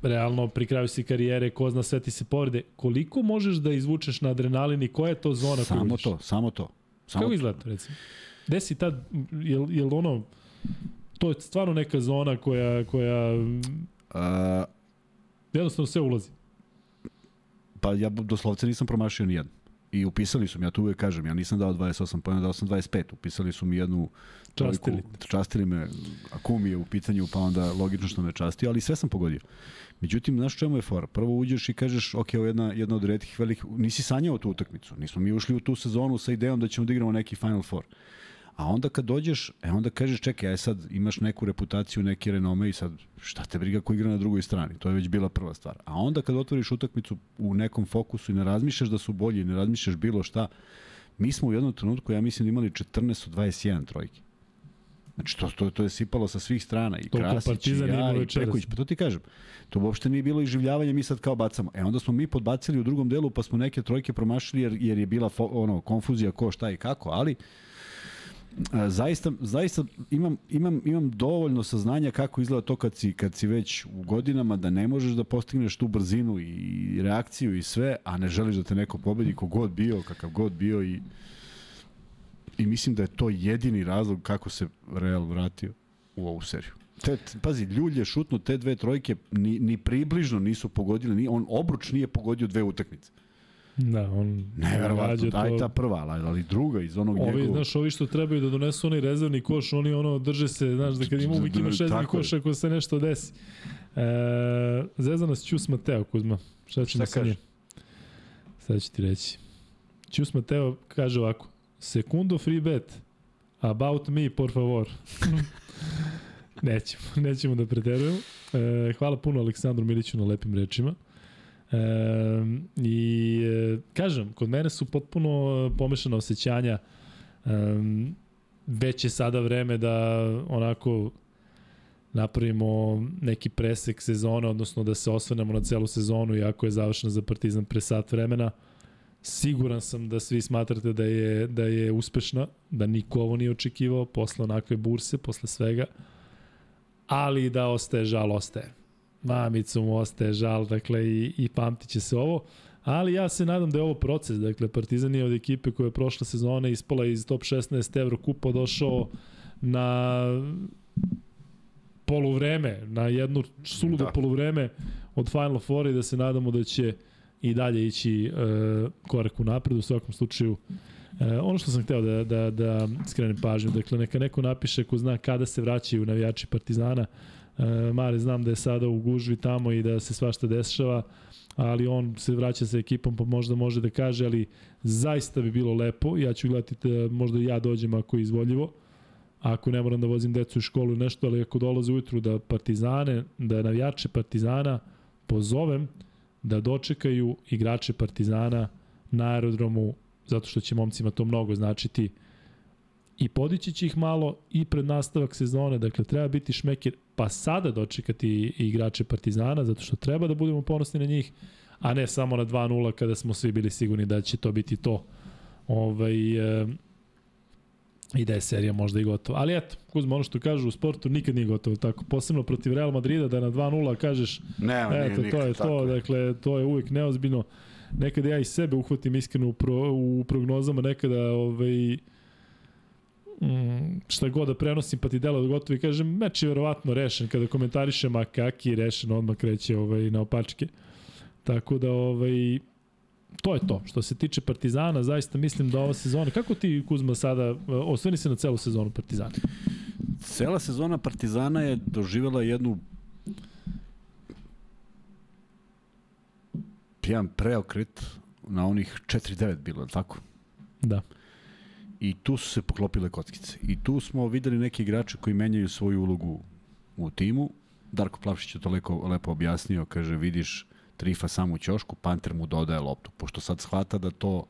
realno pri kraju si karijere, ko zna sve ti se povrede, koliko možeš da izvučeš na adrenalin i koja je to zona samo koju vidiš? Samo to, samo to. Samo Kako izgleda to, recimo? Gde si tad, jel, jel ono, to je stvarno neka zona koja, koja uh, jednostavno sve ulazi? Pa ja doslovce nisam promašio nijedno. I upisali su mi, ja tu uvek kažem, ja nisam dao 28 pojena, dao sam 25. Upisali su mi jednu Častili. častili me, a kum je u pitanju, pa onda logično što me častio, ali sve sam pogodio. Međutim, znaš čemu je fora? Prvo uđeš i kažeš, ok, ovo je jedna, jedna od redkih velikih, nisi sanjao tu utakmicu. Nismo mi ušli u tu sezonu sa idejom da ćemo da igramo neki Final Four. A onda kad dođeš, e onda kažeš, čekaj, aj sad imaš neku reputaciju, neke renome i sad šta te briga ko igra na drugoj strani. To je već bila prva stvar. A onda kad otvoriš utakmicu u nekom fokusu i ne razmišljaš da su bolji, ne razmišljaš bilo šta, mi smo u jednom trenutku, ja mislim, imali 14 od 21 trojke. Znači, to, to, to je sipalo sa svih strana. I Toliko Krasić, i ja, i Peković. Pa to ti kažem. To uopšte nije bilo iživljavanje, mi sad kao bacamo. E, onda smo mi podbacili u drugom delu, pa smo neke trojke promašili, jer, jer je bila fo, ono, konfuzija ko, šta i kako, ali zaista, zaista imam, imam, imam dovoljno saznanja kako izgleda to kad si, kad si već u godinama da ne možeš da postigneš tu brzinu i reakciju i sve, a ne želiš da te neko pobedi kogod bio, kakav god bio i i mislim da je to jedini razlog kako se Real vratio u ovu seriju. Te, pazi, Ljulj je šutno te dve trojke, ni, ni približno nisu pogodili, ni, on obruč nije pogodio dve utakmice. Da, on Neverovatno, daj to... ta prva, ali druga iz onog ovi, njegovog... Znaš, ovi što trebaju da donesu onaj rezervni koš, oni ono drže se, znaš, da kad ima uvijek ima šest koš ako se nešto desi. E, Zezana s Ćus Mateo, Kuzma. Šta ćemo sa njim? Sad ću ti reći. Ćus Mateo kaže ovako, sekundo free bet, about me, por favor. nećemo, nećemo da preterujemo. E, hvala puno Aleksandru Miliću na lepim rečima. E, I e, kažem, kod mene su potpuno pomešana osjećanja. E, već je sada vreme da onako napravimo neki presek sezone, odnosno da se osvrnemo na celu sezonu, iako je završena za Partizan pre sat vremena. Siguran sam da svi smatrate da je, da je uspešna, da niko ovo nije očekivao posle onakve burse, posle svega, ali da ostaje žal, ostaje mamicu mu ostaje žal, dakle i, i pamtit će se ovo. Ali ja se nadam da je ovo proces, dakle Partizan je od ekipe koja je prošle sezone ispala iz top 16 Euro kupa došao na poluvreme, na jednu suludo da. poluvreme od Final Four i da se nadamo da će i dalje ići uh, korak u napred u svakom slučaju uh, ono što sam hteo da, da, da skrenem pažnju, dakle neka neko napiše ko zna kada se vraćaju navijači Partizana, E, Mare znam da je sada u gužvi tamo i da se svašta dešava, ali on se vraća sa ekipom pa možda može da kaže, ali zaista bi bilo lepo, ja ću gledati da možda ja dođem ako je izvoljivo, ako ne moram da vozim decu u školu i nešto, ali ako dolaze ujutru da partizane, da navijače partizana pozovem da dočekaju igrače partizana na aerodromu, zato što će momcima to mnogo značiti i podići će ih malo i pred nastavak sezone, dakle treba biti šmekir, pa sada dočekati igrače Partizana, zato što treba da budemo ponosni na njih, a ne samo na 2-0 kada smo svi bili sigurni da će to biti to. Ovaj, e, i da je serija možda i gotova. Ali eto, Kuzma, ono što kažu u sportu nikad nije gotovo tako. Posebno protiv Real Madrida da na 2-0 kažeš ne, eto, nije to je tako. to, dakle, to je uvek neozbiljno. Nekada ja i sebe uhvatim iskreno u, pro, u prognozama, nekada ovaj, mm, šta god da prenosim pa ti delo da gotovo i kažem meč je verovatno rešen kada komentarišem a kaki je rešen odmah kreće ovaj, na opačke tako da ovaj, to je to. Što se tiče Partizana, zaista mislim da ova sezona, kako ti Kuzma sada, osvrni se na celu sezonu Partizana? Cela sezona Partizana je doživjela jednu jedan preokret na onih 4-9 bilo, tako? Da. I tu su se poklopile kockice. I tu smo videli neki igrače koji menjaju svoju ulogu u timu. Darko Plavšić je to lepo, lepo objasnio, kaže, vidiš Trifa samo u ćošku, Panter mu dodaje loptu, pošto sad shvata da to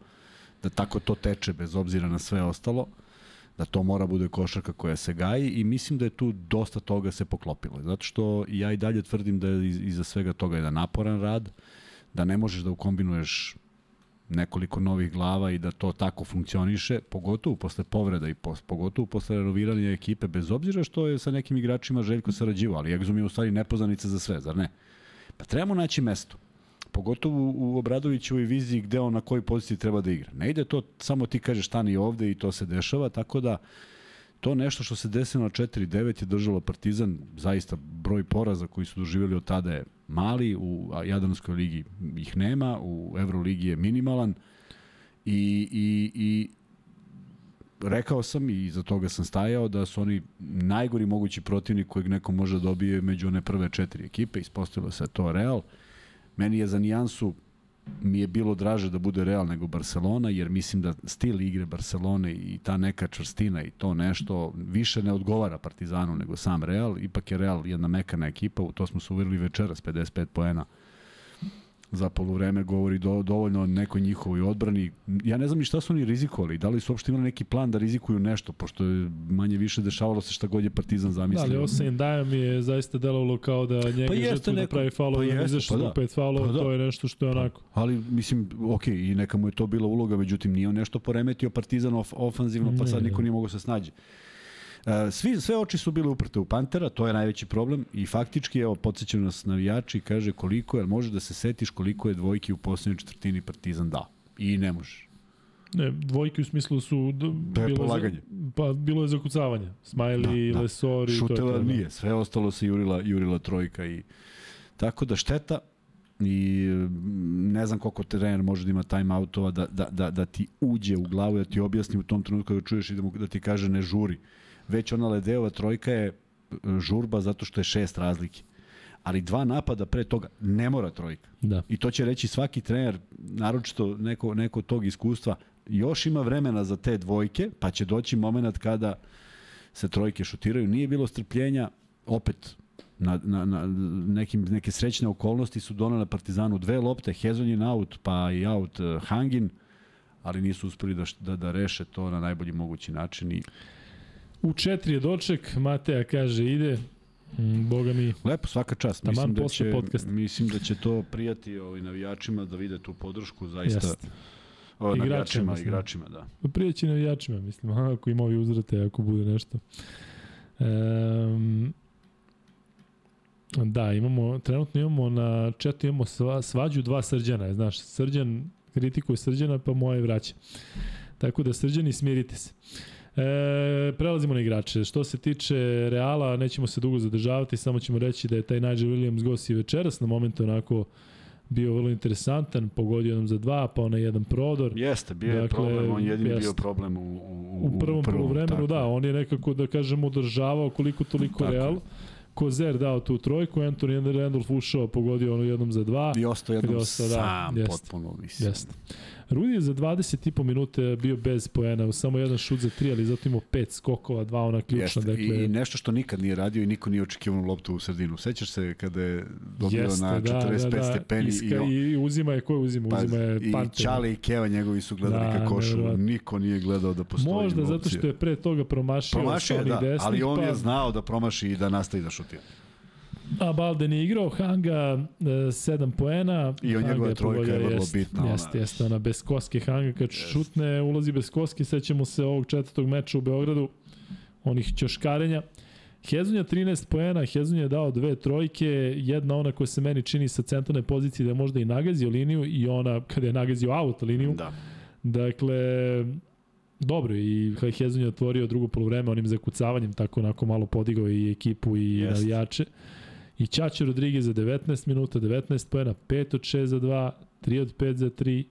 da tako to teče bez obzira na sve ostalo, da to mora bude košarka koja se gaji i mislim da je tu dosta toga se poklopilo. Zato što ja i dalje tvrdim da je iza svega toga jedan naporan rad, da ne možeš da ukombinuješ nekoliko novih glava i da to tako funkcioniše, pogotovo posle povreda i pos, pogotovo posle renoviranja ekipe, bez obzira što je sa nekim igračima Željko sarađivo, ali Egzum je u stvari nepoznanica za sve, zar ne? Pa trebamo naći mesto. Pogotovo u Obradovićevoj viziji gde on na kojoj poziciji treba da igra. Ne ide to, samo ti kažeš stani ovde i to se dešava, tako da to nešto što se desilo na 4-9 je držalo Partizan, zaista broj poraza koji su doživjeli od tada je mali, u Jadranskoj ligi ih nema, u Euroligi je minimalan i, i, i rekao sam i za toga sam stajao da su oni najgori mogući protivnik kojeg neko može da dobije među one prve četiri ekipe, ispostavilo se to Real. Meni je za nijansu mi je bilo draže da bude Real nego Barcelona, jer mislim da stil igre Barcelone i ta neka čvrstina i to nešto više ne odgovara Partizanu nego sam Real. Ipak je Real jedna mekana ekipa, u to smo se uverili večeras, 55 poena za poluvreme govori do, dovoljno o nekoj njihovoj odbrani. Ja ne znam ni šta su oni rizikovali, da li su uopšte imali neki plan da rizikuju nešto, pošto je manje više dešavalo se šta god je Partizan zamislio. Da, ali Osain Daja mi je zaista delovalo kao da njega pa žetu neko, da pravi faulov, pa da izašao pa da. pet faulova, pa da. to je nešto što je pa, onako. Ali, mislim, ok, i neka mu je to bila uloga, međutim nije on nešto poremetio Partizan of, ofanzivno, pa sad niko nije mogao se snađe. E, svi, sve oči su bile uprte u Pantera, to je najveći problem i faktički, evo, podsjećaju nas navijači, kaže koliko je, može da se setiš koliko je dvojki u poslednjoj četvrtini Partizan dao. I ne možeš. Ne, dvojke u smislu su bilo polaganje. Za, pa bilo je zakucavanje. Smiley, da, da. Lesori, Šutela to je da. nije, sve ostalo se jurila, jurila trojka i tako da šteta i mm, ne znam koliko trener može da ima timeoutova da, da, da, da ti uđe u glavu, da ti objasni u tom trenutku da čuješ i da, mu, da ti kaže ne žuri. Uh, već ona Ledeova trojka je e, žurba zato što je šest razlike. Ali dva napada pre toga ne mora trojka. Da. I to će reći svaki trener, naročito neko, neko tog iskustva, još ima vremena za te dvojke, pa će doći moment kada se trojke šutiraju. Nije bilo strpljenja, opet na, na, na nekim, neke srećne okolnosti su donale Partizanu dve lopte, Hezonjin out, pa i out uh, Hangin, ali nisu uspeli da, da, da reše to na najbolji mogući način i U četiri je doček, Mateja kaže ide, mm, Boga mi. Lepo, svaka čast. Mislim da, će, podcast. mislim da će to prijati ovaj navijačima da vide tu podršku, zaista. Jest. O, igračima, navijačima, mislim. igračima, da. Pa prijaći navijačima, mislim, aha, ako ima ovi uzrate, ako bude nešto. Um, da, imamo, trenutno imamo na četu imamo sva, svađu dva srđana, znaš, srđan kritikuje srđana, pa moje vraća. Tako da srđani, smirite se. E, prelazimo na igrače. Što se tiče Reala, nećemo se dugo zadržavati, samo ćemo reći da je taj Nigel Williams gost i večeras, na momentu onako bio vrlo interesantan, pogodio nam za dva, pa onaj jedan prodor. Jeste, bio je dakle, problem, on jedini jeste. bio problem u, u, u, u prvom, prvom vremenu, da, on je nekako, da kažemo, održavao koliko toliko tako. Real. Kozer dao tu trojku, Anthony Randolph ušao, pogodio ono jednom za dva. I ostao jednom ostao, da, sam, jest, potpuno, mislim. Jeste. Rudi je za 20,5 minute bio bez poena, samo jedan šut za tri, ali zato imao pet skokova, dva ona ključna. Jeste. Dakle, I nešto što nikad nije radio i niko nije očekivao loptu u sredinu. Sećaš se kada je dobio jeste, na 45 da, da, da. stepeni Iska, i, on, i uzima je, ko je uzima? pa, uzima je i Panter. Čale i Keva njegovi su gledali Da, ka košu. nevjerovatno. Niko nije gledao da postoji Možda zato što je pre toga promašio, Promašio da, desnih, ali on pa, je znao da promaši i da nastavi da šutira. A Balden je igrao, Hanga 7 poena. I on njegova trojka je vrlo jest, bitna. Jeste, jeste, ona bez koske Hanga kad šutne, ulazi bez koske, sećamo se ovog četvrtog meča u Beogradu, onih ćoškarenja. Hezunja 13 poena, Hezunja je dao dve trojke, jedna ona koja se meni čini sa centralne pozicije da je možda i nagazio liniju i ona kada je nagazio out liniju. Da. Dakle, dobro i Hezun je otvorio drugo polovreme onim zakucavanjem, tako onako malo podigao i ekipu i Jest. navijače. I Ćaće Rodriguez za 19 minuta, 19 pojena, 5 od 6 za 2, 3 od 5 za 3,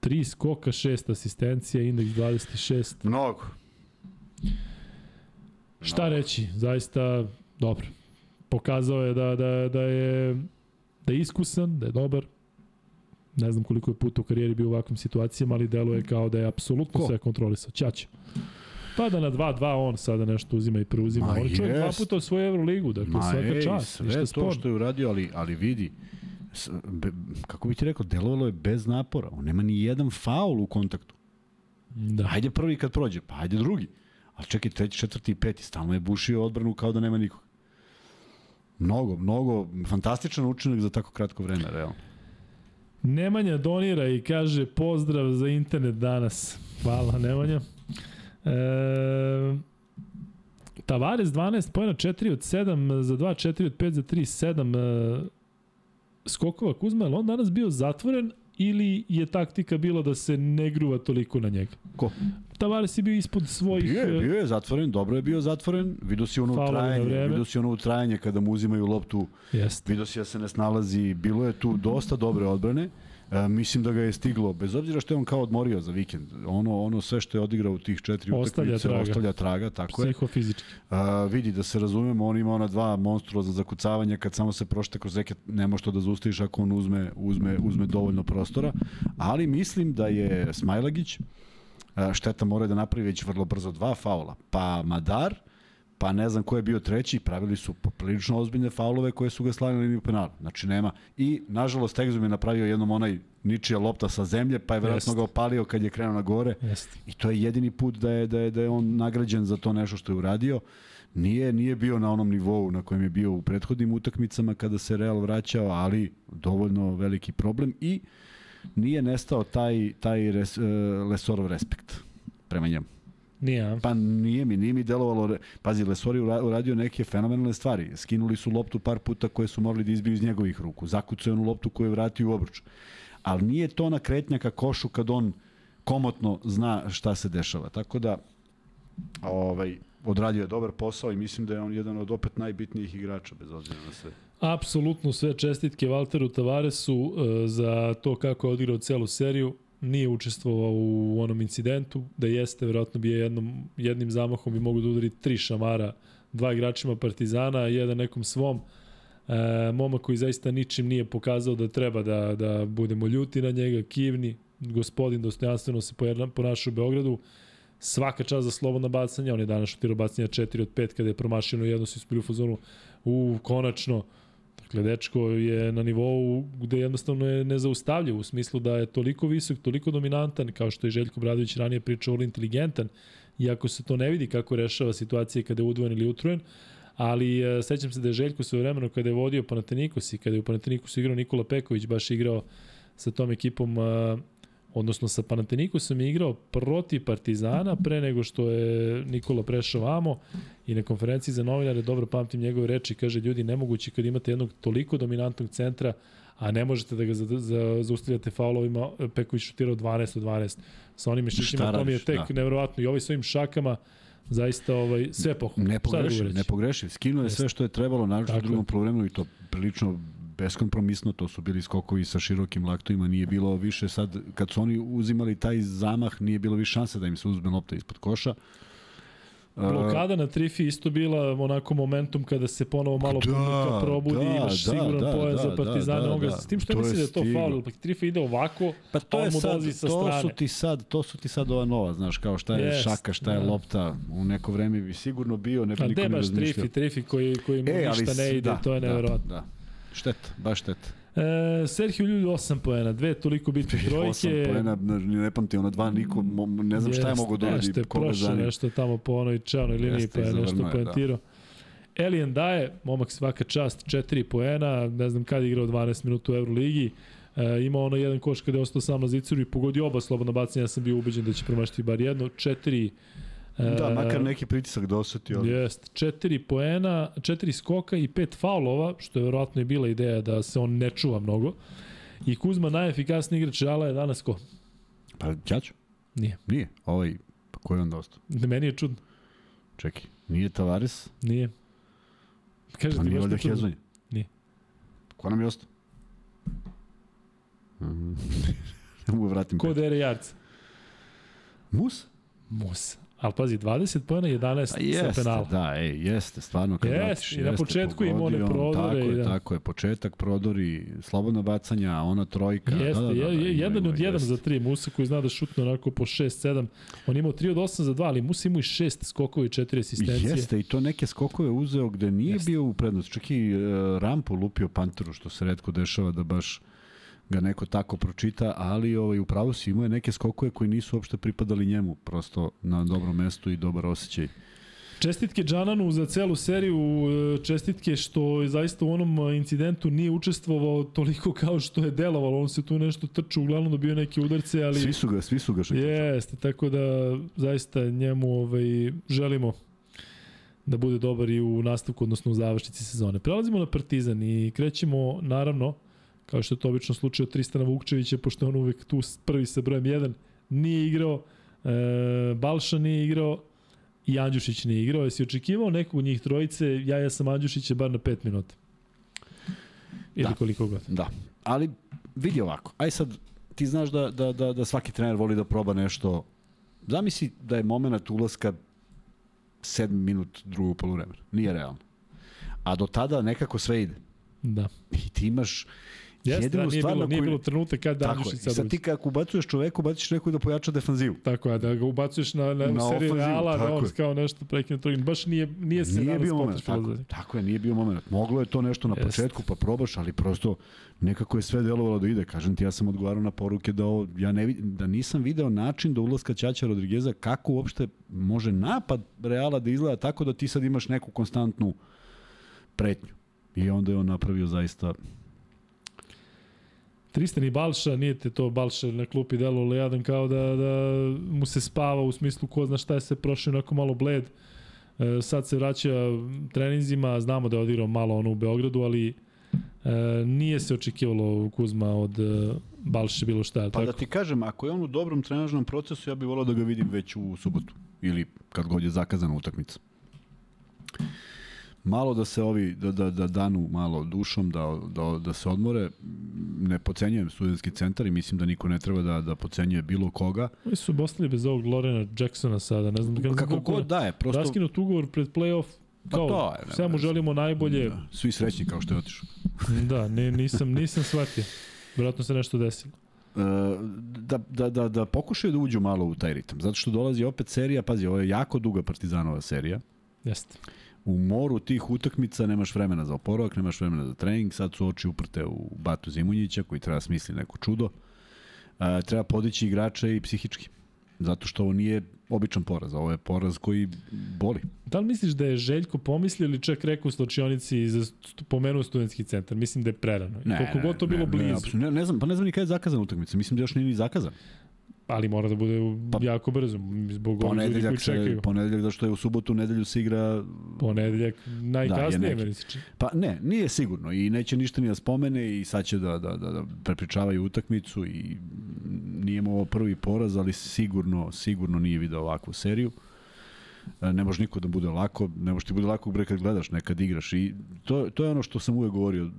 3 skoka, 6 asistencija, indeks 26. Mnogo. Šta Mnogo. reći? Zaista dobro. Pokazao je da, da, da je da je iskusan, da je dobar. Ne znam koliko je puta u karijeri bio u ovakvim situacijama, ali deluje kao da je apsolutno Ko? sve kontrolisao. Ćaće. Pa da na 2-2 on sada nešto uzima i preuzima. Ma on je čovjek dva puta osvojio Euroligu, dakle Ma svaka ej, čast. sve ništa to sporno. što je uradio, ali, ali vidi, s- be, kako bi ti rekao, delovalo je bez napora. On nema ni jedan faul u kontaktu. Da. Hajde prvi kad prođe, pa hajde drugi. Ali čekaj, treći, četvrti i peti, stalno je bušio odbranu kao da nema nikog. Mnogo, mnogo, fantastičan učinak za tako kratko vreme, realno. Nemanja donira i kaže pozdrav za internet danas. Hvala Nemanja. E, Tavares 12 pojena 4 od 7 za 2, 4 od 5 za 3, 7 e, skokova Kuzma, je on danas bio zatvoren ili je taktika bila da se ne gruva toliko na njega? Ko? Tavares je bio ispod svojih... Bio je, e, bio je zatvoren, dobro je bio zatvoren, vidio si ono Faulove na trajanje, vreme. vidio si ono trajanje kada mu uzimaju loptu, Jeste. vidio si da se ne snalazi, bilo je tu dosta dobre odbrane. E, mislim da ga je stiglo, bez obzira što je on kao odmorio za vikend. Ono, ono sve što je odigrao u tih četiri Ostavlja utakmice, traga. ostavlja traga, tako je. Psihofizički. A, vidi, da se razumemo, on ima ona dva monstruoza zakucavanja, kad samo se prošta kroz reket, nema što da zaustaviš ako on uzme, uzme, uzme dovoljno prostora, ali mislim da je Smajlagić, a, šteta mora da napravi već vrlo brzo dva faula, pa Madar, pa ne znam ko je bio treći, pravili su poprilično ozbiljne faulove koje su ga slali na liniju penala. Znači nema. I, nažalost, Exum je napravio jednom onaj ničija lopta sa zemlje, pa je verovatno Jest. ga opalio kad je krenuo na gore. Jeste. I to je jedini put da je, da je, da je on nagrađen za to nešto što je uradio. Nije, nije bio na onom nivou na kojem je bio u prethodnim utakmicama kada se Real vraćao, ali dovoljno veliki problem i nije nestao taj, taj res, uh, Lesorov respekt prema njemu. Nije? Pa nije mi, nije mi delovalo, pazi, Lesor je ura- uradio neke fenomenalne stvari. Skinuli su loptu par puta koje su morali da izbiju iz njegovih ruku. Zakucao je onu loptu koju je vratio u obruč. Ali nije to na kretnja ka košu kad on komotno zna šta se dešava. Tako da, ovaj, odradio je dobar posao i mislim da je on jedan od opet najbitnijih igrača, bez obzira na sve. Apsolutno sve čestitke Valteru Tavaresu e, za to kako je odigrao celu seriju. Nije učestvovao u onom incidentu, da jeste, verovatno bi je jednom, jednim zamahom bi mogu da udari tri šamara, dva igračima Partizana, jedan nekom svom. E, momak koji zaista ničim nije pokazao da treba da, da budemo ljuti na njega, kivni, gospodin dostojanstveno se pojedna- ponaša u Beogradu, svaka čast za slobodna bacanja, on je danas šutirao bacanja 4 od 5 kada je promašeno jedno su ispili u fazonu u konačno Dakle, dečko je na nivou gde jednostavno je nezaustavljiv u smislu da je toliko visok, toliko dominantan, kao što je Željko Bradović ranije pričao, vrlo inteligentan, iako se to ne vidi kako rešava situacije kada je udvojen ili utrujen, ali e, sećam se da je Željko sve vremeno kada je vodio Panathinaikos i kada je u Panathinaikosu igrao Nikola Peković, baš igrao sa tom ekipom e, odnosno sa Panathinaikosom je igrao protiv Partizana pre nego što je Nikola prešao vamo i na konferenciji za novinare dobro pamtim njegove reči kaže ljudi nemoguće kad imate jednog toliko dominantnog centra a ne možete da ga za, za, zaustavljate faulovima Peković šutirao 12 od 12 sa onim mišićima to mi je tek da. nevjerovatno. I ovaj svojim šakama zaista ovaj sve pohvalno Ne da pogrešiv, ne pogrešiv. Skinuo je sve što je trebalo, naravno u drugom polovremenu i to prilično beskompromisno, to su bili skokovi sa širokim laktovima, nije bilo više sad, kad su oni uzimali taj zamah, nije bilo više šanse da im se uzme lopta ispod koša. Blokada na Trifi isto bila onako momentum kada se ponovo malo da, publika probudi, da, imaš da, siguran da, pojas da, za Partizana, da, da, da. s tim što to misli da je to faul, pa Trifi ide ovako, pa to je sad, sa to strane. Su ti sad, to su ti sad ova nova, znaš, kao šta je yes, šaka, šta je da. lopta, u neko vreme bi sigurno bio, ne bi niko ne razmišljao. Trifi, Trifi koji, koji mu e, ništa ne ide, da, to je neverovatno. Da, da. Šteta, baš šteta. E, Sergio Ljulj 8 poena, dve toliko bitne trojke. 8 poena, ne pamti, ono dva niko, ne znam šta je mogo da uradi. Nešto je prošlo, nešto tamo po onoj čelnoj liniji, pa je nešto poentirao. Da. Elijan daje, momak svaka čast, 4 poena, ne znam kada je igrao 12 minuta u Euroligi. E, ima ono jedan koš kada je ostao sam na ziceru i pogodio oba slobodna bacanja, ja sam bio ubeđen da će promašiti bar jedno. 4 Da, makar neki pritisak da osjeti. Ali... Jest, četiri poena, četiri skoka i pet faulova, što je verovatno i bila ideja da se on ne čuva mnogo. I Kuzma najefikasniji igrač Ala je danas ko? Pa Ćaću. Nije. Nije, ovaj, pa ko je onda ostao? Da meni je čudno. Čekaj, nije Tavares? Nije. Kaže pa nije valjda Hezonja? Nije. Ko nam je ostao? ne mogu vratim. Ko Dere Jarc? Mus? Mus. Ali pazi, 20 pojena, 11 pa jeste, sa penala. Da, ej, jeste, stvarno kad jest, vratiš. I na početku ima one prodore. Tako je, da. tako je, početak, prodori, slobodno bacanja, ona trojka. Jeste, da, da, da, da, je, jedan od jedan za tri. Musa koji zna da šutne onako po 6-7. On imao 3 od 8 za 2, ali Musa imao i 6 skokova i 4 asistencije. Jeste, i to neke skokove uzeo gde nije jeste. bio u prednosti. Čak i uh, rampu lupio Panteru, što se redko dešava da baš ga neko tako pročita, ali ovaj, upravo si imao je neke skokove koji nisu uopšte pripadali njemu, prosto na dobrom mestu i dobar osjećaj. Čestitke Džananu za celu seriju, e, čestitke što je zaista u onom incidentu nije učestvovao toliko kao što je delovalo, on se tu nešto trču, uglavnom dobio neke udarce, ali... Svi su ga, svi su ga šekiću. Jeste, tako da zaista njemu ovaj, želimo da bude dobar i u nastavku, odnosno u završnici sezone. Prelazimo na Partizan i krećemo, naravno, kao što je to obično slučaj od Tristana Vukčevića, pošto on uvek tu prvi sa brojem 1 nije igrao, e, Balša nije igrao i Andjušić nije igrao. Jesi očekivao nekog njih trojice, ja ja sam Andjušića bar na 5 minuta. Ili da, koliko god. Da, ali vidi ovako, aj sad ti znaš da, da, da, da svaki trener voli da proba nešto. Zamisli da je moment ulaska 7 minut drugog poluvremena. Nije realno. A do tada nekako sve ide. Da. I ti imaš Jeste, Jedinu da, nije, bilo, nije bilo trenutak kada Andjušić sad Sad ti kako ubacuješ čoveku, ubaciš neku da pojača defanzivu. Tako je, da ga ubacuješ na, na, na seriju Reala, da on kao nešto prekine to. Baš nije, nije se nije bio moment, tako, tako je, nije bio moment. Moglo je to nešto na Jeste. početku, pa probaš, ali prosto nekako je sve delovalo da ide. Kažem ti, ja sam odgovarao na poruke da, ovo, ja ne, da nisam video način do ulaska Ćaća Rodrigueza kako uopšte može napad Reala da izgleda tako da ti sad imaš neku konstantnu pretnju. I onda je on napravio zaista Tristan i Balša, nije te to Balša na klupi delo lejadan kao da, da mu se spava u smislu ko zna šta je se prošao onako malo bled. E, sad se vraća treninzima, znamo da je odigrao malo ono u Beogradu, ali e, nije se očekivalo Kuzma od e, Balše bilo šta. Pa tako? da ti kažem, ako je on u dobrom trenažnom procesu, ja bih volao da ga vidim već u subotu ili kad god je zakazana utakmica malo da se ovi, da, da, da danu malo dušom, da, da, da se odmore. Ne pocenjujem studentski centar i mislim da niko ne treba da, da pocenjuje bilo koga. Oni su ostali bez ovog Lorena Jacksona sada, ne znam kako, kako god da je. Prosto... Raskinut ugovor pred playoff, pa kao, pa to je, sve mu želimo najbolje. Da, svi srećni kao što je otišao. da, ne, nisam, nisam shvatio. Vjerojatno se nešto desilo e, da, da, da, da pokušaju da uđu malo u taj ritam. Zato što dolazi opet serija, pazi, ovo je jako duga Partizanova serija. Jeste u moru tih utakmica nemaš vremena za oporavak, nemaš vremena za trening, sad su oči uprte u Batu Zimunjića koji treba smisli neko čudo. E, treba podići igrače i psihički. Zato što ovo nije običan poraz, ovo je poraz koji boli. Da li misliš da je Željko pomislio ili čak rekao u slučionici za pomenuo studentski centar? Mislim da je prerano. Ne, Koliko god to bilo ne, blizu. Ne, ne, znam, pa ne znam ni kada je zakazan utakmica. Mislim da još nije ni zakazan ali mora da bude pa, jako brzo zbog ovih ljudi koji čekaju. Ponedeljak zašto je u subotu, nedelju se igra ponedeljak najkasnije da, meni Pa ne, nije sigurno i neće ništa ni da spomene i sad će da da da, da prepričavaju utakmicu i nije ovo prvi poraz, ali sigurno sigurno nije video ovakvu seriju. E, ne može niko da bude lako, ne može ti bude lako bre kad gledaš, nekad igraš i to, to je ono što sam uvek govorio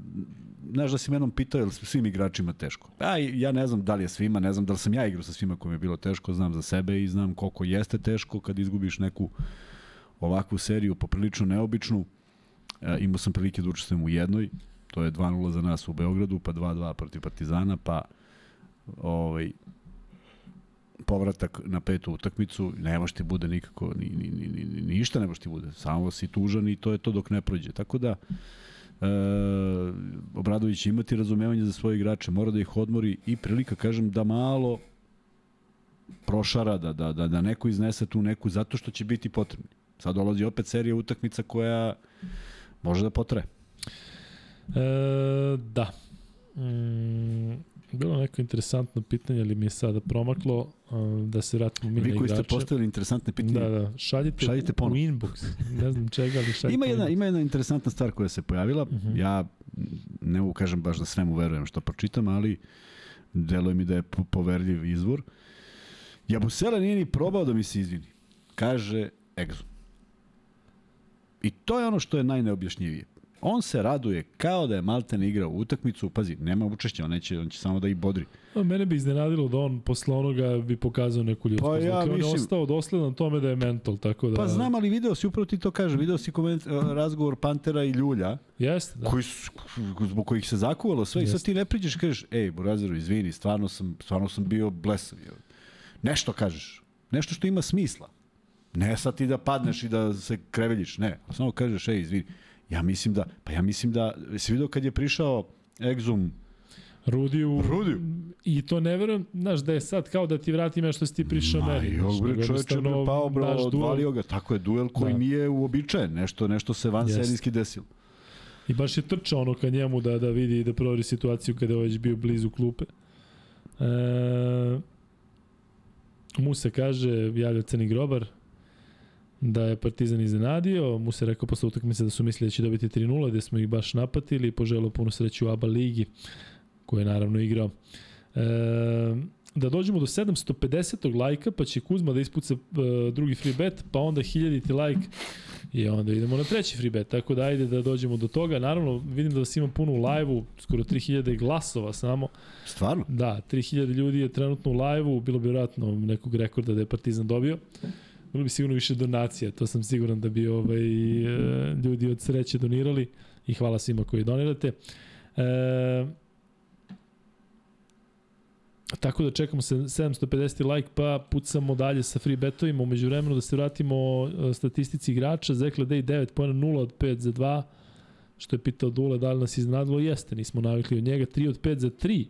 znaš da si menom pitao je li svim igračima teško. A, ja ne znam da li je svima, ne znam da li sam ja igrao sa svima kojima je bilo teško, znam za sebe i znam koliko jeste teško kad izgubiš neku ovakvu seriju poprilično neobičnu. E, imao sam prilike da učestvujem u jednoj, to je 2-0 za nas u Beogradu, pa 2-2 protiv Partizana, pa ovaj, povratak na petu utakmicu, ne može ti bude nikako, ni, ni, ni, ni, ni ništa ne može ti bude, samo si tužan i to je to dok ne prođe. Tako da, e, Obradović imati razumevanje za svoje igrače, mora da ih odmori i prilika, kažem, da malo prošara, da, da, da, da neko iznese tu neku, zato što će biti potrebni. Sad dolazi opet serija utakmica koja može da potre. E, da. Mm, bilo neko interesantno pitanje, ali mi je sada promaklo da se vratimo mi Vi na koji igrače. ste postavili interesantne pitanje. Da, da. Šaljite, Šaljite u, ponovo. u inbox. Ne znam čega, ali šaljite Ima jedna, ima jedna interesantna stvar koja se pojavila. Uh Mhm. -huh. Ja ne mogu kažem baš da svemu verujem što pročitam, ali deluje mi da je po- poverljiv izvor. Jabusele nije ni probao da mi se izvini. Kaže Exum. I to je ono što je najneobjašnjivije. On se raduje kao da je Malten igrao utakmicu, pazi, nema učešća, on, neće, on će samo da ih bodri. A, Mene bi iznenadilo da on posle onoga bi pokazao neku ljudsku. Pa ja dakle, on je mislim- ostao dosledan tome da je mental, tako da... Pa znam, ali video si, upravo ti to kaže, video si koment, razgovor Pantera i Ljulja, Jeste, da. koji su, zbog kojih se zakuvalo sve i sad ti ne priđeš i kažeš, ej, Burazeru, izvini, stvarno sam, stvarno sam bio blesav. Nešto kažeš, nešto što ima smisla. Ne sad ti da padneš i da se kreveljiš, ne. Samo kažeš, ej, izvini. Ja mislim da, pa ja mislim da, si vidio kad je prišao Exum, Rudiju. Rudiju. I to ne verujem, znaš, da je sad kao da ti vratim ja što si ti prišao Ma, meni. jok, znaš, bre, čoveče, jednostavno pao, bro, odvalio ga. Tako je, duel koji Da. nije uobičajen. Nešto, nešto se van serijski desilo. I baš je trčao ono ka njemu da, da vidi i da proveri situaciju kada je već bio blizu klupe. E, Musa kaže, javlja Crni grobar, da je Partizan iznenadio. Musa je rekao posle utakmice da su mislili da će dobiti 3-0, gde smo ih baš napatili i poželao puno sreću u ABA ligi, koju je naravno igrao. E, da dođemo do 750. lajka, pa će Kuzma da ispuca e, drugi free bet, pa onda 1000 like i onda idemo na treći free bet. Tako da ajde da dođemo do toga. Naravno, vidim da vas ima puno u live-u, skoro 3000 glasova samo. Stvarno? Da, 3000 ljudi je trenutno u live-u, bilo bi vjerojatno nekog rekorda da je Partizan dobio. Bilo bi sigurno više donacija, to sam siguran da bi ovaj, e, ljudi od sreće donirali i hvala svima koji donirate. E, Tako da čekamo se 750 like pa pucamo dalje sa free betovima. Umeđu vremenu da se vratimo e, statistici igrača. Zekle Day 9 pojena 0 od 5 za 2 što je pitao Dule da li nas iznadilo, jeste, nismo navikli od njega, 3 od 5 za 3.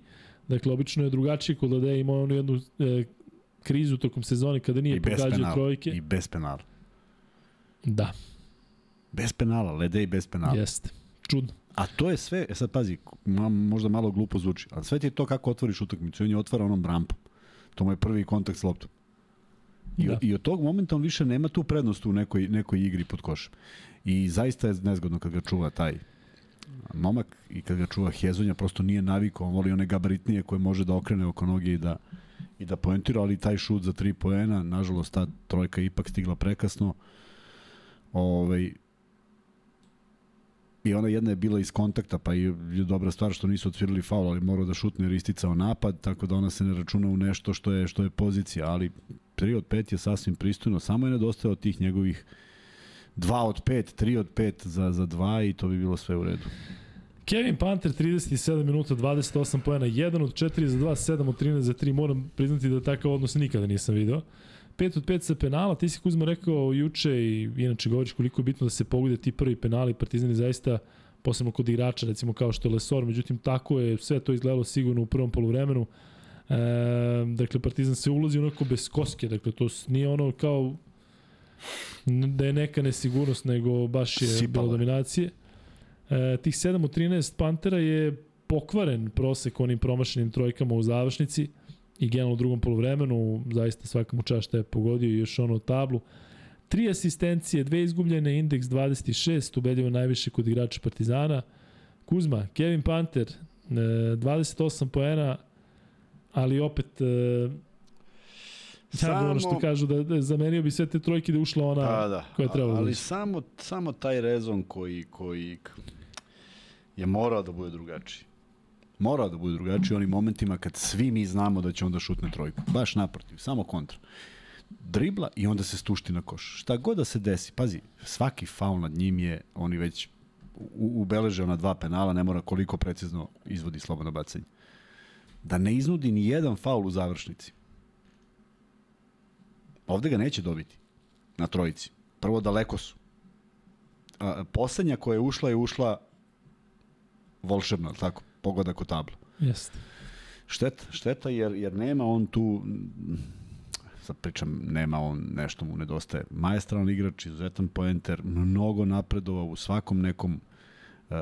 Dakle, obično je drugačije kod Lade imao onu jednu e, krizu tokom sezone kada nije pogađao penala. trojke. I bez penala. Da, Bez penala, Lede i bez penala. jeste. Čudno. A to je sve, e sad pazi, možda malo glupo zvuči, ali sve ti je to kako otvoriš utakmicu. On je otvara onom rampom. To mu je prvi kontakt s loptom. I, da. I od tog momenta on više nema tu prednost u nekoj, nekoj igri pod košem. I zaista je nezgodno kad ga čuva taj momak i kad ga čuva Hezonja, prosto nije navikao, on voli one gabaritnije koje može da okrene oko noge i da, i da poentira, ali taj šut za tri poena, nažalost ta trojka ipak stigla prekasno. Ovaj, I ona jedna je bila iz kontakta, pa je, dobra stvar što nisu otvirali faul, ali morao da šutne jer je isticao napad, tako da ona se ne računa u nešto što je što je pozicija, ali 3 od 5 je sasvim pristojno, samo je nedostajao tih njegovih 2 od 5, 3 od 5 za, za 2 i to bi bilo sve u redu. Kevin Panter 37 minuta 28 poena 1 od 4 za 2 7 od 13 za 3 moram priznati da takav odnos nikada nisam video. 5 od 5 sa penala. Ti si Kuzma rekao juče i inače govoriš koliko je bitno da se pogode ti prvi penali. Partizan je zaista posebno kod igrača recimo kao što je Lesor međutim tako je sve to izgledalo sigurno u prvom poluvremenu. E, dakle Partizan se ulazi onako bez koske. Dakle to nije ono kao da je neka nesigurnost nego baš je Sipalo bilo je. dominacije E, tih 7 od 13 Pantera je pokvaren prosek onim promašenim trojkama u završnici i generalno u drugom polovremenu, zaista svaka mu čast šta je pogodio i još ono tablu. Tri asistencije, dve izgubljene, indeks 26, ubedljivo najviše kod igrača Partizana. Kuzma, Kevin Panter, e, 28 poena, ali opet e, Samo... ono što kažu da, da zamenio bi sve te trojke da ušla ona Pa da, koja je trebala da ali uđe. samo, samo taj rezon koji, koji je morao da bude drugačiji. Morao da bude drugačiji u onim momentima kad svi mi znamo da će onda šutne trojku. Baš naprotiv, samo kontra. dribla i onda se stušti na koš. Šta god da se desi, pazi, svaki faul nad njim je, oni već ubeleže na dva penala, ne mora koliko precizno izvodi slobodno bacanje. Da ne iznudi ni jedan faul u završnici. Ovde ga neće dobiti na trojici. Prvo daleko su. A, poslednja koja je ušla je ušla volšebno, tako, pogodak u tablu. Jeste. Šteta, šteta jer, jer nema on tu sad pričam, nema on, nešto mu nedostaje. Maestralan igrač, izuzetan poenter, mnogo napredovao u svakom nekom uh,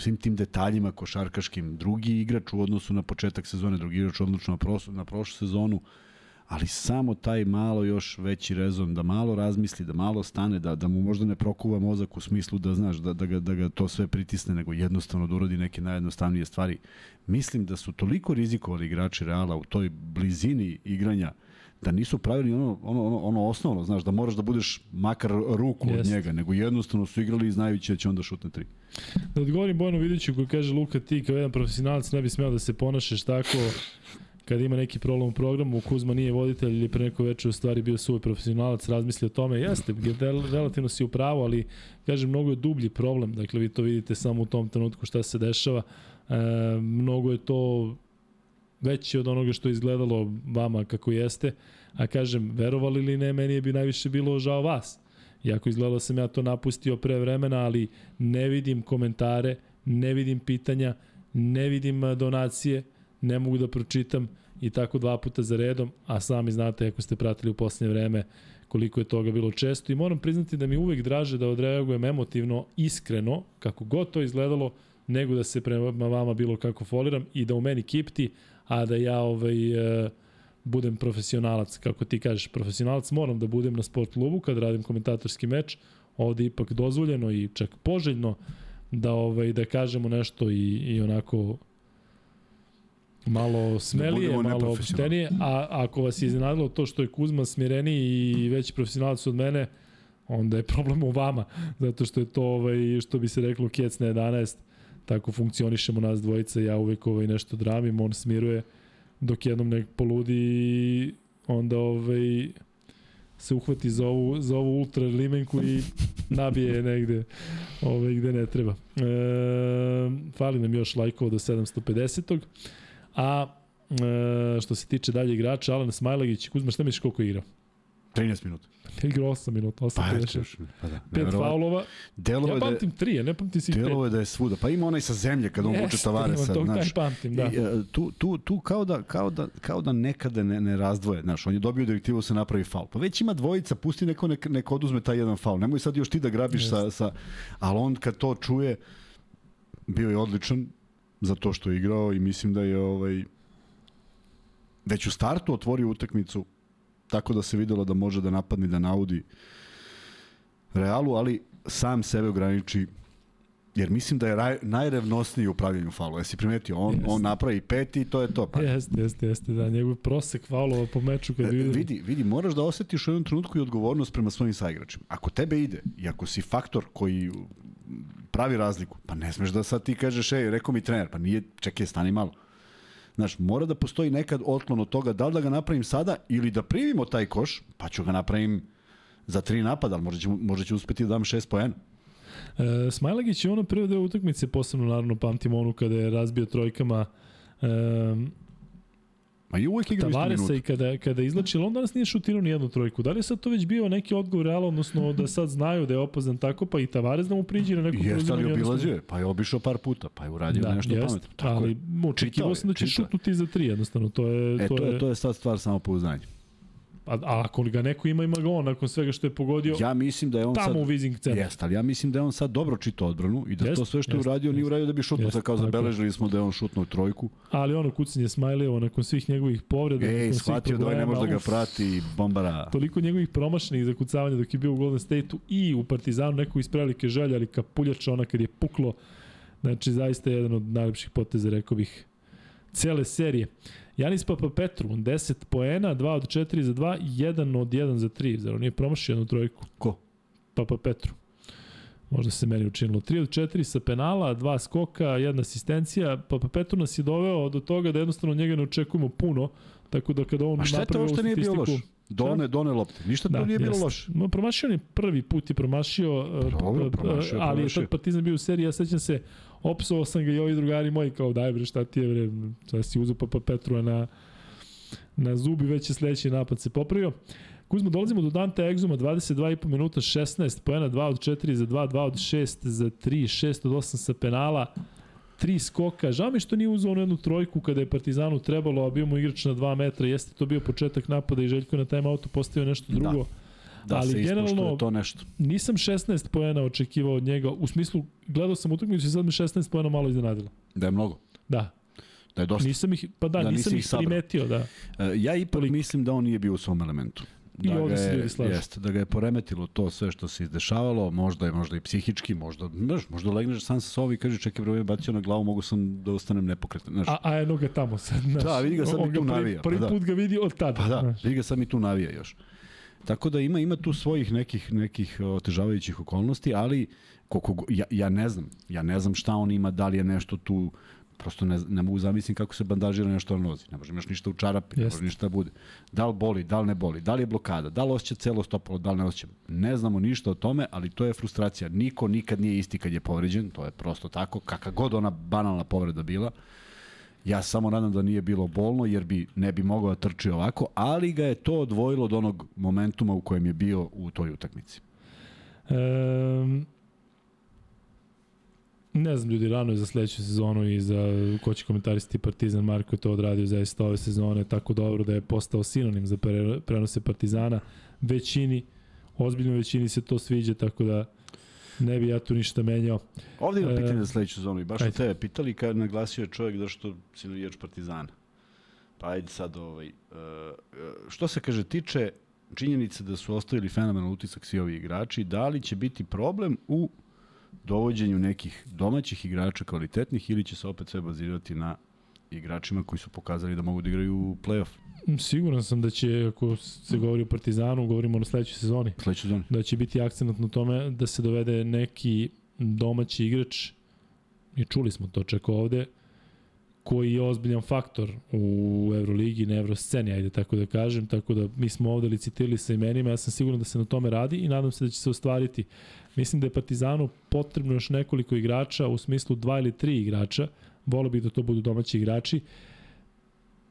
svim tim detaljima košarkaškim. Drugi igrač u odnosu na početak sezone, drugi igrač u odnosu na, prošlu, na prošlu sezonu, ali samo taj malo još veći rezon, da malo razmisli, da malo stane, da, da mu možda ne prokuva mozak u smislu da znaš, da, da, ga, da ga to sve pritisne, nego jednostavno da uradi neke najjednostavnije stvari. Mislim da su toliko rizikovali igrači Reala u toj blizini igranja da nisu pravili ono, ono, ono, ono osnovno, znaš, da moraš da budeš makar ruku Jest. od njega, nego jednostavno su igrali i znajući da će onda šutne tri. Da odgovorim Bojanu Vidiću koji kaže Luka ti kao jedan profesionalac ne bi smeo da se ponašaš tako kad ima neki problem u programu, Kuzma nije voditelj ili pre neko veče u stvari bio svoj profesionalac, razmisli o tome, jeste, relativno si u pravu, ali kažem, mnogo je dublji problem, dakle vi to vidite samo u tom trenutku šta se dešava, e, mnogo je to veći od onoga što je izgledalo vama kako jeste, a kažem, verovali ili ne, meni je bi najviše bilo žao vas. Iako izgledalo da sam ja to napustio pre vremena, ali ne vidim komentare, ne vidim pitanja, ne vidim donacije, ne mogu da pročitam i tako dva puta za redom, a sami znate ako ste pratili u poslednje vreme koliko je toga bilo često. I moram priznati da mi uvek draže da odreagujem emotivno, iskreno, kako god to izgledalo, nego da se prema vama bilo kako foliram i da u meni kipti, a da ja ovaj, e, budem profesionalac, kako ti kažeš, profesionalac moram da budem na sport klubu kad radim komentatorski meč, ovde ipak dozvoljeno i čak poželjno da ovaj da kažemo nešto i, i onako malo smelije, da malo opštenije, a ako vas je iznenadilo to što je Kuzma smireniji i veći profesionalac od mene, onda je problem u vama, zato što je to, ovaj, što bi se reklo, kjec na 11, tako funkcionišemo nas dvojica, ja uvek ovaj nešto dramim, on smiruje, dok jednom nek poludi i onda ovaj, se uhvati za ovu, za ovu ultra limenku i nabije negde ovaj, gde ne treba. E, fali nam još lajkova do 750. A e, što se tiče dalje igrača, Alan Smajlagić, Kuzma, šta misliš koliko je igrao? 13 minuta. Igra 8 minuta, 8 pa, pa da. Pet faulova. Delove ja pamtim 3, ja ne pamtim si 5. Delovo je da je svuda. Pa ima onaj sa zemlje kad on vuče tavare sad, to, znaš. pamtim, da. I, e, tu, tu, tu kao da, kao da, kao da nekada ne, ne razdvoje, znaš, on je dobio direktivu da se napravi faul. Pa već ima dvojica, pusti neko nek, nek oduzme taj jedan faul. Nemoj sad još ti da grabiš sa, sa, ali on kad to čuje, bio je odličan za to što je igrao i mislim da je ovaj, već u startu otvorio utakmicu tako da se videlo da može da napadne da naudi Realu, ali sam sebe ograniči jer mislim da je raj, najrevnosniji u pravljenju faula. Jesi primetio? On, jeste. on napravi peti i to je to. Pa. Jeste, jeste, jeste. Da, njegov prosek faulova po meču kad e, vidi... Vidi, vidi, moraš da osetiš u jednom trenutku i odgovornost prema svojim saigračima. Ako tebe ide i ako si faktor koji pravi razliku, pa ne smeš da sad ti kažeš, ej, rekao mi trener, pa nije, čekaj, stani malo. Znaš, mora da postoji nekad otklon od toga da li da ga napravim sada ili da primimo taj koš, pa ću ga napravim za tri napada, ali možda ću, možda ću uspeti da dam šest poena. E, Smajlagić je ono prvo deo utakmice, posebno naravno pamtimo onu kada je razbio trojkama e, Ma i uvek igra Tavaresa i kada, kada izlači, on danas nije šutirao ni jednu trojku. Da li je sad to već bio neki odgovor Reala, odnosno da sad znaju da je opazan tako, pa i Tavares da mu priđe na neku Jeste, ali obilazio je, pa je obišao par puta, pa je uradio da, nešto jest, pametno. Tako ali očekivao sam da će šutnuti za tri, jednostavno. To je, e, to, to je, je, to je sad stvar samopouzdanja. A, a ako ga neko ima, ima ga on, nakon svega što je pogodio. Ja mislim da je on tamo sad... u Wizing centru. Jeste, ali ja mislim da je on sad dobro čitao odbranu i da jest, to sve što je uradio, nije uradio da bi šutnuo, sad kao zabeležili smo da je on šutnuo trojku. Ali ono kucanje Smajlevo nakon svih njegovih povreda, Ej, shvatio da ovaj ne može da ga prati, bombara. Toliko njegovih promašenih zakucavanja dok je bio u Golden State-u i u Partizanu nekog ispravlike želja, ali kapuljača ona kad je puklo. Znači, zaista je jedan od najlepših poteza, rekao bih, cele serije. Janis Papa Petru, 10 poena, 2 od 4 za 2, 1 od 1 za 3. Zar on nije promašio jednu trojku? Ko? Papa Petru. Možda se meni učinilo. 3 od 4 sa penala, dva skoka, jedna asistencija, pa Petru nas je doveo do toga da jednostavno njega ne očekujemo puno, tako da kada on A šta je to što nije bio loš? Done, done lopte. Ništa da, to nije bilo loše. No, promašio on je prvi put je promašio, uh, Dobro, uh, promašio, ali je promašio. tad Partizan bio u seriji, ja sećam se, opsovao sam ga i ovi drugari moji, kao daj bre, šta ti je bre, sad si uzeo pa, pa Petrua na, na zubi, već je sledeći napad se popravio. Kuzmo, dolazimo do Dante Exuma, 22,5 minuta, 16 poena, 2 od 4 za 2, 2 od 6 za 3, 6 od 8 sa penala, 3 skoka. Žao mi što nije uzeo onu jednu trojku kada je Partizanu trebalo, a bio mu igrač na 2 metra, jeste to bio početak napada i Željko na time auto postavio nešto Da. drugo. Da Ali se generalno- to nešto. Nisam 16 poena očekivao od njega, u smislu, gledao sam utakmicu i sad me 16 poena malo iznenadilo. Da je mnogo. Da, Da je dosta. nisam ih, pa da, Da, da nisam ih sabrao. primetio, da. E, Ja ipak Toliko. mislim da on nije bio u svom elementu. I Da ovde ga se ljudi slažu. Jeste, da ga je poremetilo to sve što se izdešavalo, možda je možda i psihički, možda, znaš, možda legneš sam sa sobom i kaže čekaj bre, ovaj bacio na glavu, mogu sam da ostanem nepokretan, znaš. A, a eno ga tamo sad, znaš. Da, vidi ga sad mi tu prvi, navija, pa Prvi da. put ga vidi od tada. Pa da, znaš. vidi ga sad mi tu navija još. Tako da ima ima tu svojih nekih nekih otežavajućih okolnosti, ali koliko ja, ja ne znam, ja ne znam šta on ima, da li je nešto tu prosto ne, ne mogu zamisliti kako se bandažira nešto na nozi. Ne može imaš ništa u čarapi, ne može ništa da bude. Da li boli, da li ne boli, da li je blokada, da li osjeća celo stopalo, da li ne osjeća. Ne znamo ništa o tome, ali to je frustracija. Niko nikad nije isti kad je povređen, to je prosto tako, kakva god ona banalna povreda bila. Ja samo nadam da nije bilo bolno, jer bi ne bi mogao da trči ovako, ali ga je to odvojilo od onog momentuma u kojem je bio u toj utakmici. Um, ne znam ljudi, rano je za sledeću sezonu i za ko će komentarisati Partizan, Marko je to odradio zaista ove sezone tako dobro da je postao sinonim za pre, prenose Partizana. Većini, ozbiljno većini se to sviđa, tako da ne bi ja tu ništa menjao. Ovde ima E, pitanje za sledeću sezonu i baš ajde. tebe pitali kad naglasio je čovjek da što si navijač Partizana. Pa ajde sad ovaj, uh, što se kaže tiče činjenice da su ostavili fenomenal utisak svi ovi igrači, da li će biti problem u dovođenju nekih domaćih igrača kvalitetnih ili će se opet sve bazirati na igračima koji su pokazali da mogu da igraju u play-off Siguran sam da će, ako se govori o Partizanu, govorimo o sledećoj sezoni, sledeću sezonu. da će biti akcent na tome da se dovede neki domaći igrač, i čuli smo to čak ovde, koji je ozbiljan faktor u Euroligi, na Eurosceni, ajde tako da kažem, tako da mi smo ovde licitirali sa imenima, ja sam siguran da se na tome radi i nadam se da će se ostvariti. Mislim da je Partizanu potrebno još nekoliko igrača, u smislu dva ili tri igrača, volio bih da to budu domaći igrači,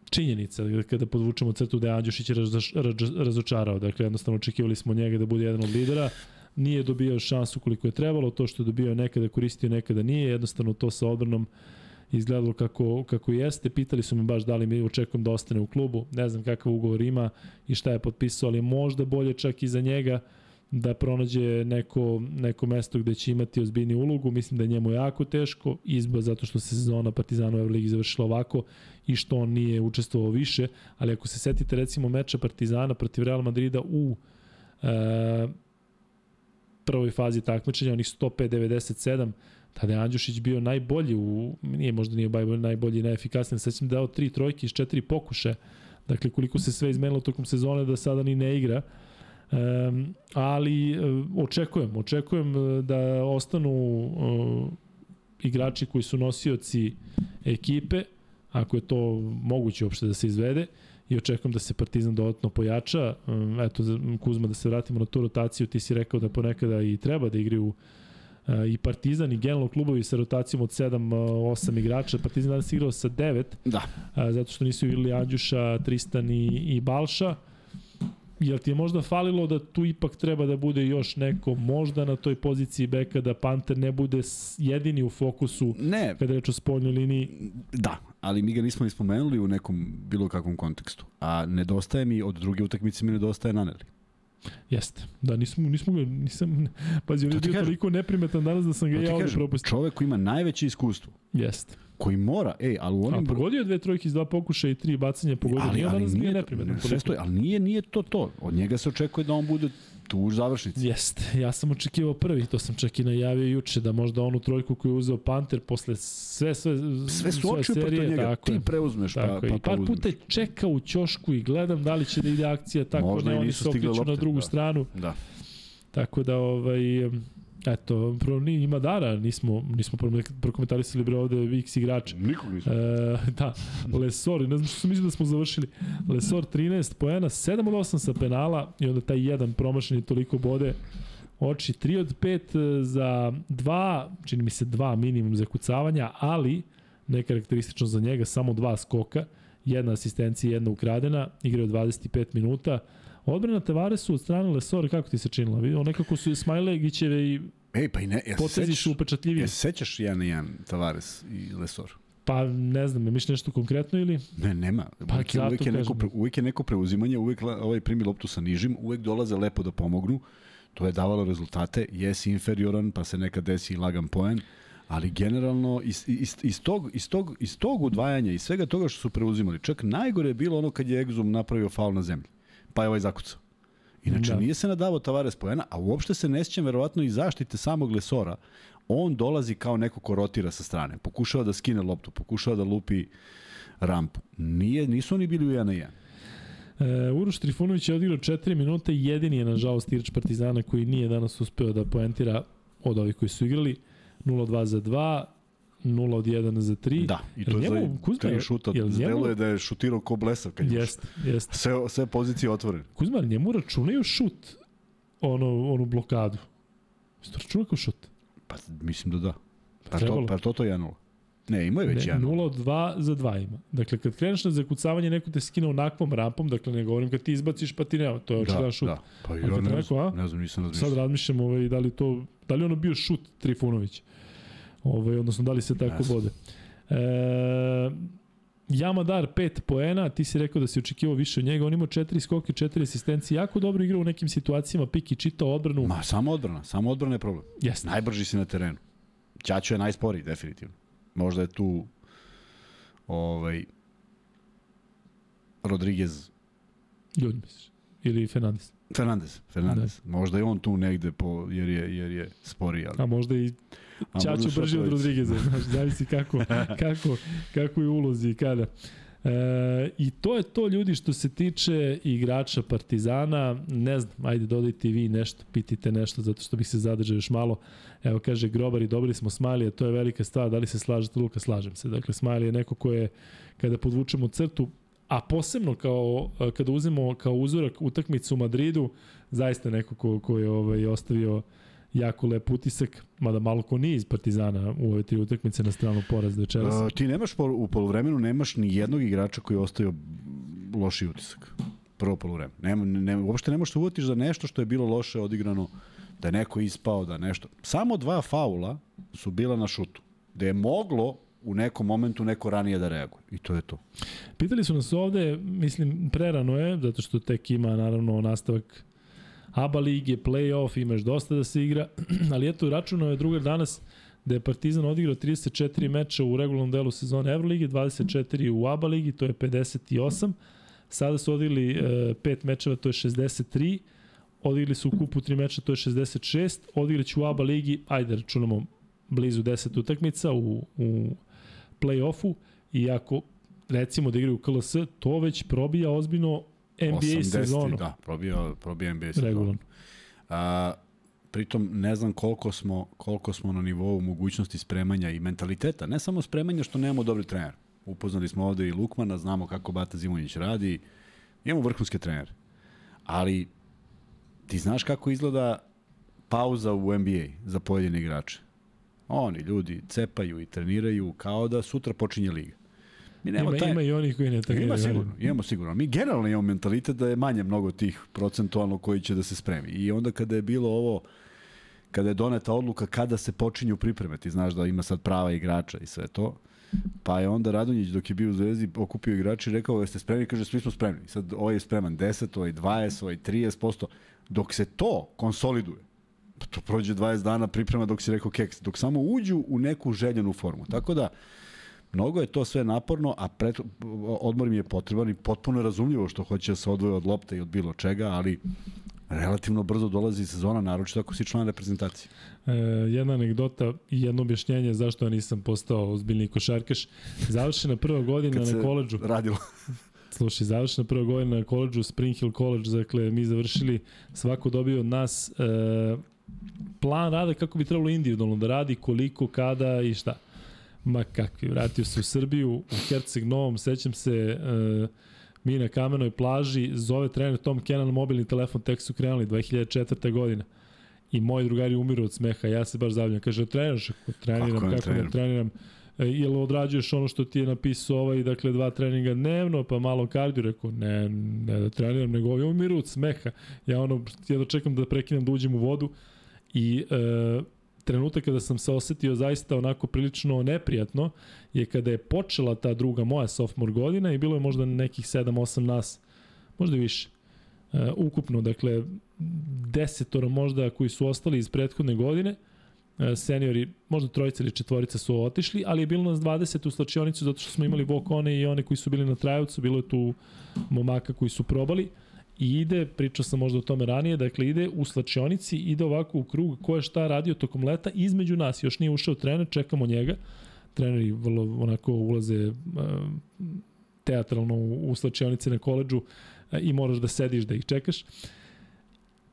činjenica da kada podvučemo crtu da je Andjušić razoč, raz- razočarao. Dakle, jednostavno očekivali smo njega da bude jedan od lidera. Nije dobio šansu koliko je trebalo. To što je dobio nekada koristio, nekada nije. Jednostavno to sa odbranom izgledalo kako, kako jeste. Pitali su me baš da li mi očekujem da ostane u klubu. Ne znam kakav ugovor ima i šta je potpisao, ali možda bolje čak i za njega da pronađe neko, neko mesto gde će imati ozbiljniju ulogu. Mislim da je njemu jako teško, izba zato što se sezona Partizana u Euroligi završila ovako i što on nije učestvovao više, ali ako se setite recimo meča Partizana protiv Real Madrida u e, prvoj fazi takmičenja, onih 105-97, tada je Andjušić bio najbolji u, nije možda nije najbolji, i najefikasniji, sad sam dao tri trojke iz četiri pokuše, dakle koliko se sve izmenilo tokom sezone da sada ni ne igra, Um, ali uh, očekujem, očekujem uh, da ostanu uh, igrači koji su nosioci ekipe, ako je to moguće uopšte da se izvede, i očekujem da se Partizan dodatno pojača. Um, eto, Kuzma, da se vratimo na tu rotaciju, ti si rekao da ponekada i treba da igraju uh, i Partizan i generalno klubovi sa rotacijom od 7-8 igrača. Partizan danas igrao sa 9, Da. zato što nisu igrali Andjuša, Tristan i, i Balša. Jel ti je možda falilo da tu ipak treba da bude još neko, možda na toj poziciji beka, da Panter ne bude jedini u fokusu Ne, kada reč o spoljnoj liniji? Da, ali mi ga nismo ni spomenuli u nekom bilo kakvom kontekstu. A nedostaje mi, od druge utakmice mi nedostaje Naneli. Jeste. Da, nismo, nismo ga, nisam, pazi, on je bio kažem. toliko neprimetan danas da sam ga ja kažem, propustio. čovek koji ima najveće iskustvo, Jeste. koji mora, ej, ali u A onim... pogodio je dve trojke iz dva pokušaja i tri bacanja pogodio. ali, nije ali bio nije, neprimetan. ne, sve stoji, ali nije, nije to to. Od njega se očekuje da on bude tu u završnici. Jeste, ja sam očekivao prvi, to sam čak i najavio juče, da možda onu trojku koju je uzeo Panter posle sve, sve, Sve su oči protiv njega, tako ti preuzmeš pa, Tako je. pa I par to puta čekao u ćošku i gledam da li će da ide akcija tako, Možda ne, i oni se okreću na drugu da. stranu. Da. Tako da, ovaj, Eto, pro, ni, ima dara, nismo, nismo prokomentarisali bre ovde x igrača. Nikog nismo. E, da, Lesor, ne znam što sam mislio da smo završili. Lesor 13 poena, 7 od 8 sa penala i onda taj jedan promašeni toliko bode. Oči 3 od 5 e, za 2, čini mi se 2 minimum za kucavanja, ali nekarakteristično za njega, samo dva skoka, jedna asistencija i jedna ukradena, igrao 25 minuta. Odbrana Tavaresu od strane Lesora, kako ti se činila? Vidio, nekako su Smajlegićeve i Ej, pa i ne, ja potezi su upečatljiviji. Ja sećaš jedan i jedan Tavares i Lesor? Pa ne znam, imaš nešto konkretno ili? Ne, nema. Pa uvijek, je, uvijek, je neko, pre, uvijek je neko preuzimanje, uvijek ovaj primi loptu sa nižim, uvijek dolaze lepo da pomognu. To je davalo rezultate. Jesi inferioran, pa se nekad desi lagan poen. Ali generalno iz, iz, iz, tog, iz, tog, iz tog udvajanja i svega toga što su preuzimali, čak najgore je bilo ono kad je Exum napravio faul na zemlji. Pa je ovaj zakucao. Inače, da. nije se nadavao Tavares poena, a uopšte se ne sjećam verovatno i zaštite samog Lesora. On dolazi kao neko ko rotira sa strane. Pokušava da skine loptu, pokušava da lupi rampu. Nije, nisu oni bili u 1 na 1. E, Uroš Trifunović je odigrao 4 minute, jedini je nažalost igrač Partizana koji nije danas uspeo da poentira od ovih koji su igrali. 0-2 za 2, 0 od 1 za 3. Da, i to je za Kuzma, je, šuta. Jel njemu... je da je šutirao ko blesav kad jest, jest. Sve, sve pozicije otvorene. Kuzma, njemu računaju šut ono, onu blokadu. Isto računa kao šut? Pa mislim da da. Pa, to, pa to to je 1 Ne, ima je već 1 0 od 2 za 2 ima. Dakle, kad kreneš na zakucavanje, neko te skine onakvom rampom, dakle, ne govorim kad ti izbaciš, pa ti nema, to je očidan da, šut. Da, pa ja ne, neko, ne znam, nisam razmišljao. Sad razmišljam ovaj, da li to, da li ono bio šut Trifunović. Ovaj, odnosno, da li se tako yes. bode. E, Jamadar 5 poena, ti si rekao da si očekivao više od njega, on ima 4 skoke, 4 asistencije, jako dobro igra u nekim situacijama, Piki čitao odbranu. Ma, samo odbrana, samo odbrana je problem. Yes. Najbrži si na terenu. Ćaćo je najsporiji, definitivno. Možda je tu ovaj Rodriguez Ljudi misliš? Ili Fernandez? Fernandez, Fernandez. Da. Možda je on tu negde po, jer je, jer je sporiji. Ali... A možda i Ćaću brži od Rodrigueza, znaš, zavisi kako, kako, kako je ulozi i kada. E, I to je to ljudi što se tiče igrača Partizana, ne znam, ajde dodajte vi nešto, pitite nešto, zato što bih se zadržao još malo. Evo kaže Grobar i dobili smo Smiley, to je velika stvar, da li se slažete Luka, slažem se. Dakle, Smiley je neko ko je, kada podvučemo crtu, a posebno kao, kada uzmemo kao uzorak utakmicu u Madridu, zaista neko ko, ko je ovaj, ostavio jako lep utisak, mada malo ko nije iz Partizana u ove tri utakmice na stranu poraz večeras. Uh, ti nemaš pol, u polovremenu nemaš ni jednog igrača koji je ostavio loši utisak. Prvo polovreme. Nema, ne, uopšte ne možeš da uvatiš za nešto što je bilo loše odigrano, da je neko ispao, da nešto. Samo dva faula su bila na šutu. Da je moglo u nekom momentu neko ranije da reaguje. I to je to. Pitali su nas ovde, mislim, prerano je, zato što tek ima naravno nastavak ABA lige, play-off, imaš dosta da se igra, ali eto, računao je drugar danas da je Partizan odigrao 34 meča u regularnom delu sezone Evrolige, 24 u ABA ligi, to je 58. Sada su odigrali e, pet mečeva, to je 63. Odigrali su u kupu 3 meča, to je 66. Odigraće u ABA ligi, ajde računamo blizu 10 utakmica u, u play-offu i ako recimo da igraju KLS, to već probija ozbiljno NBA 80, sezonu. Da, probio, probio NBA sezonu. A, pritom ne znam koliko smo, koliko smo na nivou mogućnosti spremanja i mentaliteta. Ne samo spremanja što nemamo dobri trener. Upoznali smo ovde i Lukmana, znamo kako Bata Zimonjić radi. Imamo vrhunske trenere. Ali ti znaš kako izgleda pauza u NBA za pojedine igrače. Oni ljudi cepaju i treniraju kao da sutra počinje liga. Mi nema, ima, taj... ima i onih koji ne treniraju. Ima sigurno, imamo sigurno. Mi generalno imamo mentalitet da je manje mnogo tih procentualno koji će da se spremi. I onda kada je bilo ovo, kada je doneta odluka kada se počinju pripreme, ti znaš da ima sad prava igrača i sve to, pa je onda Radonjić dok je bio u Zvezdi okupio igrače i rekao jeste spremni, kaže svi smo spremni. Sad ovaj je spreman 10, ovaj 20, ovaj 30%. Dok se to konsoliduje, pa to prođe 20 dana priprema dok si rekao keks, dok samo uđu u neku željenu formu. Tako da, Mnogo je to sve naporno, a pret, odmor mi je potreban i potpuno razumljivo što hoće da se odvoje od lopte i od bilo čega, ali relativno brzo dolazi sezona, naročito ako si član reprezentacije. E, jedna anegdota i jedno objašnjenje zašto ja nisam postao ozbiljni košarkaš. Završena prva godina na koleđu. radilo. Slušaj, završena prva godina na koleđu, Spring Hill College, dakle, mi završili, svako dobio od nas e, plan rada kako bi trebalo individualno da radi, koliko, kada i šta. Ma kakvi, vratio se u Srbiju, u Herceg Novom, sećam se, uh, mi na kamenoj plaži, zove trener Tom Kenan mobilni telefon, tek su krenuli 2004. godina. I moji drugari umiru od smeha, ja se baš zavljam. Kaže, treniraš? Treniram, kako, kako ne treniram? E, jel odrađuješ ono što ti je napisao ovaj, dakle, dva treninga dnevno, pa malo kardio, rekao, ne, ne da treniram, nego ovi umiru od smeha. Ja ono, jedno čekam da prekinem da uđem u vodu i e, trenutak kada sam se osetio zaista onako prilično neprijatno je kada je počela ta druga moja sophomore godina i bilo je možda nekih 7-8 nas, možda više. Uh, ukupno, dakle, desetoro možda koji su ostali iz prethodne godine, uh, seniori, možda trojica ili četvorica su otišli, ali je bilo nas 20 u slačionicu zato što smo imali vokone i one koji su bili na trajevcu, bilo je tu momaka koji su probali. Uh, i ide, pričao sam možda o tome ranije, dakle ide u slačionici, ide ovako u krug ko je šta radio tokom leta između nas, još nije ušao trener, čekamo njega, treneri vrlo onako ulaze uh, teatralno u, u slačionice na koleđu uh, i moraš da sediš da ih čekaš.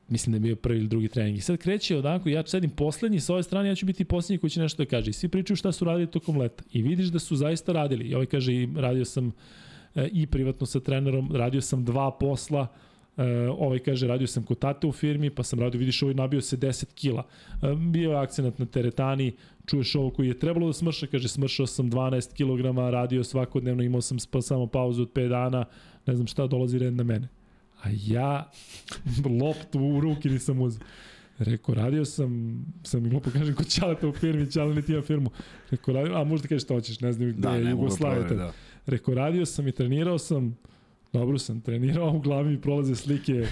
Mislim da je bio prvi ili drugi trening. I sad kreće odako, ja sedim poslednji sa ove strane, ja ću biti poslednji koji će nešto da kaže. I svi pričaju šta su radili tokom leta. I vidiš da su zaista radili. I ovaj kaže, radio sam uh, i privatno sa trenerom, radio sam dva posla, uh, Uh, ovaj kaže, radio sam kod tate u firmi, pa sam radio, vidiš, ovaj nabio se 10 kila. Uh, bio je akcenat na teretani, čuješ ovo koji je trebalo da smrša, kaže, smršao sam 12 kg, radio svakodnevno, imao sam pa samo pauzu od 5 dana, ne znam šta, dolazi red na mene. A ja loptu u ruki nisam uzao. Rekao, radio sam, sam mi glupo kažem, kod Ćaleta u firmi, Ćale ne ti ima firmu. Rekao, radio, a možda kažeš šta hoćeš, ne znam gde da, je Jugoslavia. Da. Rekao, radio sam i trenirao sam, Dobro sam trenirao, u glavi mi prolaze slike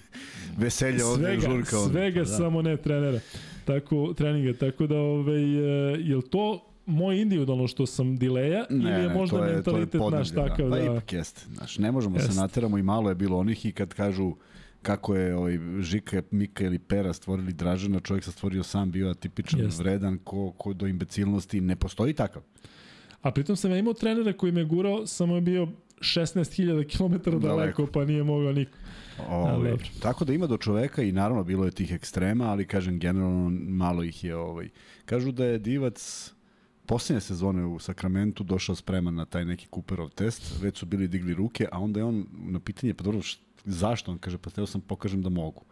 veselja ovde svega, žurka ovde. Svega, da. samo ne trenera. Tako, treninga, tako da, ovaj, je li to moj individualno što sam dileja ne, ili je ne, možda je, mentalitet je naš takav da... Pa ipak jeste. Znaš, ne možemo jest. se nateramo i malo je bilo onih i kad kažu kako je ovaj Žika, Mika ili Pera stvorili Dražana, čovjek sa stvorio sam, bio atipičan, jest. vredan, ko, ko do imbecilnosti, ne postoji takav. A pritom sam ja imao trenera koji me gurao, samo je bio 16.000 km daleko, daleko, pa nije mogao niko. Ovaj, tako da ima do čoveka i naravno bilo je tih ekstrema, ali kažem generalno malo ih je ovaj. Kažu da je Divac posljednje sezone u Sakramentu došao spreman na taj neki Cooperov test, već su bili digli ruke, a onda je on na pitanje, pa dobro, zašto? On kaže, pa teo sam pokažem da mogu.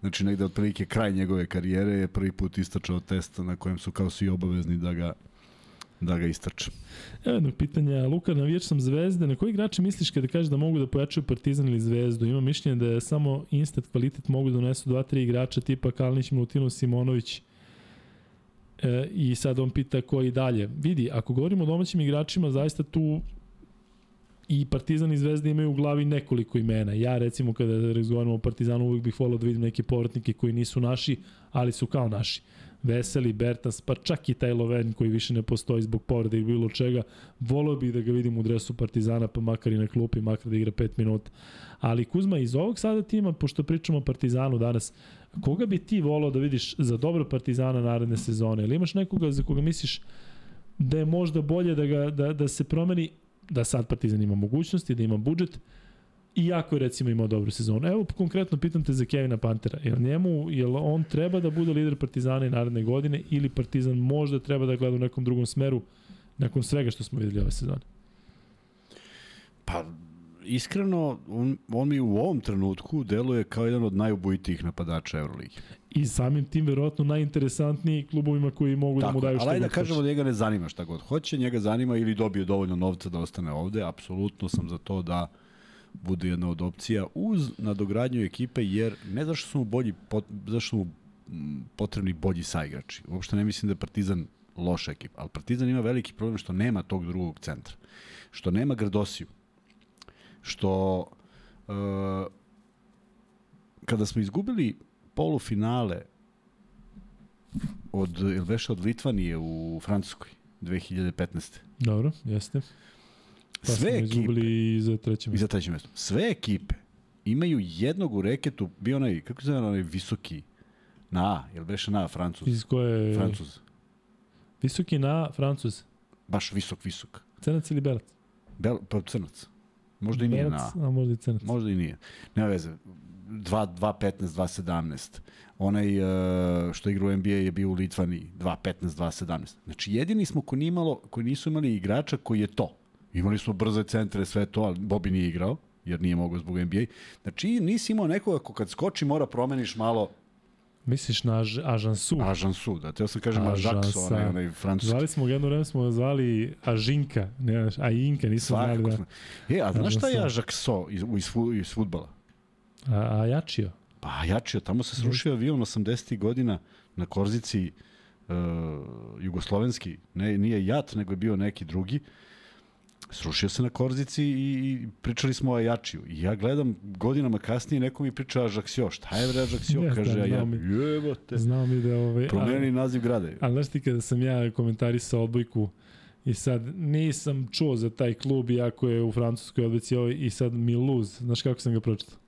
Znači, negde otprilike kraj njegove karijere je prvi put istračao test na kojem su kao svi obavezni da ga da ga istrače. Evo jedno pitanje, Luka, navijač sam Zvezde, na koji igrače misliš kada kažeš da mogu da pojačaju Partizan ili Zvezdu? Ima mišljenje da je samo instant kvalitet mogu da donesu dva, tri igrača tipa Kalnić, Milutino, Simonović, E, I sad on pita koji dalje. Vidi, ako govorimo o domaćim igračima, zaista tu i Partizan i Zvezda imaju u glavi nekoliko imena. Ja recimo kada razgovaramo o Partizanu uvijek bih volao da vidim neke povratnike koji nisu naši, ali su kao naši. Veseli, Bertas, pa čak i taj Loven koji više ne postoji zbog povrede i bilo čega. Volio bih da ga vidim u dresu Partizana, pa makar i na klupi, makar da igra 5 minuta. Ali Kuzma, iz ovog sada tima, pošto pričamo o Partizanu danas, koga bi ti volao da vidiš za dobro Partizana naredne sezone? Ili imaš nekoga za koga misliš da je možda bolje da, ga, da, da se promeni, da sad Partizan ima mogućnosti, da ima budžet, iako je recimo imao dobru sezonu. Evo konkretno pitam te za Kevina Pantera. Jel njemu, jel on treba da bude lider Partizana i naredne godine ili Partizan možda treba da gleda u nekom drugom smeru nakon svega što smo videli ove sezone? Pa iskreno, on, on mi u ovom trenutku deluje kao jedan od najubojitijih napadača Euroligi. I samim tim verovatno najinteresantniji klubovima koji mogu Tako, da mu daju šta god da kažemo da njega ne zanima šta god hoće, njega zanima ili dobije dovoljno novca da ostane ovde, apsolutno sam za to da bude jedna od opcija uz nadogradnju ekipe, jer ne zašto su mu bolji, pot, zašto mu potrebni bolji saigrači. Uopšte ne mislim da je Partizan loša ekipa, ali Partizan ima veliki problem što nema tog drugog centra. Što nema Gradosiju. Što uh, kada smo izgubili polufinale od, ili od Litvanije u Francuskoj 2015. Dobro, jeste. Pa sve ekipe i za treće mesto. I za treće mesto. Sve ekipe imaju jednog u reketu, bio onaj, kako se zove onaj visoki, na A, jel beše na A, Francuz? Iz koje? Francuz. Visoki na A, Francuz. Baš visok, visok. Crnac ili belac? Bel, pa crnac. Možda i nije na. A možda i Crnac. Možda i nije. Nema veze. 2 2 15 2 17. Onaj uh, što igra u NBA je bio u Litvani 2 15 2 17. Znači jedini smo ko, nimalo, koji nisu imali igrača koji je to. Imali smo brze centre, sve to, ali Bobi nije igrao jer nije mogao zbog NBA. Znači nisi imao nekoga ko kad skoči mora promeniš malo Misliš na Až- Ažansu? Ažansu, da, teo sam kažem. Ažakso, onaj, onaj francuski. Zvali smo jedno vreme smo zvali Ažinka, ne, a Inka, nismo znali Svakako da. smo. E, a znaš šta je. Ažakso iz, iz, iz futbala? A, a Jačio. Pa jačio, tamo se srušio avion 80. godina na Korzici uh, jugoslovenski, ne, nije JAT, nego je bio neki drugi. Srušio se na Korzici i, i pričali smo o Ajačiju. I ja gledam godinama kasnije, neko mi priča Ažaksio. Šta je bre Ažaksio? Ne znam, Kaže, a ja, mi. jebote. Znao mi da... Ovaj, Promeni naziv grada. Ali znaš ti kada sam ja komentarisao odbojku i sad nisam čuo za taj klub iako je u Francuskoj odbojci ovaj, i sad Mulhouse, znaš kako sam ga pročitao?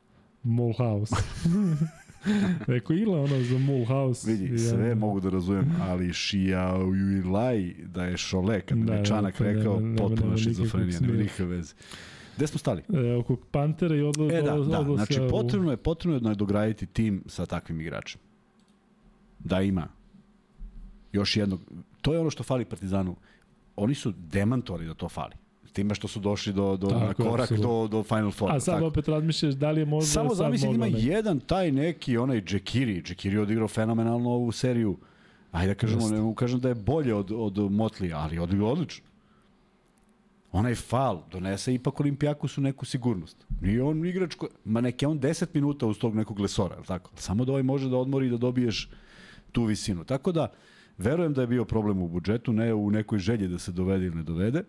Mulhouse. Rekao igla ono za Mulhouse. Vidi, I sve ja- mogu da razumem, ali Šija Uilaj da je Šole, kad Da, da, je Čanak to nema- rekao, nema- potpuno šizofrenija, nema nikakve veze. Gde smo stali? E, oko Pantera i odla, E, da, da, odlaska znači u- potrebno je, potrebno je dograditi tim sa takvim igračem. Da ima još jednog, to je ono što fali Partizanu. Oni su demantori da to fali. Time što su došli do, do, Tako na korak do, do Final Four. A sad tako. opet razmišljaš da li je možda Samo zamisli da ima ne. jedan taj neki, onaj Džekiri. Džekiri je odigrao fenomenalno ovu seriju. Ajde da kažemo, ne mogu kažem da je bolje od, od Motlija, ali odigrao odlično. Onaj fal donese ipak Olimpijakosu neku sigurnost. Nije on igrač, ko, ma neke on 10 minuta uz tog nekog lesora, tako? Samo da ovaj može da odmori i da dobiješ tu visinu. Tako da, verujem da je bio problem u budžetu, ne u nekoj želji da se dovede ili ne dovede.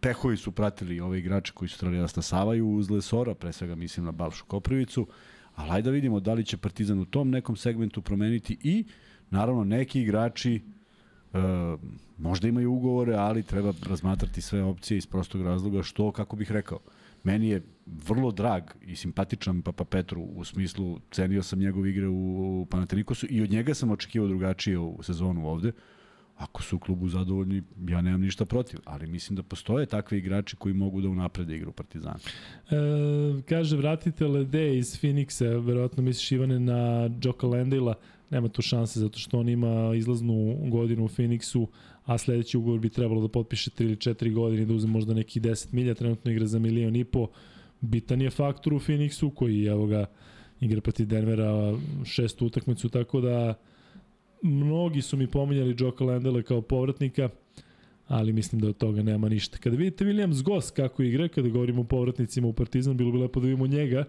Pehovi su pratili ove igrače koji su trebali da stasavaju uz Lesora, pre svega mislim na Balšu Koprivicu, ali ajde da vidimo da li će Partizan u tom nekom segmentu promeniti i naravno neki igrači e, možda imaju ugovore, ali treba razmatrati sve opcije iz prostog razloga što, kako bih rekao, meni je vrlo drag i simpatičan Papa Petru u smislu cenio sam njegove igre u, u Panathinaikosu i od njega sam očekivao drugačije u sezonu ovde. Ako su u klubu zadovoljni, ja nemam ništa protiv, ali mislim da postoje takvi igrači koji mogu da unaprede igru Partizana. E, kaže, vratite Lede iz Phoenixa, verovatno misliš Ivane na Joka Landela, nema tu šanse zato što on ima izlaznu godinu u Phoenixu, a sledeći ugovor bi trebalo da potpiše 3 ili 4 godine da uzme možda neki 10 milja, trenutno igra za milion i po. Bitan je faktor u Phoenixu koji evo ga igra protiv Denvera šestu utakmicu, tako da mnogi su mi pominjali Joka Landela kao povratnika, ali mislim da od toga nema ništa. Kada vidite Williams Goss kako igra, kada govorimo o povratnicima u Partizan, bilo bi lepo da vidimo njega.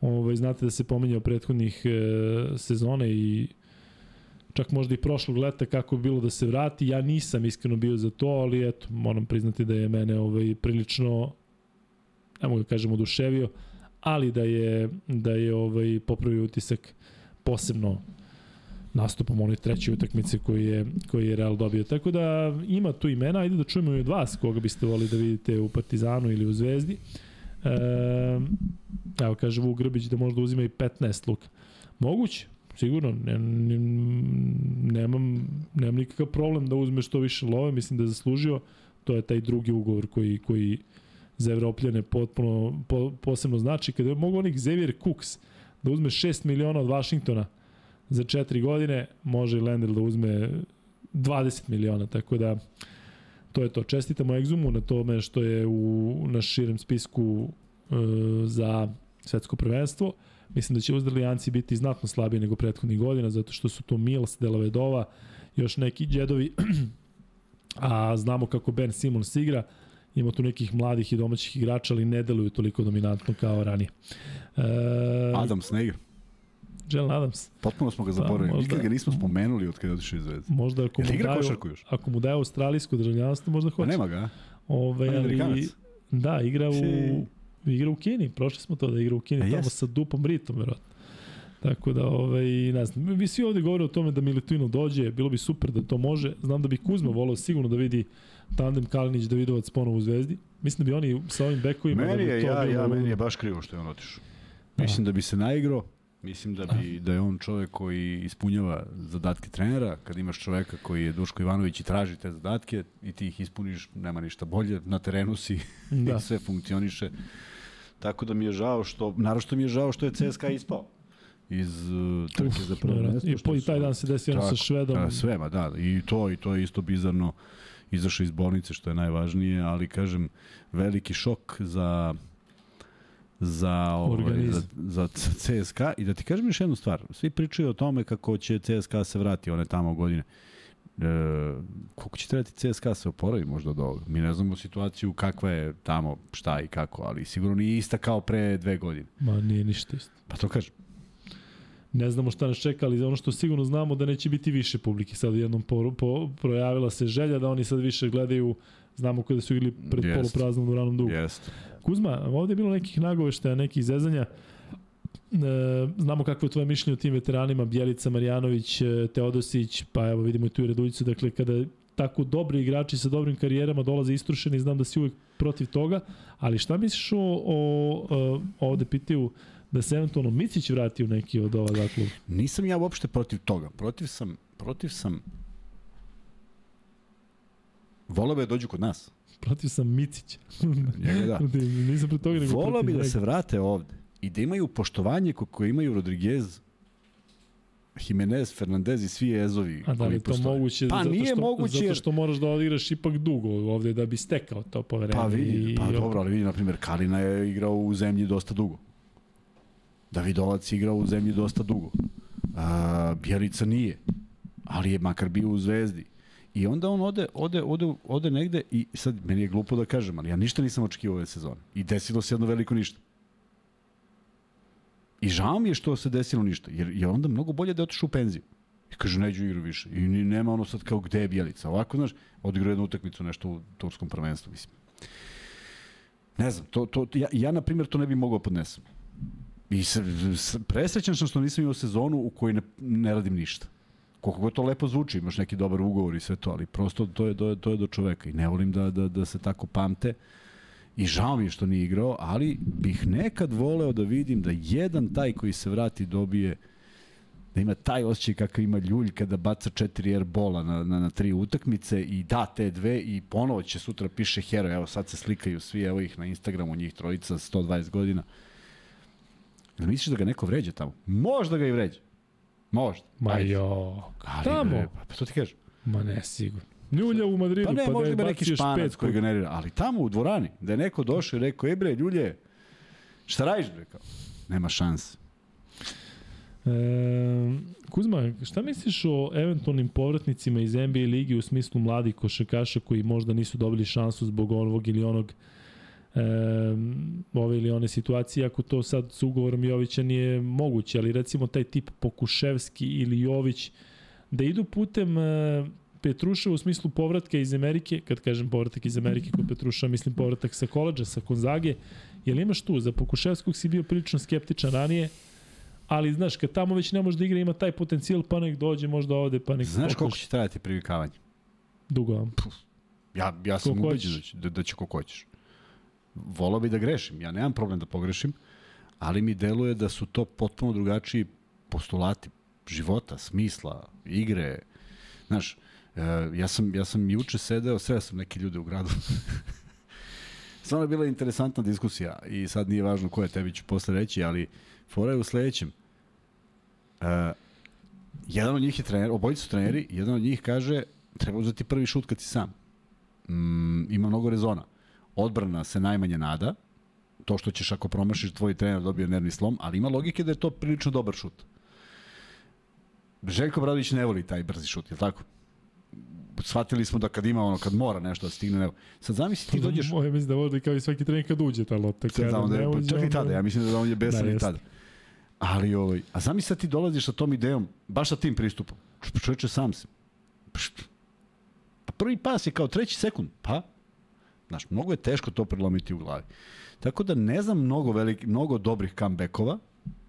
Ovaj, znate da se pominja o prethodnih e, sezona i čak možda i prošlog leta kako bi bilo da se vrati. Ja nisam iskreno bio za to, ali eto, moram priznati da je mene ovaj, prilično, ne mogu da kažem, oduševio, ali da je, da je ovaj, popravio utisak posebno nastupom onoj treće utakmice koji je, koji je Real dobio. Tako da ima tu imena, ajde da čujemo i od vas koga biste volili da vidite u Partizanu ili u Zvezdi. E, evo kaže Vuk Grbić da možda uzima i 15 luka. Moguće, sigurno, ne, ne, nemam, nemam nikakav problem da uzme što više love, mislim da je zaslužio, to je taj drugi ugovor koji, koji za Evropljane potpuno, po, posebno znači. Kada je mogu onih Xavier Cooks da uzme 6 miliona od Vašingtona, za 4 godine može i Lendl da uzme 20 miliona, tako da to je to. Čestitamo Exumu na tome što je u, na širem spisku e, za svetsko prvenstvo. Mislim da će Uzdrlijanci biti znatno slabiji nego prethodnih godina, zato što su to Mills, Delavedova, još neki džedovi, a znamo kako Ben Simmons igra, ima tu nekih mladih i domaćih igrača, ali ne deluju toliko dominantno kao ranije. E, Adams ne igra. Jalen Adams. Potpuno smo ga zaboravili. možda- Nikad ga nismo spomenuli od kada je otišao iz Zvezde. Možda ako mu, Jel daju, ako mu daju australijsko državljanstvo, možda Pa hoće. nema ga, a? Ove, je ali, Amerikanac. da, igra u, igra u Kini. Prošli smo to da igra u Kini, A tamo sa Dupom Ritom, verovatno. Tako da, ovaj, ne znam, mi svi ovde govore o tome da Milutino dođe, bilo bi super da to može. Znam da bi Kuzma volao sigurno da vidi tandem Kalinić Davidovac ponovo u Zvezdi. Mislim da bi oni sa ovim bekovima Meni da je, bi to ja, bilo... ja, meni je baš krivo što je on otišao. Mislim da bi se naigrao Mislim da bi da je on čovek koji ispunjava zadatke trenera, kad imaš čoveka koji je Duško Ivanović i traži te zadatke i ti ih ispuniš, nema ništa bolje, na terenu si da. i sve funkcioniše. Tako da mi je žao što, naravno mi je žao što je CSKA ispao iz uh, trke za prvo mesto. I, po, I taj dan se desi ono sa Švedom. Da, sve, ma da, i to, i to je isto bizarno izašao iz bolnice, što je najvažnije, ali kažem, veliki šok za za, ovaj, za, za CSKA i da ti kažem još jednu stvar, svi pričaju o tome kako će CSKA se vrati one tamo godine. E, koliko će trebati CSKA se oporavi možda od ovoga? Mi ne znamo situaciju kakva je tamo, šta i kako, ali sigurno nije ista kao pre dve godine. Ma nije ništa isto. Pa to kažem. Ne znamo šta nas čeka, ali ono što sigurno znamo da neće biti više publike. Sad jednom po, po, projavila se želja da oni sad više gledaju Znamo kada su igli pred yes. polupraznom duranom dugu. Jeste. Kuzma, ovde je bilo nekih nagoveštaja, nekih zezanja. E, znamo kakvo je tvoje mišljenje o tim veteranima, Bjelica, Marjanović, e, Teodosić, pa evo vidimo i tu i Radujicu, dakle kada tako dobri igrači sa dobrim karijerama dolaze istrušeni, znam da si uvek protiv toga, ali šta misliš o, o, o ovde pitaju da se eventualno Micić vrati u neki od ova dakle? Nisam ja uopšte protiv toga. Protiv sam, protiv sam Volao bi da dođu kod nas. Protiv sam Micića. Njega da. Nisam protiv toga nego Volao bi da se vrate ovde i da imaju poštovanje koje imaju Rodriguez, Jimenez, Fernandez i svi Ezovi. A da li to postoje. moguće? Pa zato nije što, moguće. Zato što moraš da odigraš ipak dugo ovde da bi stekao to poverenje. Pa vidi, pa i dobro, ali vidi, na primjer, Kalina je igrao u zemlji dosta dugo. Davidovac je igrao u zemlji dosta dugo. A, Bjelica nije, ali je makar bio u Zvezdi. I onda on ode, ode, ode, ode negde i sad, meni je glupo da kažem, ali ja ništa nisam očekivao ove sezone. I desilo se jedno veliko ništa. I žao mi je što se desilo ništa, jer je onda mnogo bolje da je otišao u penziju. I kaže, neđu igru više. I ni, nema ono sad kao gde je Bjelica. Ovako, znaš, odigrao jednu utakmicu nešto u turskom prvenstvu, mislim. Ne znam, to, to, ja, ja na primjer to ne bih mogao da podnesem. I s, s, presrećan sam što nisam imao sezonu u kojoj ne, ne radim ništa koliko god to lepo zvuči, imaš neki dobar ugovor i sve to, ali prosto to je, to je, to je do čoveka i ne volim da, da, da se tako pamte i žao mi je što nije igrao, ali bih nekad voleo da vidim da jedan taj koji se vrati dobije da ima taj osjećaj kakav ima Ljulj kada baca 4 air bola na, na, na tri utakmice i da te dve i ponovo će sutra piše hero, evo sad se slikaju svi, evo ih na Instagramu, njih trojica, 120 godina. Jel misliš da ga neko vređa tamo? Možda ga i vređa. Možda. Ma jo. Ali, Tamo. Bre, pa, pa to ti kažeš. Ma ne, sigurno. Ljulja u Madridu, pa, ne, pa možda da neki španac koji generira, ali tamo u dvorani, da je neko došao i rekao, e bre, Ljulje, šta radiš bre, kao? Nema šanse. E, Kuzma, šta misliš o eventualnim povratnicima iz NBA ligi u smislu mladih košakaša koji možda nisu dobili šansu zbog ovog ili onog e, ove ili one situacije, ako to sad s ugovorom Jovića nije moguće, ali recimo taj tip Pokuševski ili Jović, da idu putem e, Petruša u smislu povratka iz Amerike, kad kažem povratak iz Amerike kod Petruša, mislim povratak sa koleđa, sa Konzage, jel imaš tu, za Pokuševskog si bio prilično skeptičan ranije, ali znaš, kad tamo već ne može da igra, ima taj potencijal, pa nek dođe možda ovde, pa nek Znaš pokuš... koliko će trajati privikavanje? Dugo. Ja, ja sam ubeđen da da, da će koliko hoćeš volao bi da grešim, ja nemam problem da pogrešim, ali mi deluje da su to potpuno drugačiji postulati života, smisla, igre. Znaš, e, ja sam, ja sam juče sedeo, sve sam neke ljude u gradu. Samo je bila interesantna diskusija i sad nije važno ko je, tebi ću posle reći, ali fora je u sledećem. Uh, jedan od njih je trener, obojica su treneri, jedan od njih kaže treba uzeti prvi šut kad si sam. Mm, ima mnogo rezona odbrana se najmanje nada, to što ćeš ako promašiš tvoj trener dobio nervni slom, ali ima logike da je to prilično dobar šut. Željko Bradović ne voli taj brzi šut, je li tako? shvatili smo da kad ima ono, kad mora nešto da stigne, ne. Sad zamisli ti pa dođeš... Moje mislim da vodi kao i svaki trening kad uđe ta lopta. Sad znamo da je, pa čak i tada, ja mislim da on je besan da, i tada. Ali ovaj, a zamisli sad ti dolaziš sa tom idejom, baš sa tim pristupom. Čovječe sam se. Pa prvi pas je kao treći sekund, pa Znaš, mnogo je teško to prelomiti u glavi. Tako da ne znam mnogo, veliki, mnogo dobrih comebackova,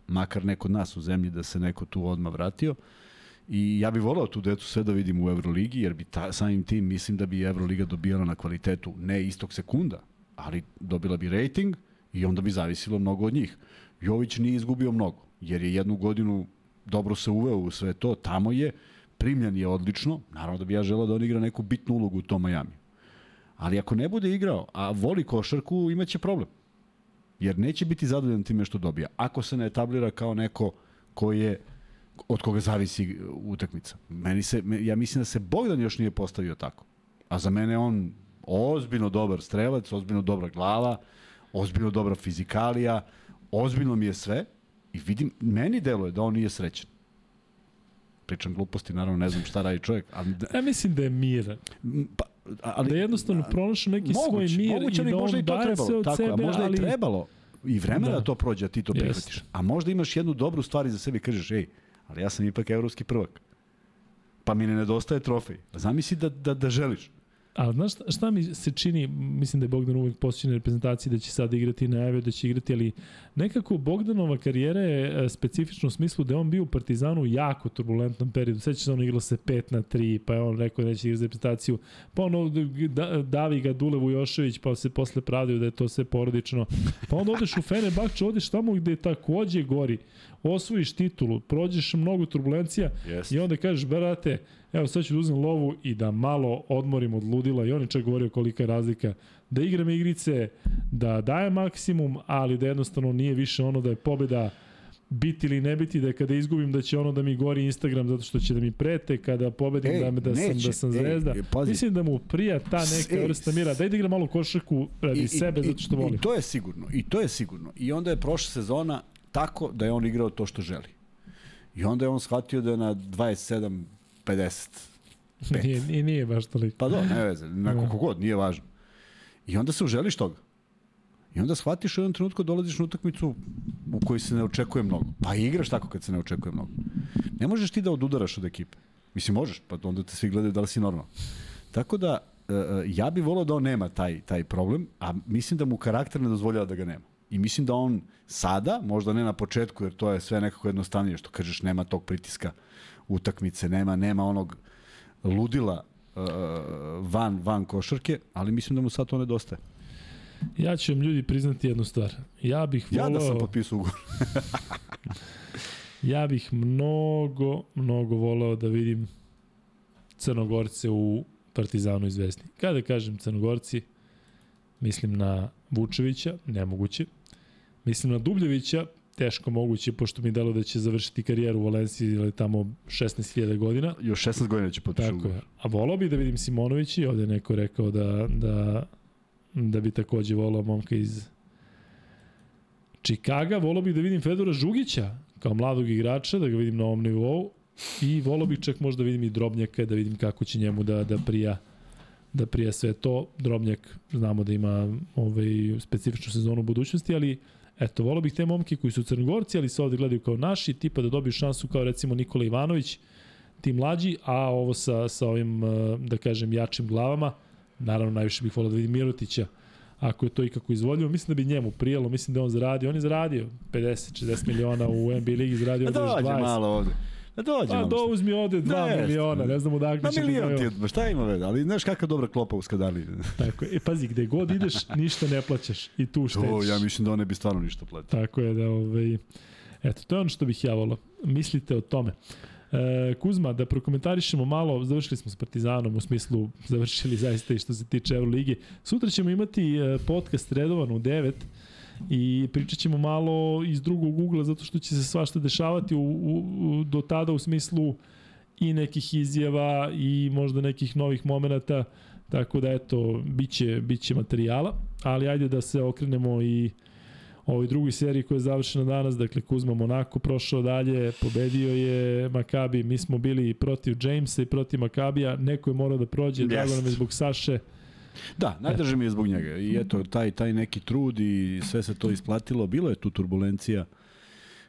makar neko od nas u zemlji da se neko tu odmah vratio. I ja bih volao tu decu sve da vidim u Euroligi, jer bi ta, samim tim mislim da bi Euroliga dobijala na kvalitetu ne istog sekunda, ali dobila bi rating i onda bi zavisilo mnogo od njih. Jović nije izgubio mnogo. jer je jednu godinu dobro se uveo u sve to, tamo je, primljen je odlično, naravno da bi ja želeo da on igra neku bitnu ulogu u tom Miami. Ali ako ne bude igrao, a voli košarku, imaće problem. Jer neće biti zadovoljan time što dobija. Ako se ne etablira kao neko ko je od koga zavisi utakmica. Meni se, ja mislim da se Bogdan još nije postavio tako. A za mene on ozbiljno dobar strelac, ozbiljno dobra glava, ozbiljno dobra fizikalija, ozbiljno mi je sve i vidim, meni deluje da on nije srećan. Pričam gluposti, naravno ne znam šta radi čovjek. Ali da, ja mislim da je miran. Pa, ali, da je jednostavno pronašao neki moguć, svoj mir moguće, i da on daje sve od tako, sebe. A možda ali... je trebalo i vremena da. da to prođe, a ti to prihvatiš. Jest. A možda imaš jednu dobru stvar za sebe i kažeš, ej, ali ja sam ipak evropski prvak. Pa mi ne nedostaje trofej. Zamisli da, da, da želiš. A znaš šta, šta mi se čini, mislim da je Bogdan uvek posjećen reprezentaciji da će sad igrati najave, da će igrati, ali nekako Bogdanova karijera je e, specifična u smislu da je on bio u Partizanu u jako turbulentnom periodu. Sveća se on igrao se 5 na 3, pa je on rekao da neće igrati reprezentaciju, pa ono da, davi ga Dule Vujošević, pa se posle pravdaju da je to sve porodično. Pa onda odeš u Fenerbahče, odeš tamo gde takođe gori, osvojiš titulu, prođeš mnogo turbulencija yes. i onda kažeš, brate, evo sad ću da uzem lovu i da malo odmorim od ludila i on je čak govorio kolika je razlika da igram igrice, da daje maksimum, ali da jednostavno nije više ono da je pobeda biti ili ne biti, da je kada izgubim da će ono da mi gori Instagram zato što će da mi prete, kada pobedim ej, da, da, neće, sam, da sam zvezda. Ej, Mislim da mu prija ta neka ej, vrsta mira, da ide igra malo košarku radi i, sebe i, zato što voli. I to je sigurno, i to je sigurno. I onda je prošla sezona tako da je on igrao to što želi. I onda je on shvatio da je na 27 50. Nije, nije, nije baš toliko. Pa do, ne veze, na koliko god, nije važno. I onda se uželiš toga. I onda shvatiš u jednom trenutku dolaziš na utakmicu u kojoj se ne očekuje mnogo. Pa igraš tako kad se ne očekuje mnogo. Ne možeš ti da odudaraš od ekipe. Mislim, možeš, pa onda te svi gledaju da li si normalno. Tako da, e, e, ja bih volao da on nema taj, taj problem, a mislim da mu karakter ne dozvoljava da ga nema. I mislim da on sada, možda ne na početku, jer to je sve nekako jednostavnije, što kažeš, nema tog pritiska utakmice, nema, nema onog ludila uh, van, van košarke, ali mislim da mu sad to nedostaje. Ja ću vam ljudi priznati jednu stvar. Ja bih volao... Ja da sam potpisao ugovor. ja bih mnogo, mnogo volao da vidim Crnogorce u Partizanu i Zvezdi. Kada kažem Crnogorci, mislim na Vučevića, nemoguće. Mislim na Dubljevića, teško moguće, pošto mi delo da će završiti karijeru u Valenciji ili tamo 16.000 godina. Još 16 godina će potpišati Tako je. A volao bi da vidim Simonović i ovde neko rekao da, da, da bi takođe volao momka iz Čikaga. Volao bih da vidim Fedora Žugića kao mladog igrača, da ga vidim na ovom nivou. I volao bih čak možda vidim i Drobnjaka, da vidim kako će njemu da, da prija da prija sve to. Drobnjak znamo da ima ovaj, specifičnu sezonu u budućnosti, ali Eto, volao bih te momke koji su crnogorci, ali se ovde gledaju kao naši, tipa da dobiju šansu kao recimo Nikola Ivanović, ti mlađi, a ovo sa, sa ovim, eh, da kažem, jačim glavama, naravno najviše bih volao da vidim Mirotića, ako je to ikako izvoljivo. Mislim da bi njemu prijelo, mislim da on zaradio. On je zaradio 50-60 miliona u NBA ligi, zaradio ovde 20. Dođe malo ovde. Dođe. Pa do uzmi ovde 2 ne, miliona, ne znam odakle će. Na milion ti, šta ima veze, ali znaš kakva dobra klopa u Skadali. Tako je. E, pazi, gde god ideš, ništa ne plaćaš i tu štediš. To, ja mislim da one bi stvarno ništa platio. Tako je da, ovaj, eto, to je ono što bih ja volao. Mislite o tome. E, Kuzma, da prokomentarišemo malo, završili smo s Partizanom, u smislu završili zaista i što se tiče Euroligi. Sutra ćemo imati e, podcast redovan u 9 i pričat ćemo malo iz drugog ugla zato što će se svašta dešavati u, u, u, do tada u smislu i nekih izjava i možda nekih novih momenata tako da eto biće biće materijala. Ali ajde da se okrenemo i ovoj drugoj seriji koja je završena danas, dakle Kuzma Monako prošao dalje, pobedio je Makabi, mi smo bili protiv Jamesa i protiv Makabija, neko je morao da prođe, yes. drago nam je zbog Saše, Da, najdrže mi je zbog njega. I eto, taj, taj neki trud i sve se to isplatilo. Bilo je tu turbulencija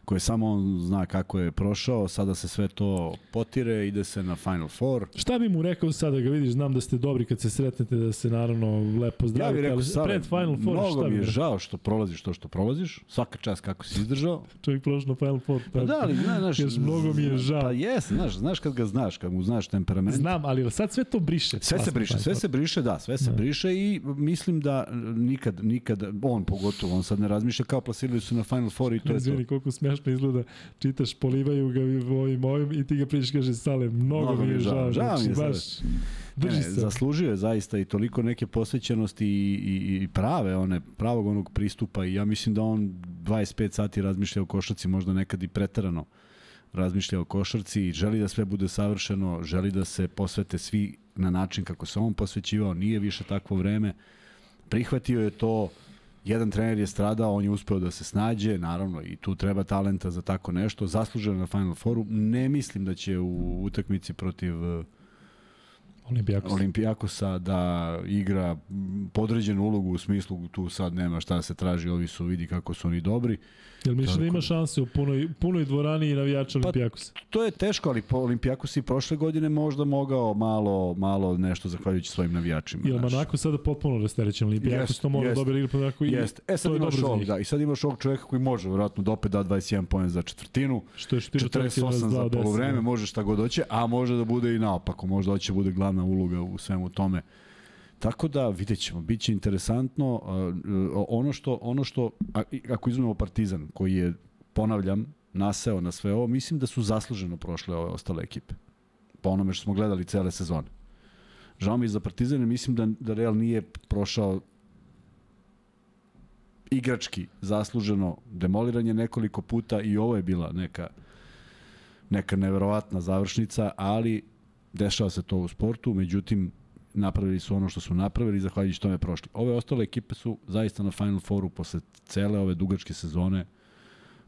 koje samo on zna kako je prošao, sada se sve to potire, ide se na Final Four. Šta bi mu rekao sada ga vidiš, znam da ste dobri kad se sretnete, da se naravno lepo zdravite, ja rekao, ali sada, pred Final Four mnogo šta mi je žao što prolaziš to što prolaziš, svaka čast kako si izdržao. Čovjek prošao na Final Four. Pa, pa da, ali znaš, znaš mnogo mi je žao. Pa jes, znaš, znaš kad ga znaš, kad mu znaš temperament. Znam, ali sad sve to briše. Sve se briše, sve se briše, da, sve se da. briše i mislim da nikad, nikad, on pogotovo, on sad ne razmišlja kao plasirali su na Final Four i to je to. koliko smešno izgleda, čitaš, polivaju ga ovim ovim i ti ga priđeš kaže Sale, mnogo, mnogo mi je žao. Žao mi je, znači, baš, drži ne, se. Zaslužio je zaista i toliko neke posvećenosti i, i, i prave, one, pravog onog pristupa i ja mislim da on 25 sati razmišlja o košarci, možda nekad i pretarano razmišlja o košarci i želi da sve bude savršeno, želi da se posvete svi na način kako se on posvećivao, nije više takvo vreme. Prihvatio je to, jedan trener je stradao, on je uspeo da se snađe, naravno i tu treba talenta za tako nešto, zasluženo na Final Fouru. Ne mislim da će u utakmici protiv Olimpijakos. Olimpijakosa da igra podređenu ulogu u smislu tu sad nema šta se traži, ovi su vidi kako su oni dobri. Jel misliš da ima šanse u punoj, punoj dvorani i navijača pa, Olimpijakosa? To je teško, ali po Olimpijakos i prošle godine možda mogao malo, malo nešto zahvaljujući svojim navijačima. Jel Manako sada potpuno rasterećen Olimpijakos, to mora dobiti igru Manako i jest. E sad imaš ovog, da, i sad imaš ovog čoveka koji može vjerojatno da opet da 21 poen za četvrtinu, što je 48 za polovreme, može šta god hoće, a može da bude i naopako, možda hoće da bude glavna uloga u svemu tome. Tako da vidjet ćemo, bit će interesantno. Ono što, ono što ako izmemo Partizan, koji je, ponavljam, naseo na sve ovo, mislim da su zasluženo prošle ove ostale ekipe. Po onome što smo gledali cele sezone. Žao mi za Partizan, mislim da, da Real nije prošao igrački zasluženo demoliranje nekoliko puta i ovo je bila neka neka neverovatna završnica, ali dešava se to u sportu, međutim napravili su ono što su napravili i zahvaljujući tome prošli. Ove ostale ekipe su zaista na Final Fouru posle cele ove dugačke sezone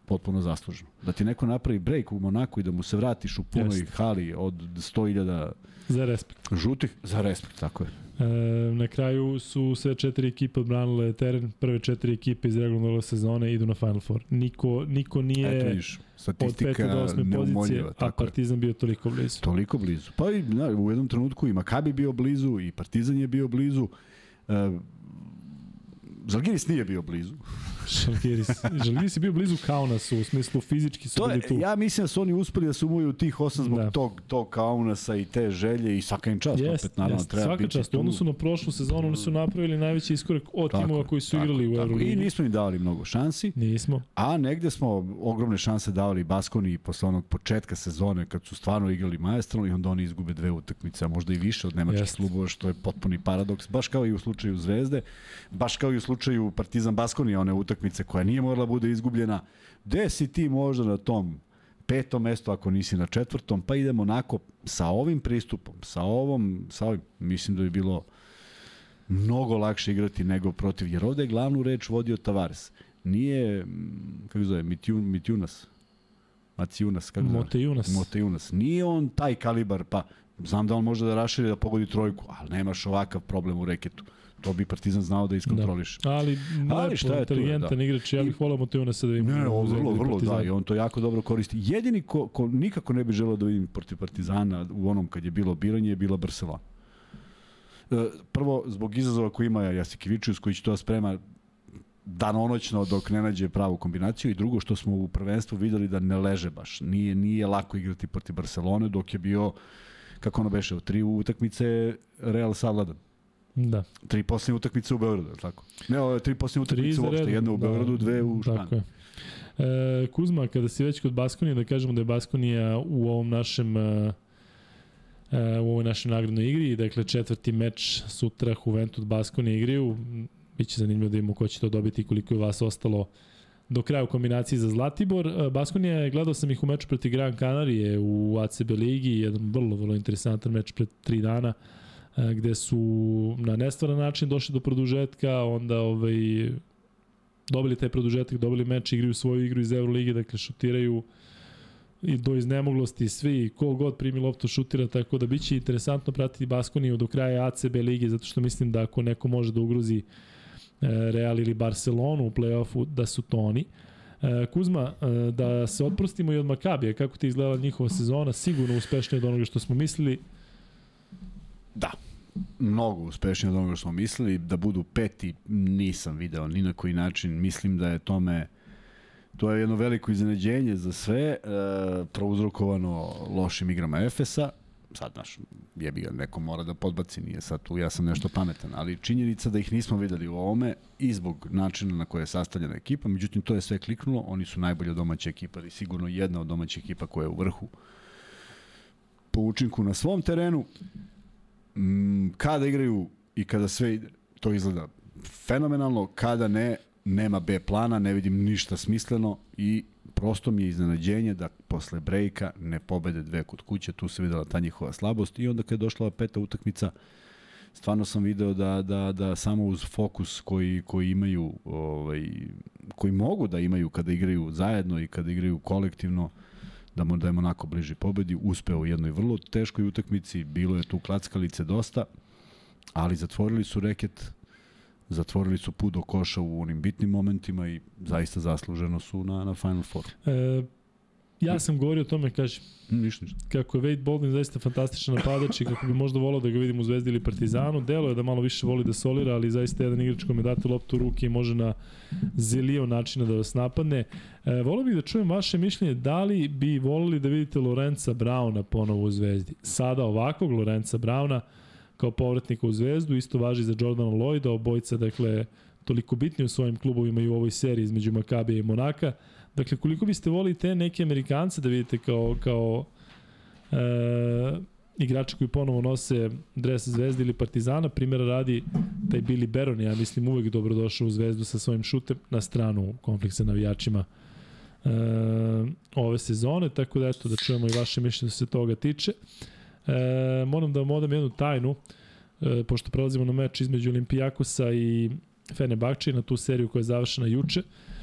potpuno zasluženo. Da ti neko napravi break u Monaku i da mu se vratiš u punoj Jest. hali od 100.000 za respekt. Žutih za respekt, tako je. E, na kraju su sve četiri ekipe odbranile teren, prve četiri ekipe iz regularne sezone idu na Final Four. Niko, niko nije Eto viš, od pete do osme pozicije, a Partizan bio toliko blizu. Toliko blizu. Pa i na, u jednom trenutku i Makabi bio blizu i Partizan je bio blizu. E, Zalgiris nije bio blizu. Žalgiris. Žalgiris je bio blizu Kaunasu, u smislu fizički su to bili tu. Ja mislim da su oni uspeli da su umuju tih osam zbog da. tog, tog Kaunasa i te želje i svaka im čast. Jest, opet, naravno, jest, treba svaka čast. U odnosu na prošlu sezonu oni su napravili najveći iskorak od tako, timova koji su tako, igrali u Euroligi. I nismo im davali mnogo šansi. Nismo. A negde smo ogromne šanse davali Baskoni posle onog početka sezone kad su stvarno igrali majestralno i onda oni izgube dve utakmice, a možda i više od nemačkih jest. klubova, što je potpuni paradoks. Baš kao i u slučaju Zvezde, baš kao i u slučaju Partizan Baskoni, one utakmice koja nije morala bude izgubljena. Gde si ti možda na tom petom mestu ako nisi na četvrtom, pa idemo onako sa ovim pristupom, sa ovom, sa ovim, mislim da bi bilo mnogo lakše igrati nego protiv, jer ovde je glavnu reč vodio Tavares. Nije, kako zove, Mitjun, Mitjunas, Macijunas, kako zove? Motejunas. Motejunas. Nije on taj kalibar, pa znam da on može da raširi da pogodi trojku, ali nemaš ovakav problem u reketu to bi Partizan znao da iskontroliše. Da. Ali, Ali šta je inteligentan tu, da. igrač, ja bih volao Motivona sada da im Ne, ne, vrlo, vrlo, da, i on to jako dobro koristi. Jedini ko, ko nikako ne bi želeo da vidim protiv Partizana u onom kad je bilo biranje je bila Barcelona. E, prvo, zbog izazova koji ima Jasikivičius, koji će to da sprema danonoćno dok ne nađe pravu kombinaciju i drugo što smo u prvenstvu videli da ne leže baš. Nije, nije lako igrati protiv Barcelone dok je bio kako ono beše, u tri utakmice Real savladan. Da. Tri posljednje utakmice u Beogradu, je tako? Ne, ove tri posljednje utakmice uopšte, jedna u da, Beogradu, dve u Španiji. Tako je. E, Kuzma, kada si već kod Baskonije, da kažemo da je Baskonija u ovom našem e, e u ovoj našoj nagradnoj igri, dakle četvrti meč sutra Juventus Baskonije igriju, biće zanimljivo da imamo ko će to dobiti i koliko je vas ostalo do kraja u kombinaciji za Zlatibor. E, Baskonija, gledao sam ih u meču protiv Gran Canarije u ACB ligi, jedan vrlo, vrlo interesantan meč pred tri dana. Uh, gde su na nestvaran način došli do produžetka, onda ovaj, dobili taj produžetak, dobili meč, igraju svoju igru iz Euroligi, dakle šutiraju i do iznemoglosti svi, ko god primi loptu šutira, tako da biće interesantno pratiti Baskoniju do kraja ACB lige, zato što mislim da ako neko može da ugrozi e, Real ili Barcelonu u play-offu, da su to oni. E, Kuzma, da se otprostimo i od Makabija, kako ti izgledala njihova sezona, sigurno uspešnije od onoga što smo mislili, Da, mnogo uspešnije od onoga što smo mislili. Da budu peti nisam video ni na koji način. Mislim da je tome to je jedno veliko iznenađenje za sve, e, prouzrokovano lošim igrama Efesa. sad, znaš, jebi ga, neko mora da podbaci, nije sad tu, ja sam nešto pametan, ali činjenica da ih nismo videli u ovome i zbog načina na koje je sastavljena ekipa, međutim, to je sve kliknulo, oni su najbolja domaća ekipa, ali sigurno jedna od domaćih ekipa koja je u vrhu po učinku na svom terenu, mm, kada igraju i kada sve ide, to izgleda fenomenalno, kada ne, nema B plana, ne vidim ništa smisleno i prosto mi je iznenađenje da posle brejka ne pobede dve kod kuće, tu se videla ta njihova slabost i onda kad je došla peta utakmica, stvarno sam video da, da, da samo uz fokus koji, koji imaju, ovaj, koji mogu da imaju kada igraju zajedno i kada igraju kolektivno, da mu da je onako bliži pobedi, uspeo u jednoj vrlo teškoj utakmici, bilo je tu klackalice dosta, ali zatvorili su reket zatvorili su put do koša u onim bitnim momentima i zaista zasluženo su na, na Final Four. E, ja sam govorio o tome, kaži, ništa, ništa. kako je Wade Baldwin zaista fantastičan napadač i kako bi možda volao da ga vidimo u Zvezdi ili Partizanu. Delo je da malo više voli da solira, ali zaista jedan igrač kome date loptu u ruke i može na zelio načina da vas napadne. E, volio bih da čujem vaše mišljenje, da li bi volili da vidite Lorenza Brauna ponovo u Zvezdi? Sada ovakvog Lorenza Brauna, kao povratnika u Zvezdu, isto važi za Jordana Lloyda, obojca, dakle, toliko bitni u svojim klubovima i u ovoj seriji između Makabija i Monaka. Dakle, koliko biste volili te neke Amerikance da vidite kao, kao e, igrači koji ponovo nose dres Zvezde ili Partizana, primjera radi taj Billy Baron, ja mislim uvek dobro došao u Zvezdu sa svojim šutem na stranu konflikta navijačima e, ove sezone, tako da eto da čujemo i vaše mišljenje što se toga tiče. E, moram da vam odam jednu tajnu, e, pošto prelazimo na meč između Olimpijakosa i Fenerbahče na tu seriju koja je završena juče. E,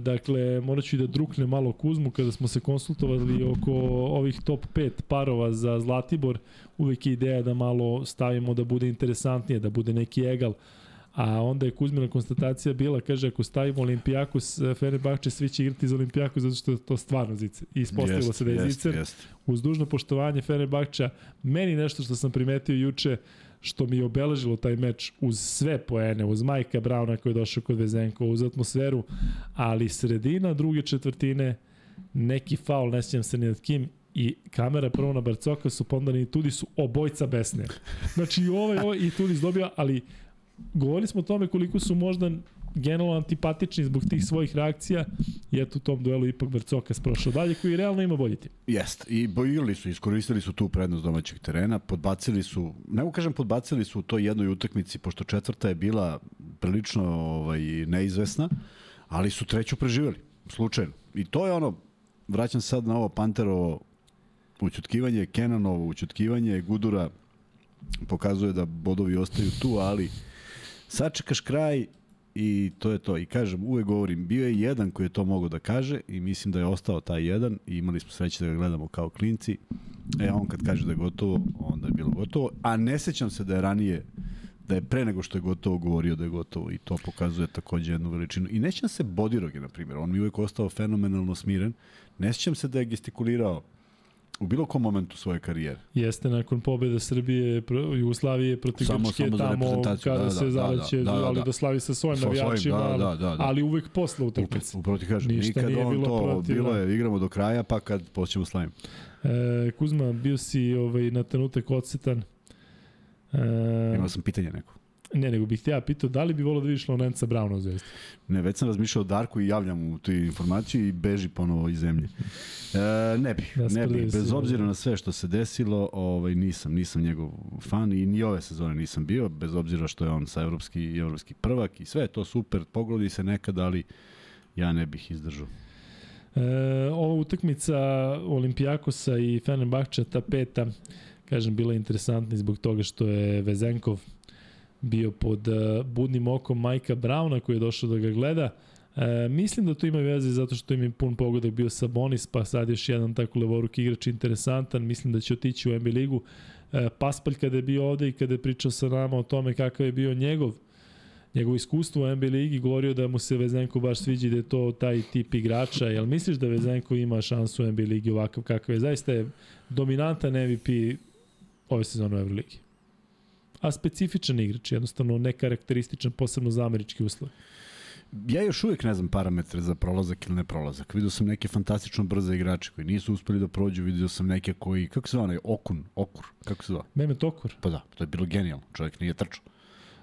dakle, morat ću i da drukne malo Kuzmu kada smo se konsultovali oko ovih top 5 parova za Zlatibor. Uvek je ideja da malo stavimo da bude interesantnije, da bude neki egal. A onda je Kuzmina konstatacija bila, kaže, ako stavimo Olimpijakos, Fenerbahče, svi će igrati za Olimpijakos zato što je to stvarno zice. I ispostavilo se da je zice. Uz dužno poštovanje Fenerbahča, meni nešto što sam primetio juče, što mi je obeležilo taj meč uz sve poene, uz Majka Brauna koji je došao kod Vezenko, uz atmosferu, ali sredina druge četvrtine, neki faul, ne sjećam se ni nad kim, i kamera prvo na Barcoka su pondani i tudi su obojca besne. Znači i ovaj, ovaj i tudi dobija, ali govorili smo o tome koliko su možda generalno antipatični zbog tih svojih reakcija i eto u tom duelu ipak Barcokas prošao dalje koji realno ima bolji tim. Jest, i bojili su, iskoristili su tu prednost domaćeg terena, podbacili su, ne mogu kažem podbacili su u toj jednoj utakmici, pošto četvrta je bila prilično ovaj, neizvesna, ali su treću preživeli, slučajno. I to je ono, vraćam sad na ovo Panterovo učutkivanje, Kenanovo učutkivanje, Gudura pokazuje da bodovi ostaju tu, ali sačekaš kraj i to je to. I kažem, uvek govorim, bio je jedan koji je to mogao da kaže i mislim da je ostao taj jedan i imali smo sreće da ga gledamo kao klinci. E, on kad kaže da je gotovo, onda je bilo gotovo. A ne sećam se da je ranije da je pre nego što je gotovo govorio da je gotovo i to pokazuje takođe jednu veličinu. I nećam se Bodiroge, na primjer, on mi uvek ostao fenomenalno smiren. Ne sećam se da je gestikulirao U bilo kom momentu svoje karijere. Jeste nakon pobede Srbije, Jugoslavije protiv samo, Grčke, samo tamo kada da, da, se da, zaleće, da, da, da, ali da, slavi sa svojim sa navijačima, da, da, da, da. ali uvek posle utakmice. Upravo ti kažem, Ništa nikad on bilo to, protiv, bilo je, igramo do kraja, pa kad počnemo slavim. E, Kuzma, bio si ovaj, na trenutak odsetan. E, Imao sam pitanje neko. Ne, nego bih ja pitao da li bi volio da vidiš Lorenza Brauna u Zvezdi? Ne, već sam razmišljao o Darku i javljam mu tu informaciju i beži ponovo iz zemlje. E, ne bih, ja ne bih. Bez obzira na sve što se desilo, ovaj, nisam, nisam njegov fan i ni ove sezone nisam bio, bez obzira što je on sa evropski, evropski prvak i sve je to super, pogodi se nekad, ali ja ne bih izdržao. E, ova utakmica Olimpijakosa i Fenerbahča, ta peta, kažem, bila interesantna zbog toga što je Vezenkov bio pod uh, budnim okom Majka Brauna koji je došao da ga gleda. E, mislim da to ima veze zato što im je pun pogodak bio Sabonis, pa sad još jedan tako levoruk igrač interesantan. Mislim da će otići u NBA ligu. E, Paspalj kada je bio ovde i kada je pričao sa nama o tome kakav je bio njegov njegovo iskustvo u NBA ligi, govorio da mu se Vezenko baš sviđa da je to taj tip igrača. Jel misliš da Vezenko ima šansu u NBA ligi ovakav kakav je? Zaista je dominantan MVP ove sezone u Euroligi a specifičan igrač, jednostavno nekarakterističan posebno za američki uslov. ja još uvijek ne znam parametre za prolazak ili ne prolazak. Vidio sam neke fantastično brze igrače koji nisu uspeli da prođu, vidio sam neke koji, kako se zove onaj, Okun, Okur, kako se zove? Mehmet Okur. Pa da, to je bilo genijalno, čovjek nije trčao.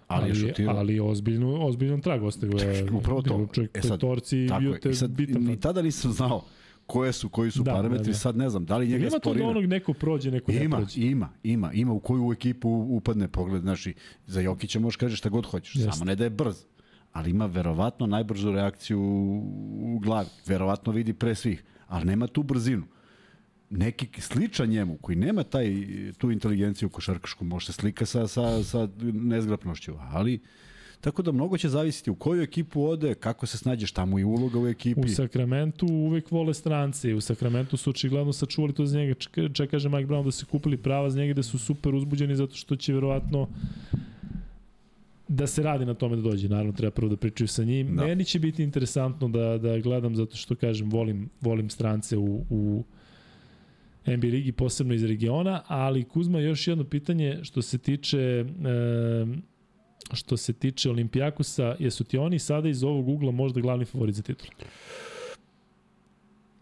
Ali, Ali, je šutirao. ali ozbiljno, ozbiljan trag ostavio je. Upravo to. Čovjek E sad, petorci i Tako bio je. te I sad, bitan. ni tada nisam znao koje su, koji su Da, parametri, da, da. sad ne znam, da li njega Ima to da sporira. onog neko prođe, neko ne Ima, prođe. ima, ima, ima u koju ekipu upadne pogled, znači za Jokića možeš kažeš šta god hoćeš, Jeste. samo ne da je brz, ali ima verovatno najbržu reakciju u glavi, verovatno vidi pre svih, ali nema tu brzinu. Neki sličan njemu, koji nema taj, tu inteligenciju košarkašku, može se slika sa, sa, sa nezgrapnošću, ali tako da mnogo će zavisiti u koju ekipu ode, kako se snađe, šta mu je uloga u ekipi. U Sakramentu uvek vole strance. U Sakramentu su očigledno sačuvali to za njega. Čeka kaže Mike Brown da se kupili prava za njega da su super uzbuđeni zato što će verovatno da se radi na tome da dođe. Naravno, treba prvo da pričaju sa njim. Da. Meni će biti interesantno da, da gledam zato što, kažem, volim, volim strance u, u NBA ligi, posebno iz regiona, ali Kuzma, još jedno pitanje što se tiče e, što se tiče Olimpijakusa, jesu ti oni sada iz ovog ugla možda glavni favorit za titul?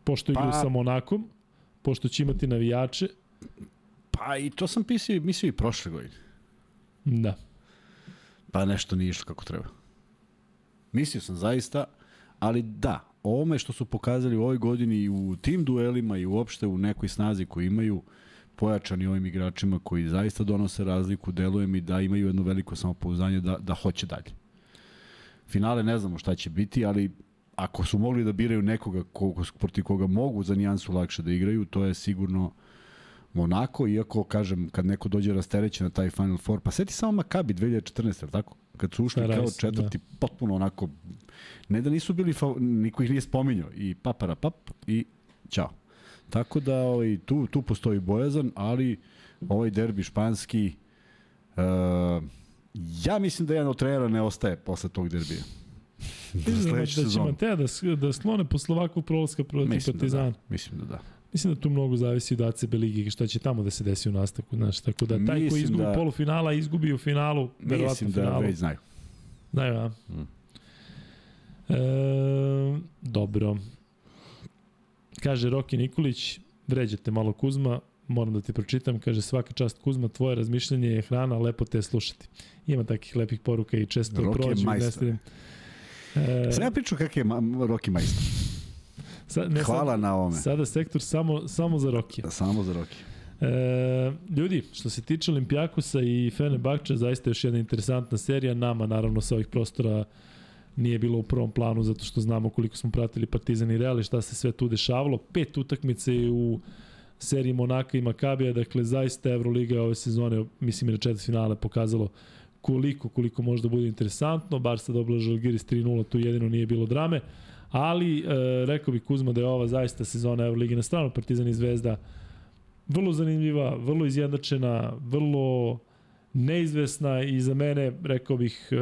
Pošto igraju Pa- sa Monakom, pošto će imati navijače, Pa i to sam pisao, mislio i prošle godine. da. Pa nešto nije išlo kako treba. Mislio sam zaista, ali da, ovome što su pokazali u ovoj godini i u tim duelima i uopšte u nekoj snazi koju imaju, pojačani ovim igračima koji zaista donose razliku, deluje mi da imaju jedno veliko samopouzdanje da, da hoće dalje. Finale ne znamo šta će biti, ali ako su mogli da biraju nekoga ko, protiv koga mogu za nijansu lakše da igraju, to je sigurno Monako, iako, kažem, kad neko dođe rasterećen na taj Final Four, pa seti samo Makabi 2014, ali tako? Kad su ušli Paradise, kao četvrti, da. potpuno onako, ne da nisu bili, niko ih nije spominjao, i papara pap, i ćao. Tako da ovaj, tu, tu postoji bojazan, ali ovaj derbi španski, uh, ja mislim da jedan od trenera ne ostaje posle tog derbija. Da, da će sezonu. Matea da, da slone posle ovakvog prolaska protiv Mislim da Partizana. da. Mislim da da. Mislim da tu mnogo zavisi od ACB ligi šta će tamo da se desi u nastavku. Znaš, tako da taj koji Mislim izgubi da- da, polufinala, izgubi u finalu, verovatno Mislim da finalu. već znaju. Znaju, a? Mm. E, dobro. Kaže Roki Nikolić, vređate malo Kuzma, moram da ti pročitam, kaže svaka čast Kuzma, tvoje razmišljanje je hrana, lepo te slušati. Ima takih lepih poruka i često Roki je prođu. i majstor. ne stidim. E, Sam ja pričao kak je Roki majstor. sad, ne, Hvala sad, na ovome. Sada sektor samo, samo za Rokija. Samo za Roki. E, ljudi, što se tiče Olimpijakusa i Fenerbahče, zaista još jedna interesantna serija. Nama, naravno, sa ovih prostora nije bilo u prvom planu zato što znamo koliko smo pratili Partizan i Real i šta se sve tu dešavalo. Pet utakmice u seriji Monaka i Makabija, dakle zaista Euroliga ove sezone, mislim i na četvrt finale pokazalo koliko, koliko može da bude interesantno. Barca dobila Žalgiris 3-0, tu jedino nije bilo drame. Ali, e, rekao bih Kuzma da je ova zaista sezona Euroligi na stranu Partizan i Zvezda vrlo zanimljiva, vrlo izjednačena, vrlo neizvesna i za mene, rekao bih, e,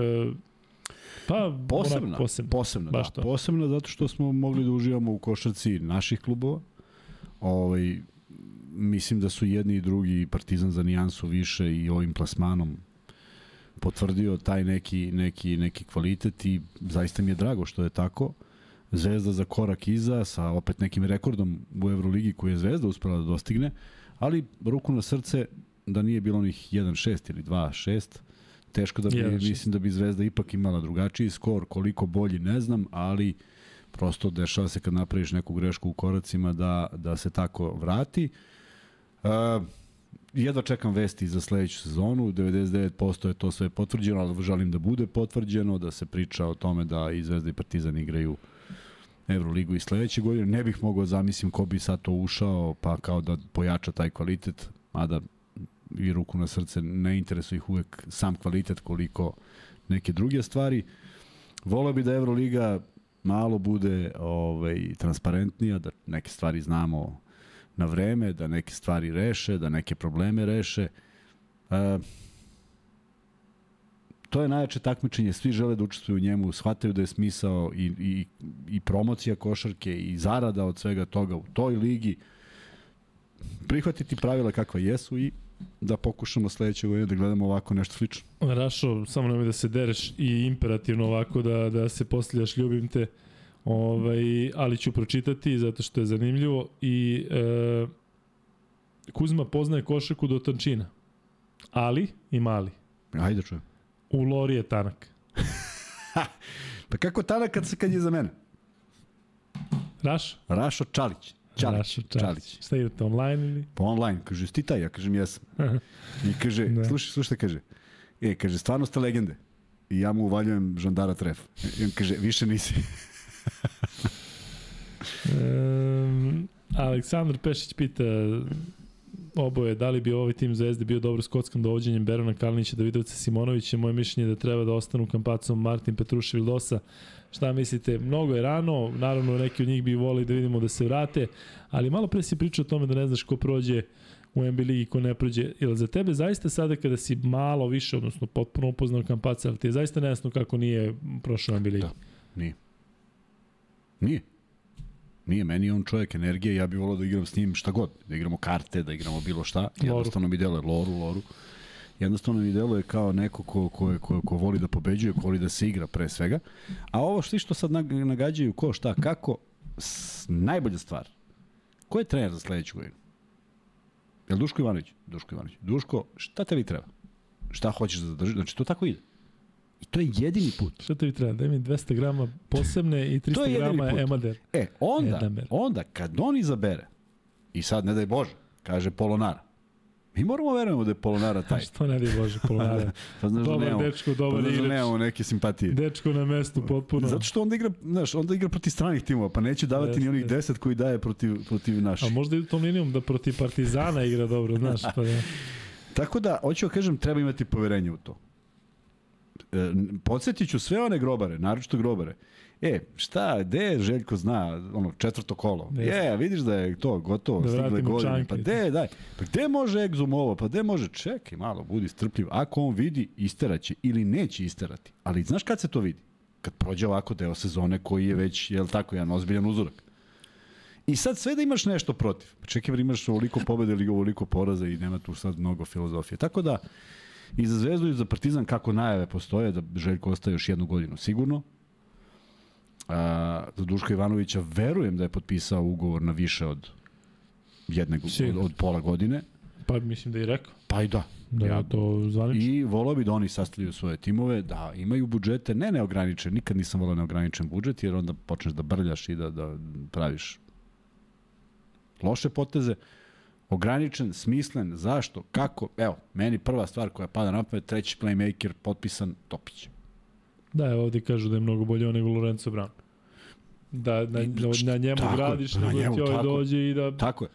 pa Posebna, onako posebna. posebna, Baš da. to. Posebna zato što smo mogli da uživamo u košarci naših klubova. Ovaj, mislim da su jedni i drugi Partizan za nijansu više i ovim plasmanom potvrdio taj neki, neki, neki kvalitet i zaista mi je drago što je tako. Zvezda za korak iza sa opet nekim rekordom u Euroligi koji je Zvezda uspela da dostigne, ali ruku na srce da nije bilo onih 1-6 ili 2-6, teško da bi, 1:6. mislim da bi Zvezda ipak imala drugačiji skor, koliko bolji ne znam, ali prosto dešava se kad napraviš neku grešku u koracima da, da se tako vrati. Uh, jedva čekam vesti za sledeću sezonu, 99% je to sve potvrđeno, ali želim da bude potvrđeno, da se priča o tome da i Zvezda i Partizan igraju Euroligu i sledeće godine. Ne bih mogao da zamislim ko bi sad to ušao, pa kao da pojača taj kvalitet, mada i ruku na srce ne interesuje ih uvek sam kvalitet koliko neke druge stvari. Voleo bi da Euroliga malo bude ovaj, transparentnija, da neke stvari znamo na vreme, da neke stvari reše, da neke probleme reše. E, to je najjače takmičenje, svi žele da učestvuju u njemu, shvataju da je smisao i, i, i promocija košarke i zarada od svega toga u toj ligi. Prihvatiti pravila kakva jesu i da pokušamo sledeće godine da gledamo ovako nešto slično. Rašo, samo nemoj da se dereš i imperativno ovako da, da se postavljaš ljubim te, ovaj, ali ću pročitati zato što je zanimljivo i e, Kuzma poznaje košarku do tančina, ali i mali. Ajde čujem. U Lori je tanak. Pa kako tada kad, se, kad je za mene? Raš? Rašo Čalić. Čalić. Čalić. Čalić. Šta idete online ili? Pa online. Kaže, jesi ti taj? Ja kažem, jesam. I kaže, Da. slušaj, slušaj kaže. E, kaže, stvarno ste legende. I ja mu uvaljujem žandara tref. I on kaže, više nisi. Um, Aleksandar Pešić pita oboje, da li bi ovaj tim Zvezde bio dobro s kockom dovođenjem Berona Kalinića, Davidovca Simonovića, moje mišljenje je da treba da ostanu kampacom Martin Petrušev Vildosa. Šta mislite? Mnogo je rano, naravno neki od njih bi volili da vidimo da se vrate, ali malo pre si pričao o tome da ne znaš ko prođe u NBA ligi, ko ne prođe. Jel za tebe zaista sada kada si malo više, odnosno potpuno upoznao kampaca, ali ti je zaista nejasno kako nije prošao NBA ligi? Da. Nije. Nije. Nije, meni je on čovjek energije, ja bih volao da igram s njim šta god, da igramo karte, da igramo bilo šta, jednostavno mi deluje loru, loru. Jednostavno mi deluje kao neko ko, ko, ko, ko voli da pobeđuje, ko voli da se igra pre svega. A ovo što, što sad nag- nagađaju ko, šta, kako, s, najbolja stvar. Ko je trener za sledeću godinu? Je li Duško Ivanović? Duško Ivanović. Duško, šta tebi treba? Šta hoćeš da zadržiš? Znači, to tako ide. I to je jedini put. Šta tebi treba? Daj mi 200 grama posebne i To je 300 jedini grama put. emader. E, onda, Edamer. onda kad on izabere, i sad ne daj Bože, kaže Polonara, mi moramo verujemo da je Polonara taj. Što ne di Bože, polonara. Pa znaš da Dobar nemamo, dečko, dobar pa znaš da igrač. nemamo neke simpatije. Dečko na mestu potpuno. Zato što onda igra, znaš, onda igra protiv stranih timova, pa neće davati ni Jeste, onih jeste. 10 koji daje protiv, protiv A naših. možda i tom linijom da protiv Partizana igra dobro, znaš. Pa da. Tako da, hoću da kažem, treba imati poverenje u to. E, podsjetit ću sve one grobare, naročito grobare. E, šta, gde je Željko zna, ono, četvrto kolo? Je, vidiš da je to gotovo, Da stigle godine. čanke. Pa gde, daj, pa gde može Exum ovo, pa gde može, čekaj malo, budi strpljiv. Ako on vidi, isteraće ili neće isterati. Ali znaš kad se to vidi? Kad prođe ovako deo sezone koji je već, jel tako, jedan ozbiljan uzorak. I sad sve da imaš nešto protiv. Pa čekaj, bre, imaš ovoliko pobede ili ovoliko poraza i nema tu sad mnogo filozofije. Tako da, i za Zvezdu i za Partizan, kako najave postoje, da Željko ostaje još jednu godinu sigurno. Za Duška Ivanovića verujem da je potpisao ugovor na više od jedne, od, od pola godine. Pa mislim da je rekao. Pa i da. Da Ja- to zvanično. I volao bi da oni sastavljaju svoje timove, da imaju budžete, ne neograničen, nikad nisam volao neograničen budžet, jer onda počneš da brljaš i da, da praviš loše poteze. Ograničen, smislen, zašto, kako, evo, meni prva stvar koja pada na pamet, treći playmaker, potpisan Topić. Da, evo ovdje kažu da je mnogo bolje nego Lorenzo Brown. Da na, na, na njemu tako je, gradiš, na njemu, ti ovaj tako. dođe i da... Tako je.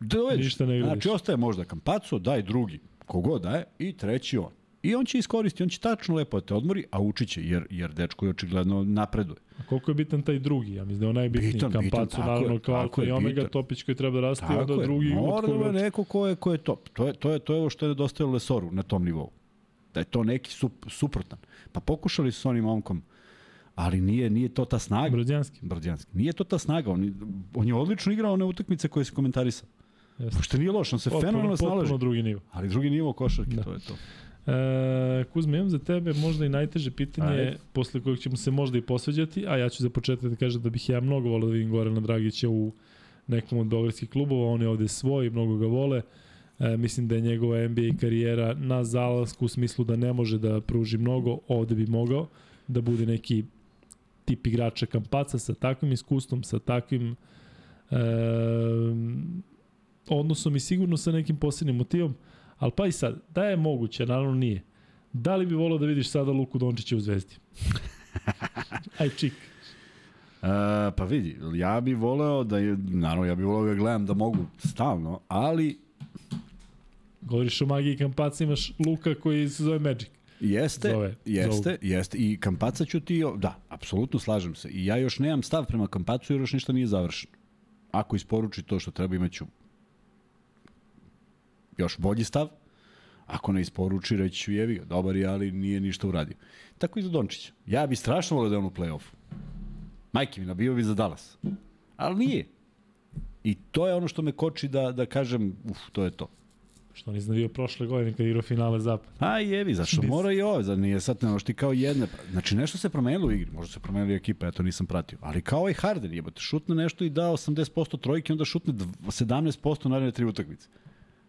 Dovediš. Ništa ne gradiš. Znači, ostaje možda Kampaco, daj drugi, kogod daje, i treći on. I on će iskoristiti, on će tačno lepo da te odmori, a učit će, jer, jer dečko je očigledno napreduje. A koliko je bitan taj drugi? Ja mislim da je on najbitniji. Bitan, bitan, Kampacu, tako naravno, je, alfa i je, omega, bitan. Topić koji treba da raste, Tako onda je, drugi mora da bude neko ko je, ko je top. To je, to, je, to je ovo što je nedostajalo Lesoru na tom nivou. Da je to neki sup, suprotan. Pa pokušali su s onim momkom, ali nije, nije to ta snaga. Brodjanski. Brdjanski. Nije to ta snaga. On, on je odlično igrao one utakmice koje se komentarisao. Jeste. Pošto nije loš, on se Potpuno, fenomenalno snalaži. potpuno drugi nivo. Ali drugi nivo košarke, Da. to je to. E, Kuzma, imam za tebe možda i najteže pitanje Ajde. posle kojeg ćemo se možda i posveđati, a ja ću za početak da kažem da bih ja mnogo volao da vidim Gorana Dragića u nekom od beogradskih klubova, on je ovde svoj, mnogo ga vole. E, mislim da je njegova NBA karijera na zalasku u smislu da ne može da pruži mnogo, ovde bi mogao da bude neki tip igrača kampaca sa takvim iskustvom, sa takvim e, odnosom i sigurno sa nekim posebnim motivom. Ali pa i sad, da je moguće, naravno nije. Da li bi volao da vidiš sada Luku Dončića u Zvezdi? Aj, čik. E, pa vidi, ja bih voleo da je, naravno ja bih voleo da gledam da mogu stalno, ali Govoriš o magiji kampaca, imaš Luka koji se zove Magic. Jeste, Zove, jeste, zovu. jeste. I Kampaca ću ti, da, apsolutno slažem se. I ja još nemam stav prema Kampacu jer još ništa nije završeno. Ako isporuči to što treba imaću još bolji stav. Ako ne isporuči, reći ću jevi ga, dobar je, ali nije ništa uradio. Tako i za Dončića. Ja bi strašno volio da je on u play-offu. Majke mi, nabio bi za Dallas. Ali nije. I to je ono što me koči da, da kažem, uf, to je to. Što nisi navio prošle godine kad igrao finale zapad. A jevi, zašto mora i ovo, za nije sad ne ti kao jedne. Znači nešto se promenilo u igri, možda se promenila i ekipa, ja to nisam pratio. Ali kao i Harden, jebote, šutne nešto i da 80% trojke, onda šutne dv- 17% naredne tri utakmice.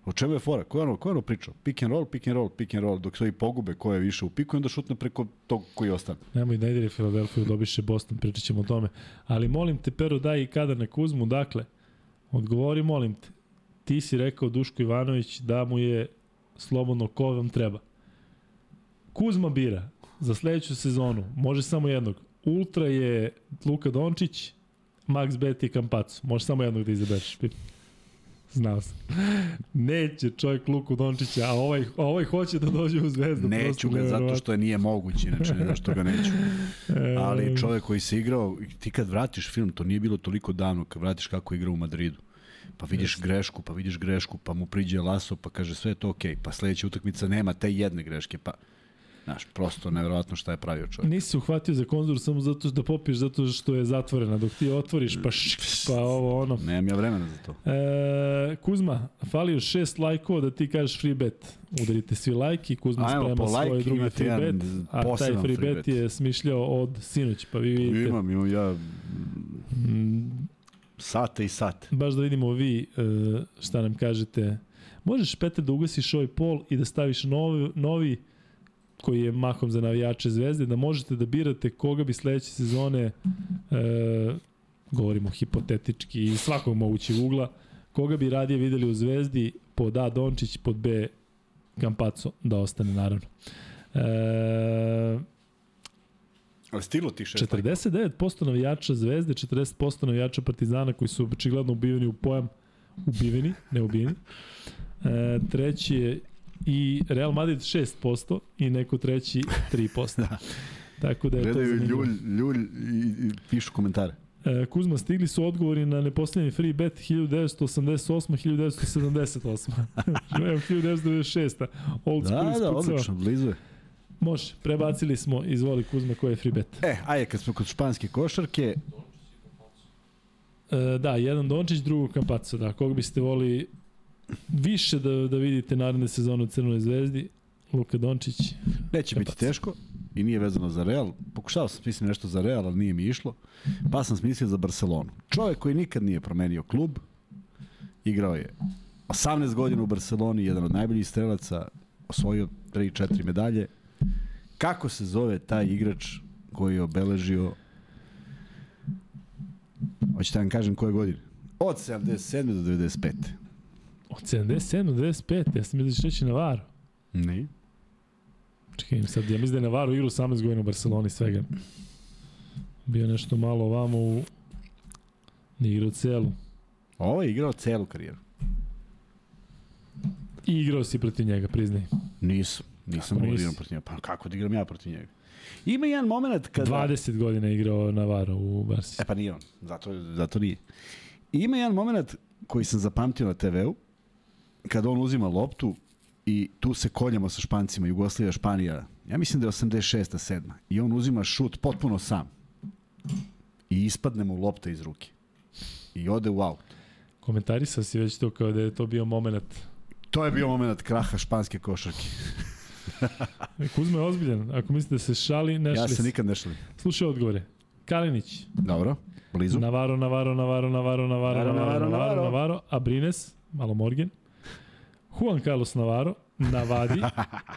O čemu je fora? Ko je ono, ko je ono pričao? Pick and roll, pick and roll, pick and roll, dok se i pogube ko je više u piku onda šutne preko tog koji ostane. Nemoj da ide Filadelfiju, dobiše Boston, pričat ćemo o tome. Ali molim te, Pero, daj i kada na Kuzmu, dakle, odgovori, molim te. Ti si rekao Duško Ivanović da mu je slobodno ko vam treba. Kuzma bira za sledeću sezonu, može samo jednog. Ultra je Luka Dončić, Max Bet i Kampacu. Može samo jednog da izabereš. Znao sam. Neće čovjek Luku Dončića, a ovaj, a ovaj hoće da dođe u zvezdu. Neću ga zato što je nije moguće, inače ne zašto ga neću. E, Ali čovjek koji se igrao, ti kad vratiš film, to nije bilo toliko davno, kad vratiš kako je igrao u Madridu. Pa vidiš grešku, pa vidiš grešku, pa mu priđe Laso, pa kaže sve je to okej. Pa sledeća utakmica nema te jedne greške, pa Znaš, prosto nevjerovatno šta je pravio čovjek. Nisi se uhvatio za konzor samo zato što da popiješ zato što je zatvorena. Dok ti otvoriš pa šk, pa ovo ono. Nemam ja vremena za to. E, Kuzma, fali još šest lajkova da ti kažeš free bet. Udarite svi lajk i Kuzma A evo, sprema po svoj like drugi free bet. A taj free free bet bet. je smišljao od sinoć, pa vi vidite. Imam, imam ja Mm, sate i sate. baš da vidimo vi e, šta nam kažete. Možeš, Petar, da ugasiš ovaj pol i da staviš novi, novi koji je mahom za navijače zvezde, da možete da birate koga bi sledeće sezone, e, govorimo hipotetički iz svakog mogućeg ugla, koga bi radije videli u zvezdi pod A Dončić, pod B Kampaco, da ostane naravno. E, Ali stiglo ti šest 49% navijača Zvezde, 40% navijača Partizana koji su očigledno ubiveni u pojam ubiveni, ne ubijeni. E, treći je i Real Madrid 6% i neko treći 3%. Da. Tako da je to Gledaju zanimljivo. ljulj, ljulj i, i pišu komentare. E, Kuzma, stigli su odgovori na neposlednji free bet 1988. 1978. Evo 1996. Old Da, da, odlično, blizu je. Može, prebacili smo, izvoli Kuzma, ko je free bet. E, ajde, kad smo kod španske košarke, E, da, jedan Dončić, drugog Kampaco, da. Koga biste voli više da, da vidite naredne sezone u Crnoj zvezdi? Luka Dončić. neće biti Kapac. teško i nije vezano za Real. Pokušao sam smisliti nešto za Real, ali nije mi išlo. Pa sam smislio za Barcelonu. Čovjek koji nikad nije promenio klub, igrao je 18 godina u Barceloni, jedan od najboljih strelaca, osvojio 3-4 medalje. Kako se zove taj igrač koji je obeležio Hoćete da vam kažem koje godine? Od 77. do 95. Od 77 do 95, ja sam mislio da ćeš reći Navarro. Ne. Čekaj, im sad, ja mislim da je Navarro igrao 18 godina u Barceloni svega. Bio nešto malo ovamo u... Nije igrao celu. Ovo je igrao celu karijeru. I igrao si protiv njega, priznaj. Nisam. Nisam Kako da igram protiv njega. Pa kako da igram ja protiv njega? Ima jedan moment kada... 20 godina igrao Navarro u Barsi. E pa nije on. Zato, zato nije. Ima jedan moment koji sam zapamtio na TV-u, kada on uzima loptu i tu se koljemo sa Špancima, Jugoslavija, Španija, ja mislim da je 86. 7. I on uzima šut potpuno sam. I ispadne mu lopta iz ruke. I ode u aut. Komentarisao si već to kao da je to bio moment. To je bio moment kraha španske košarke. Kuzma je ozbiljan. Ako mislite da se šali, ne Ja šali se se. nikad ne šalim. Slušaj odgovore. Kalinić. Dobro, blizu. Navaro, Navaro, Navaro, Navaro, Navaro, Navaro, Navaro, Navaro, Navaro, Abrines, malo Morgan, Juan Carlos Navaro, Navadi,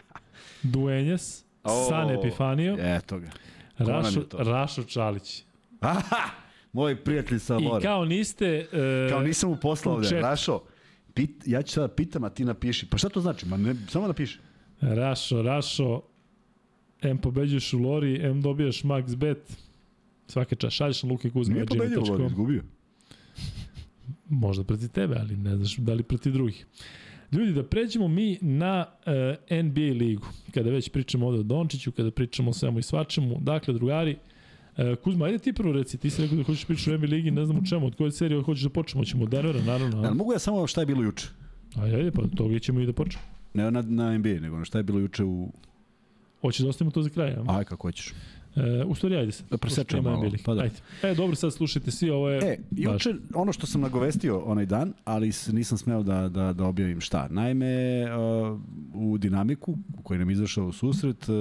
Duenjes, O, San Epifanio, Eto ga. Rašo? Rašo Čalić. Aha! Moj prijatelj sa I mora. kao niste... Uh, Kao nisam mu poslao u ovde. Rašo, pit, ja ću sada pitam, a ti napiši. Pa šta to znači? Ma ne, samo napiši. Rašo, Rašo, M pobeđuješ u Lori, M dobijaš max bet, svake čas, šalješ na Luke Kuzma, Nije pobedio Lori, izgubio. Možda protiv tebe, ali ne znaš da li protiv drugih. Ljudi, da pređemo mi na uh, NBA ligu. Kada već pričamo ovde o Dončiću, kada pričamo o svemu i svačemu. Dakle, drugari, uh, Kuzma, ajde ti prvo reci, ti si rekao da hoćeš pričati o NBA ligi, ne znam u čemu, od koje serije hoćeš da počnemo, ćemo od Denvera, naravno. Ali A, mogu ja samo šta je bilo juče? ajde, ajde, pa od toga ćemo i da počnemo. Ne na, na NBA, nego na šta je bilo juče u... Hoćeš da ostavimo to za kraj, a? Aj, kako hoćeš. E, u stvari, ajde sad. Da ima malo, NBA pa da. Ajde. E, dobro, sad slušajte svi, ovo je... E, juče, ono što sam nagovestio onaj dan, ali nisam smeo da, da, da objavim šta. Naime, uh, u dinamiku, u kojoj nam izašao u susret, uh,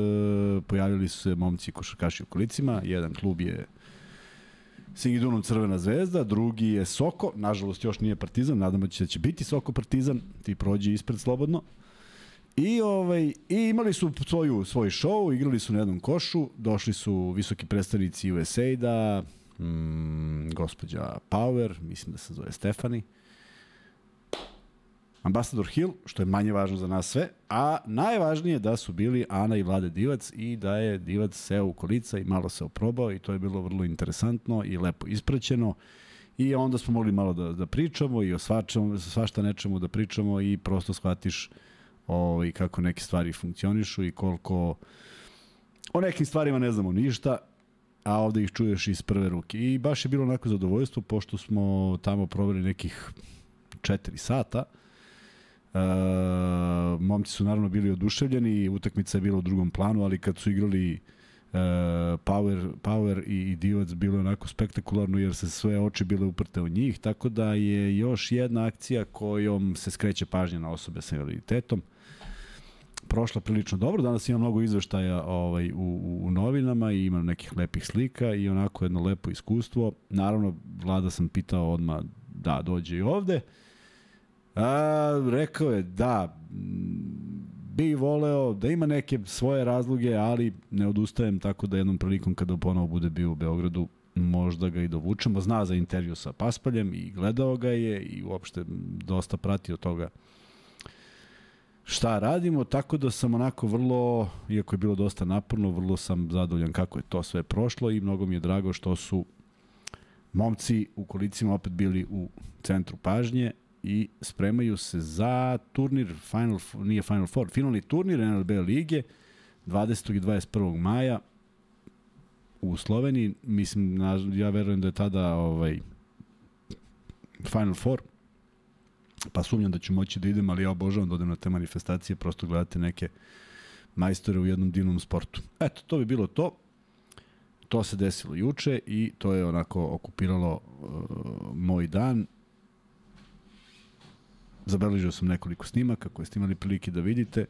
pojavili su se momci košarkaši u kolicima. Jedan klub je Singidunum Crvena zvezda, drugi je Soko, nažalost još nije Partizan, nadamo se da će biti Soko Partizan, ti prođi ispred slobodno. I, ovaj, I imali su svoju, svoj show, igrali su na jednom košu, došli su visoki predstavnici USAID-a, mm, gospođa Power, mislim da se zove Stefani, Ambasador Hill, što je manje važno za nas sve, a najvažnije da su bili Ana i Vlade Divac i da je Divac seo u kolica i malo se oprobao i to je bilo vrlo interesantno i lepo ispraćeno. I onda smo mogli malo da, da pričamo i o svačemu, svašta nečemu da pričamo i prosto shvatiš ovaj, kako neke stvari funkcionišu i koliko o nekim stvarima ne znamo ništa, a ovde ih čuješ iz prve ruke. I baš je bilo onako zadovoljstvo, pošto smo tamo proveli nekih 4 sata. E, momci su naravno bili oduševljeni, utakmica je bila u drugom planu, ali kad su igrali e, Power, Power i, i Divac bilo je onako spektakularno jer se sve oči bile uprte u njih, tako da je još jedna akcija kojom se skreće pažnja na osobe sa invaliditetom prošla prilično dobro. Danas ima mnogo izveštaja ovaj, u, u, novinama i ima nekih lepih slika i onako jedno lepo iskustvo. Naravno, vlada sam pitao odmah da dođe i ovde. A, rekao je da bi voleo da ima neke svoje razloge, ali ne odustajem tako da jednom prilikom kada ponovo bude bio u Beogradu možda ga i dovučemo. Zna za intervju sa Paspaljem i gledao ga je i uopšte dosta pratio toga šta radimo, tako da sam onako vrlo, iako je bilo dosta naporno, vrlo sam zadovoljan kako je to sve prošlo i mnogo mi je drago što su momci u kolicima opet bili u centru pažnje i spremaju se za turnir, final, nije Final Four, finalni turnir NLB lige 20. i 21. maja u Sloveniji. Mislim, ja verujem da je tada ovaj, Final Four, pa sumnjam da ću moći da idem, ali ja obožavam da odem na te manifestacije, prosto gledate neke majstore u jednom divnom sportu. Eto, to bi bilo to. To se desilo juče i to je onako okupiralo uh, moj dan. Zabeležio sam nekoliko snimaka koje ste imali prilike da vidite.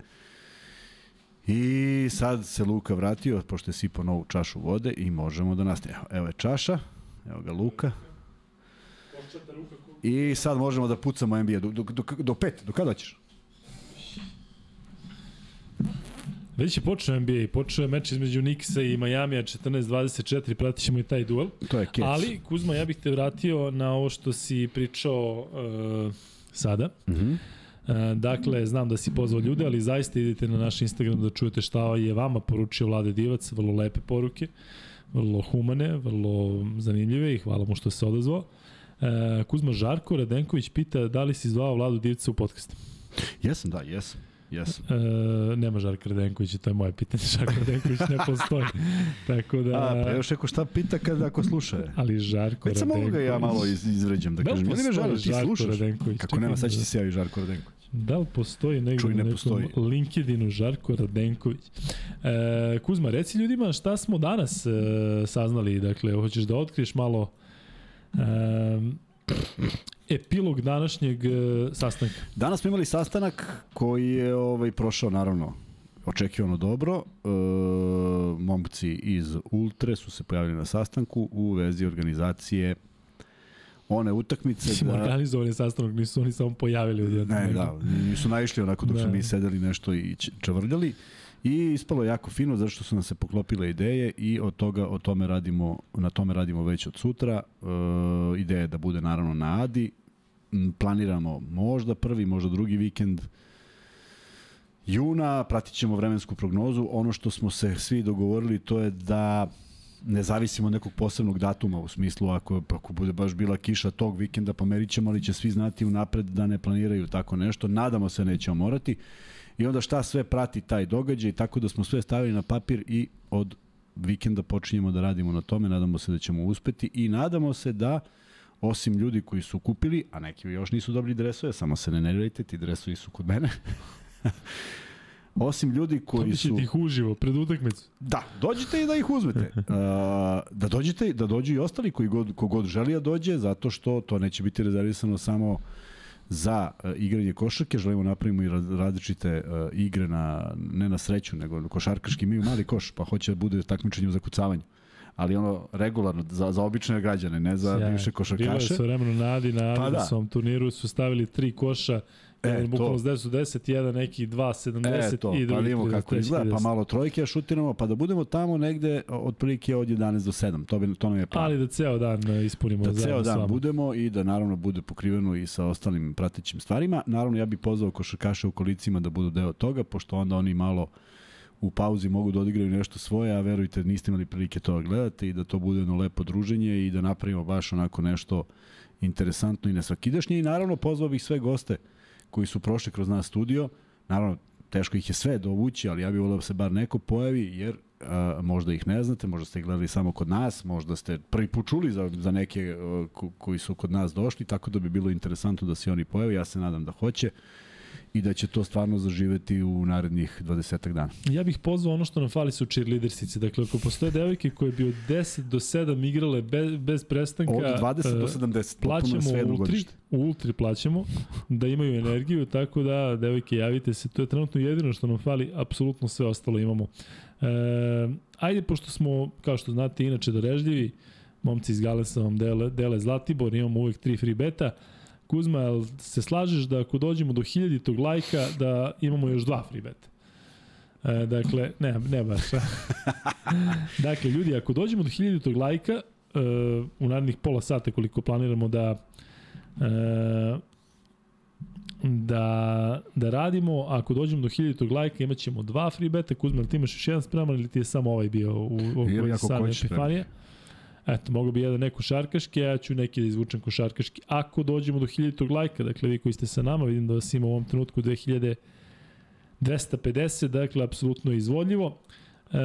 I sad se Luka vratio, pošto je sipao novu čašu vode i možemo da nastavimo. Evo je čaša, evo ga Luka. I sad možemo da pucamo NBA. Do, do, do, do pet, do kada ćeš? Već je počeo NBA, počeo je meč između Nixa i Majamija 14-24, pratit ćemo i taj duel. To je kec. Ali, Kuzma, ja bih te vratio na ovo što si pričao uh, sada. Mm -hmm. Uh, dakle, znam da si pozvao ljude, ali zaista idite na naš Instagram da čujete šta je vama poručio Vlade Divac, vrlo lepe poruke, vrlo humane, vrlo zanimljive i hvala mu što se odazvao. Uh, Kuzma Žarko Radenković pita da li si zvao Vladu Divca u podcast. Jesam, da, jesam. Jesam. E, nema Žarka Radenkovića, to je moje pitanje. Žarko Radenković ne postoji. Tako da... A, pa još neko šta pita kada ako sluša je. Ali Žarko Već sam Radenković... mogu ga ja malo iz, izvređam, da, Da kažem. postoji Žarko, ti Žarko slušaš? Radenković? Kako nema, sad će da- ti se javi Žarko Radenković. Da li postoji Čuj, na ne nekom postoji. LinkedInu Žarko Radenković? E, Kuzma, reci ljudima šta smo danas e, saznali. Dakle, hoćeš da otkriješ malo e, epilog današnjeg e, sastanka. Danas smo imali sastanak koji je ovaj prošao naravno očekivano dobro. E, momci iz Ultre su se pojavili na sastanku u vezi organizacije one utakmice Mislim, da... organizovani sastanak, nisu oni samo pojavili. Ne, da, nisu naišli onako dok Da. smo mi sedeli nešto i čavrljali. I ispalo je jako fino zato što su nam se poklopile ideje i od toga o tome radimo na tome radimo već od sutra. E, ideja je da bude naravno na Adi. Planiramo možda prvi, možda drugi vikend juna, pratit ćemo vremensku prognozu. Ono što smo se svi dogovorili to je da ne zavisimo od nekog posebnog datuma u smislu ako, ako bude baš bila kiša tog vikenda pomerit ćemo, ali će svi znati unapred da ne planiraju tako nešto. Nadamo se nećemo morati. I onda šta sve prati taj događaj, tako da smo sve stavili na papir i od vikenda počinjemo da radimo na tome, nadamo se da ćemo uspeti i nadamo se da osim ljudi koji su kupili, a neki još nisu dobili dresove, samo se ne nervirajte, ti dresovi su kod mene. osim ljudi koji su... ćete ih uživo, pred utakmicu. Da, dođite i da ih uzmete. Uh, da dođete, da dođu i ostali koji god, kogod želi da dođe, zato što to neće biti rezervisano samo za uh, igranje košarke, želimo napravimo i različite uh, igre na, ne na sreću, nego košarkaški, mi mali koš, pa hoće da bude takmičenje u zakucavanju ali ono regularno za, za obične građane, ne za Sjaj. bivše košarkaše. Bilo je sve vremeno na Adi, na pa da. turniru su stavili tri koša E, jedan bukvalno s 10 10, jedan neki 2 70 e, to, i drugi pa vidimo kako izgleda, pa malo trojke šutiramo, pa da budemo tamo negde otprilike od 11 do 7, to, bi, to nam je plan. Ali da ceo dan e, ispunimo da ceo dan budemo i da naravno bude pokriveno i sa ostalim pratećim stvarima. Naravno ja bih pozvao košarkaše u kolicima da budu deo toga, pošto onda oni malo u pauzi mogu da odigraju nešto svoje, a verujte niste imali prilike to da gledate i da to bude jedno lepo druženje i da napravimo baš onako nešto interesantno i nesvakidašnje. I naravno pozvao bih sve goste koji su prošli kroz nas studio, naravno teško ih je sve dovući, ali ja bih volio da se bar neko pojavi, jer a, možda ih ne znate, možda ste gledali samo kod nas, možda ste prvi put čuli za, za neke a, ko, koji su kod nas došli, tako da bi bilo interesantno da se oni pojavi, ja se nadam da hoće i da će to stvarno zaživeti u narednih 20 dana. Ja bih pozvao ono što nam fali su cheerleadersice. Dakle, ako postoje devojke koje bi od 10 do 7 igrale bez, bez prestanka... Od 20 do 70, plaćamo ultri, u ultri plaćamo, da imaju energiju, tako da, devojke, javite se. To je trenutno jedino što nam fali, apsolutno sve ostalo imamo. E, ajde, pošto smo, kao što znate, inače darežljivi, momci iz Galesa vam dele, dele Zlatibor, imamo uvek tri free beta, Kuzma, jel se slažeš da ako dođemo do hiljaditog lajka da imamo još dva free beta? E, dakle, ne, ne baš. dakle, ljudi, ako dođemo do hiljaditog lajka, e, u narednih pola sata koliko planiramo da e, da, da radimo, ako dođemo do hiljaditog lajka imat ćemo dva free beta, Kuzma, ti imaš još jedan spreman ili ti je samo ovaj bio u, u, u sami Epifanija? Spremno. Eto, mogu bi jedan neko košarkaški, ja ću neki da izvučem košarkaški. Ako dođemo do 1000 lajka, dakle vi koji ste sa nama, vidim da vas ima u ovom trenutku 2250, dakle, apsolutno izvodljivo. E,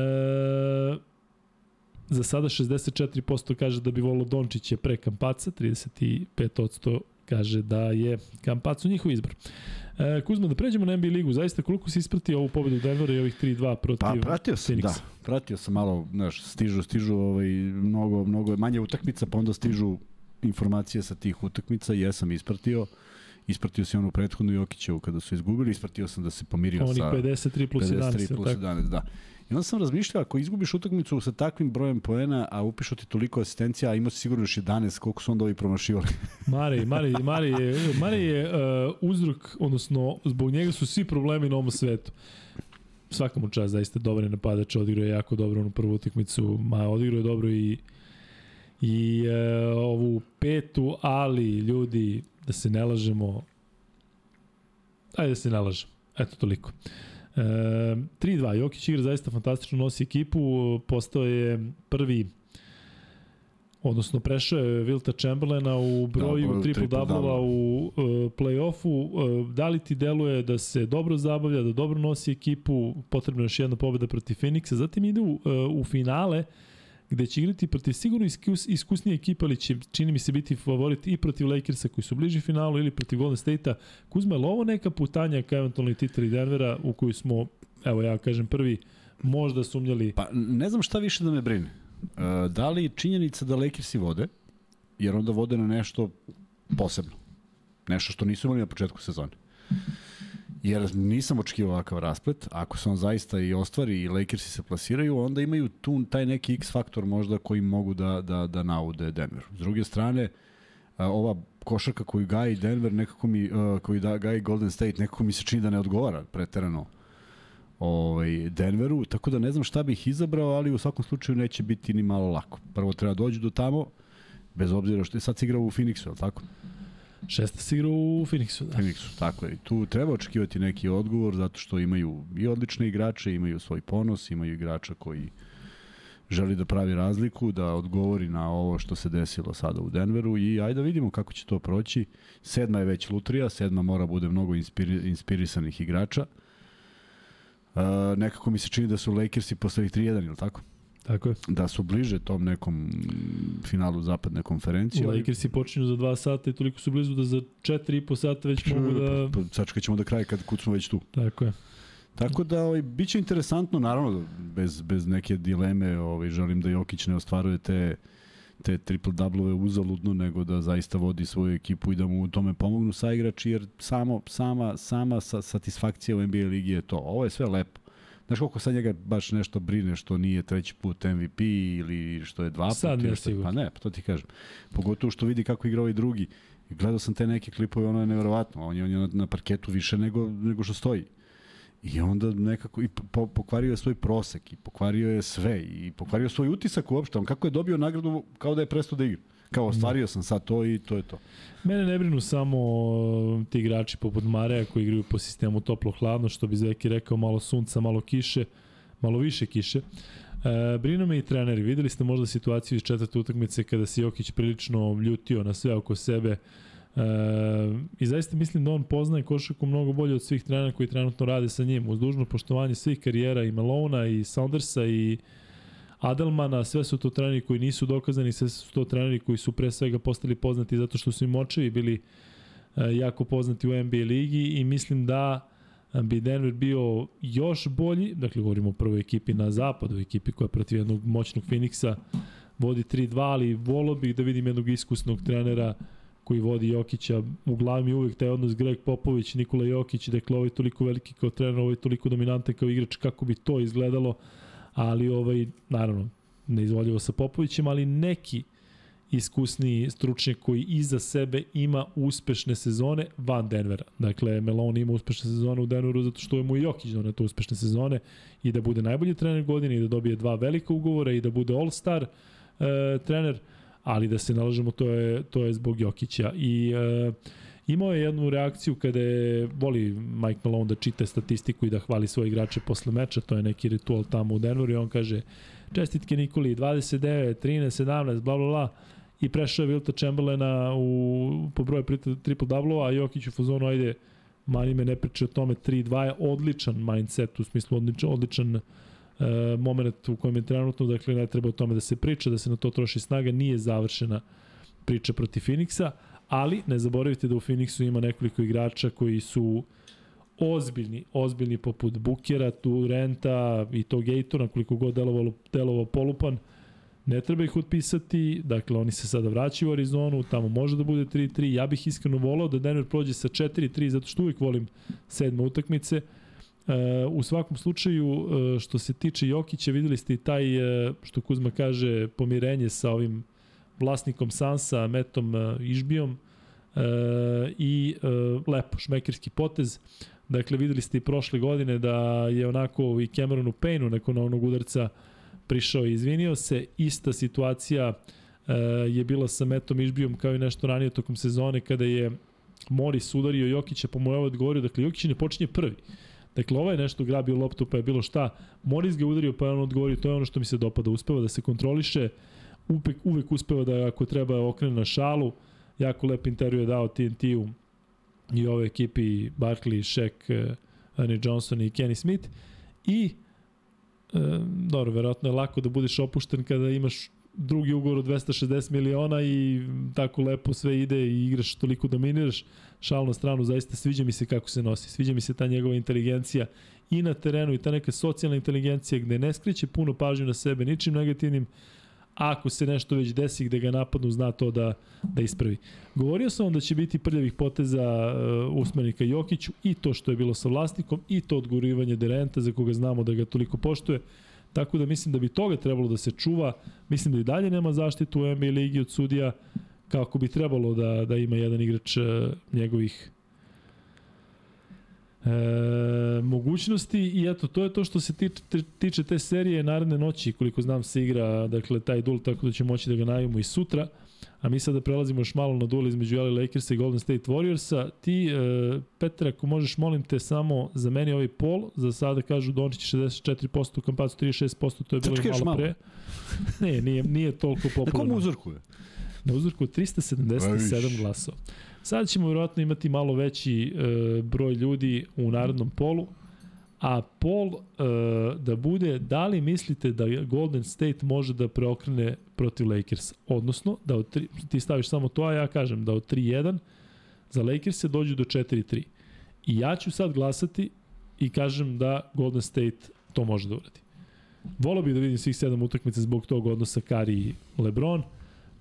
za sada 64% kaže da bi volio Dončića pre Kampaca, 35% kaže da je Kampacu njihov izbor. E, Kuzma, da pređemo na NBA ligu, zaista koliko si ispratio ovu pobedu Denvera i ovih 3-2 protiv Pa pratio sam, Phoenixa? da. Pratio sam malo, znaš, stižu, stižu ovaj, mnogo, mnogo manje utakmica, pa onda stižu informacije sa tih utakmica, jesam ispratio. Ispratio sam onu prethodnu Jokićevu kada su izgubili, ispratio sam da se pomirio Onih sa... Onih 53 plus 11. 53 plus 11, da. Onda sam razmišljao, ako izgubiš utakmicu sa takvim brojem poena, a upišu ti toliko asistencija, a imao si sigurno još 11, koliko su onda ovi promašivali? Mari, Mari, Mari je, Mari je uh, uzrok, odnosno zbog njega su svi problemi na ovom svetu. Svakom čast zaista dobar je napadač, odigrao je jako dobro onu prvu utakmicu, ma odigrao je dobro i i uh, ovu petu, ali ljudi, da se ne lažemo, ajde da se ne lažemo, eto toliko. E, 3-2, Jokić igra zaista fantastično, nosi ekipu, postao je prvi odnosno prešao je Vilta Chamberlaina u broju da, triple double u uh, play-offu. Uh, da li ti deluje da se dobro zabavlja, da dobro nosi ekipu, potrebno je još jedna pobeda protiv Phoenixa, zatim ide u, uh, u finale. uh, gde će igrati protiv sigurno iskus, iskusnije ekipe, ali će, čini mi se, biti favorit i protiv Lakersa koji su bliži finalu ili protiv Golden State-a. Kuzma, je ovo neka putanja ka eventualnoj tituli Denvera u koju smo, evo ja kažem prvi, možda sumnjali? Pa ne znam šta više da me brine. E, da li činjenica da Lakersi vode, jer onda vode na nešto posebno. Nešto što nisu imali na početku sezone jer nisam očekivao ovakav rasplet. Ako se on zaista i ostvari i Lakersi se plasiraju, onda imaju tu taj neki X faktor možda koji mogu da, da, da naude Denver. S druge strane, ova košarka koju gaji Denver, nekako mi, koju da, gaji Golden State, nekako mi se čini da ne odgovara preterano ovaj, Denveru, tako da ne znam šta bih izabrao, ali u svakom slučaju neće biti ni malo lako. Prvo treba doći do tamo, bez obzira što je sad igrao u Phoenixu, je li tako? Šesta si igra u Phoenixu, da. Phoenixu, tako je. Tu treba očekivati neki odgovor zato što imaju i odlične igrače, imaju svoj ponos, imaju igrača koji želi da pravi razliku, da odgovori na ovo što se desilo sada u Denveru i ajde da vidimo kako će to proći. Sedma je već lutrija, sedma mora bude mnogo inspiri, inspirisanih igrača. Uh, nekako mi se čini da su Lakersi posle 3-1, ili tako? Tako je. Da su bliže tom nekom finalu zapadne konferencije. Lakersi počinju za 2 sata i toliko su blizu da za 4,5 sata već mogu da... Pa, sačekat ćemo da kraje kad kucnu već tu. Tako je. Tako da ovaj, bit će interesantno, naravno, bez, bez neke dileme, ovaj, želim da Jokić ne ostvaruje te te triple double uzaludno, nego da zaista vodi svoju ekipu i da mu u tome pomognu saigrači, jer samo, sama, sama satisfakcija u NBA ligi je to. Ovo je sve lepo. Znaš koliko sad njega baš nešto brine što nije treći put MVP ili što je dva puta? Sad ne sigurno. Pa ne, pa to ti kažem. Pogotovo što vidi kako igra ovaj drugi. Gledao sam te neke klipove, ono je neverovatno. On je, on je na parketu više nego, nego što stoji. I onda nekako i po, pokvario je svoj prosek i pokvario je sve i pokvario svoj utisak uopšte. On kako je dobio nagradu kao da je prestao da igra. Kao ostvario sam sad to i to je to. Mene ne brinu samo ti igrači poput Mareja koji igraju po sistemu toplo-hladno, što bi Zveki rekao, malo sunca, malo kiše, malo više kiše. E, brinu me i treneri. Videli ste možda situaciju iz četvrte utakmice kada se Jokić prilično ljutio na sve oko sebe. E, I zaista mislim da on poznaje košaku mnogo bolje od svih trenera koji trenutno rade sa njim. Uz dužno poštovanje svih karijera i Malona i Saundersa i Adelmana, sve su to treneri koji nisu dokazani, sve su to treneri koji su pre svega postali poznati zato što su im očevi bili e, jako poznati u NBA ligi i mislim da bi Denver bio još bolji, dakle govorimo o prvoj ekipi na zapadu, ekipi koja protiv jednog moćnog Phoenixa vodi 3-2, ali volio bih da vidim jednog iskusnog trenera koji vodi Jokića, u glavi mi uvek taj odnos Greg Popović, Nikola Jokić, dakle ovaj toliko veliki kao trener, ovaj toliko dominantan kao igrač, kako bi to izgledalo, ali ovaj, naravno, neizvoljivo sa Popovićem, ali neki iskusni stručnjak koji iza sebe ima uspešne sezone van Denvera. Dakle, Melon ima uspešne sezone u Denveru zato što je mu Jokić donio to uspešne sezone i da bude najbolji trener godine i da dobije dva velika ugovora i da bude all-star e, trener, ali da se nalažemo to je, to je zbog Jokića. I e, imao je jednu reakciju kada je, voli Mike Malone da čita statistiku i da hvali svoje igrače posle meča, to je neki ritual tamo u Denveru i on kaže čestitke Nikoli, 29, 13, 17, bla bla bla, i prešao je Wilta Chamberlaina u, po broju triple double a Jokić u fazonu, ajde, mani me ne priče o tome, 3-2 je odličan mindset, u smislu odličan, odličan uh, moment u kojem je trenutno, dakle ne treba o tome da se priča, da se na to troši snaga, nije završena priča protiv Phoenixa, ali ne zaboravite da u Phoenixu ima nekoliko igrača koji su ozbiljni, ozbiljni poput Bukera, Turenta i to Gatora, koliko god delovalo, delovao polupan, ne treba ih otpisati, dakle oni se sada vraćaju u Arizonu, tamo može da bude 3-3, ja bih iskreno volao da Denver prođe sa 4-3, zato što uvijek volim sedme utakmice, Uh, u svakom slučaju, uh, što se tiče Jokića, videli ste i taj, uh, što Kuzma kaže, pomirenje sa ovim vlasnikom Sansa, Metom Išbijom i lepo, šmekerski potez. Dakle, videli ste i prošle godine da je onako i Cameronu Paynu nakon onog udarca prišao i izvinio se. Ista situacija je bila sa Metom Išbijom kao i nešto ranije tokom sezone kada je Moris udario Jokića, je ovo odgovorio, dakle Jokić ne počinje prvi. Dakle, ovo je nešto grabio loptu pa je bilo šta. Moris ga udario pa je on odgovorio, to je ono što mi se dopada. Uspeva da se kontroliše, uvek, uvek uspeva da ako treba okrene na šalu. Jako lep intervju je dao TNT-u i ove ekipi Barkley, Shaq, uh, Annie Johnson i Kenny Smith. I, uh, dobro, verovatno je lako da budeš opušten kada imaš drugi ugovor od 260 miliona i tako lepo sve ide i igraš toliko dominiraš. Šal na stranu, zaista sviđa mi se kako se nosi. Sviđa mi se ta njegova inteligencija i na terenu i ta neka socijalna inteligencija gde ne skreće puno pažnju na sebe ničim negativnim, ako se nešto već desi gde ga napadnu, zna to da, da ispravi. Govorio sam vam da će biti prljavih poteza uh, usmenika Jokiću i to što je bilo sa vlasnikom i to odgurivanje Derenta za koga znamo da ga toliko poštuje. Tako da mislim da bi toga trebalo da se čuva. Mislim da i dalje nema zaštitu u NBA ligi od sudija kako bi trebalo da, da ima jedan igrač uh, njegovih e, mogućnosti i eto, to je to što se tiče, tiče te serije naredne noći, koliko znam se igra dakle, taj duel, tako da će moći da ga najavimo i sutra. A mi sada prelazimo još malo na duel između LA Lakersa i Golden State Warriorsa. Ti, e, Petra, ako možeš, molim te samo za meni ovaj pol, za sada kažu Dončić 64%, Kampacu 36%, to je bilo malo, malo pre. Ne, nije, nije toliko popularno. Na kom uzorku je? Na uzorku 377 glasova. Sada ćemo vjerojatno imati malo veći e, broj ljudi u narodnom polu, a pol e, da bude da li mislite da Golden State može da preokrene protiv Lakers, odnosno da od tri, ti staviš samo to, a ja kažem da od 3-1 za Lakers se dođu do 4-3. I ja ću sad glasati i kažem da Golden State to može da uradi. Volao bih da vidim svih sedam utakmica zbog tog odnosa Kari i LeBron.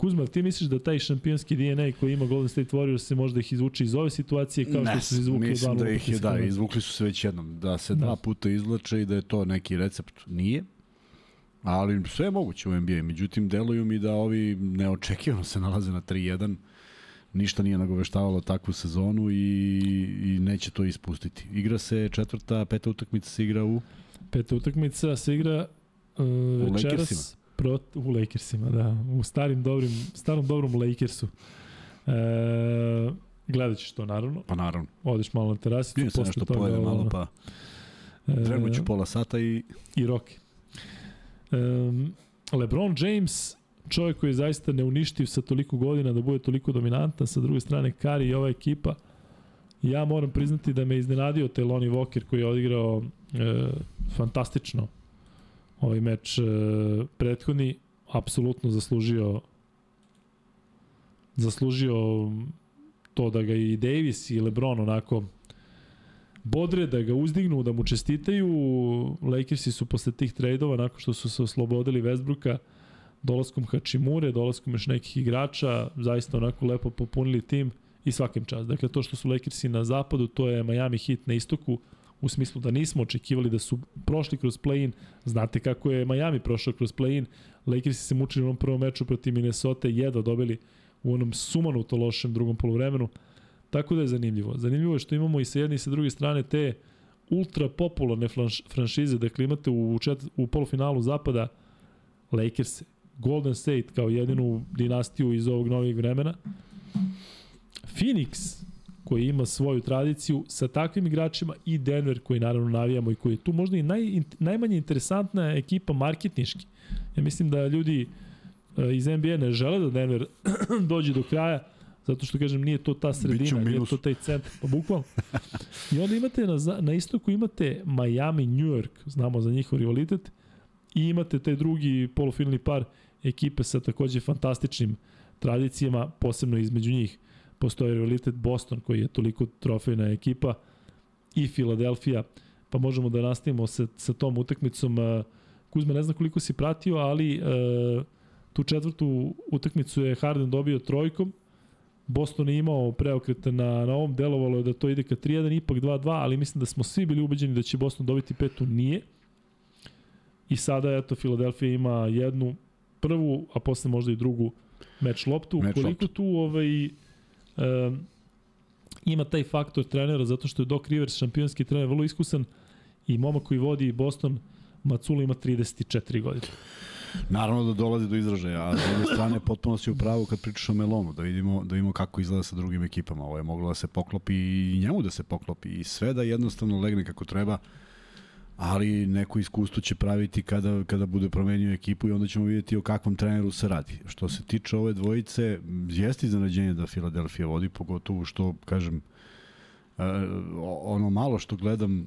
Kuzma, ti misliš da taj šampionski DNA koji ima Golden State Warriors se možda ih izvuče iz ove situacije kao što su izvukli mislim da ih je, da, izvukli su se već jednom. Da se da. dva puta izlače i da je to neki recept. Nije. Ali sve je moguće u NBA. Međutim, deluju mi da ovi neočekivano se nalaze na 3-1 ništa nije nagoveštavalo takvu sezonu i, i neće to ispustiti. Igra se četvrta, peta utakmica se igra u... Peta utakmica se igra uh, večeras prot, u Lakersima, da, u starim dobrim, starom dobrom Lakersu. E, gledat ćeš to, naravno. Pa naravno. Odeš malo na terasi. Vidim se nešto toga, pojede malo, pa e, ću pola sata i... I roke. Um, LeBron James, čovjek koji je zaista neuništiv sa toliko godina da bude toliko dominantan, sa druge strane Kari i ova ekipa, ja moram priznati da me iznenadio taj Lonnie Walker koji je odigrao e, fantastično ovaj meč e, prethodni apsolutno zaslužio zaslužio to da ga i Davis i LeBron onako bodre, da ga uzdignu, da mu čestitaju. Lakersi su posle tih trejdova, nakon što su se oslobodili Westbrooka, dolaskom Hačimure, dolaskom još nekih igrača, zaista onako lepo popunili tim i svakim čas. Dakle, to što su Lakersi na zapadu, to je Miami Heat na istoku, u smislu da nismo očekivali da su prošli kroz play-in. Znate kako je Miami prošao kroz play-in. Lakersi se mučili u onom prvom meču protiv Minnesota jedva dobili u onom sumanuto lošem drugom polovremenu. Tako da je zanimljivo. Zanimljivo je što imamo i sa jedne i sa druge strane te ultra popularne franšize. Dakle, imate u, čet, u polufinalu zapada Lakers, Golden State kao jedinu dinastiju iz ovog novih vremena. Phoenix, koji ima svoju tradiciju sa takvim igračima i Denver koji naravno navijamo i koji je tu možda i naj, najmanje interesantna ekipa marketniški. Ja mislim da ljudi e, iz NBA ne žele da Denver dođe do kraja, zato što kažem nije to ta sredina, nije to taj centar, pa bukvalno. I onda imate na, na istoku imate Miami, New York, znamo za njihov rivalitet, i imate taj drugi polufinalni par ekipe sa takođe fantastičnim tradicijama, posebno između njih postoji rivalitet Boston koji je toliko trofejna ekipa i Filadelfija, pa možemo da nastavimo sa, sa tom utakmicom. Kuzma, ne znam koliko si pratio, ali e, tu četvrtu utakmicu je Harden dobio trojkom, Boston je imao preokret na, na ovom, delovalo je da to ide ka 3-1, ipak 2-2, ali mislim da smo svi bili ubeđeni da će Boston dobiti petu, nije. I sada, eto, Filadelfija ima jednu prvu, a posle možda i drugu meč loptu. Meč Koliko loptu. tu ovaj, um, ima taj faktor trenera, zato što je Doc Rivers šampionski trener, vrlo iskusan i momak koji vodi Boston, Macula ima 34 godine. Naravno da dolazi do izražaja, a s druge strane potpuno si u pravu kad pričaš o Melonu, da vidimo, da vidimo kako izgleda sa drugim ekipama. Ovo je moglo da se poklopi i njemu da se poklopi i sve da jednostavno legne kako treba ali neko iskustvo će praviti kada, kada bude promenio ekipu i onda ćemo vidjeti o kakvom treneru se radi. Što se tiče ove dvojice, jeste iznenađenje da Filadelfija vodi, pogotovo što, kažem, e, ono malo što gledam, e,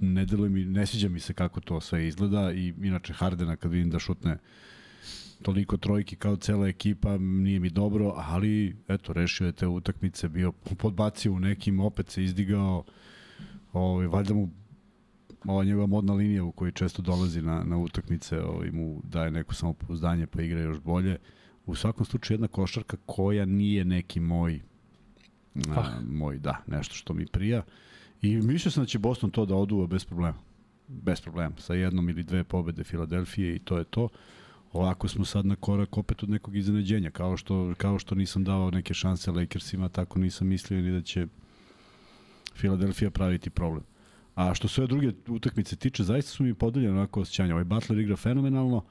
ne mi, ne sviđa mi se kako to sve izgleda i inače Hardena kad vidim da šutne toliko trojki kao cela ekipa, nije mi dobro, ali eto, rešio je te utakmice, bio podbacio u nekim, opet se izdigao, ovaj, valjda mu ova njegova modna linija u kojoj često dolazi na, na utakmice ovaj, mu daje neko samopouzdanje pa igra još bolje. U svakom slučaju jedna košarka koja nije neki moj ah. a, moj, da, nešto što mi prija. I mislio sam da će Boston to da oduva bez problema. Bez problema. Sa jednom ili dve pobede Filadelfije i to je to. Ovako smo sad na korak opet od nekog iznenađenja. Kao što, kao što nisam davao neke šanse Lakersima, tako nisam mislio ni da će Filadelfija praviti problem. A što sve druge utakmice tiče, zaista su mi podeljene onako osjećanja. Ovaj Butler igra fenomenalno,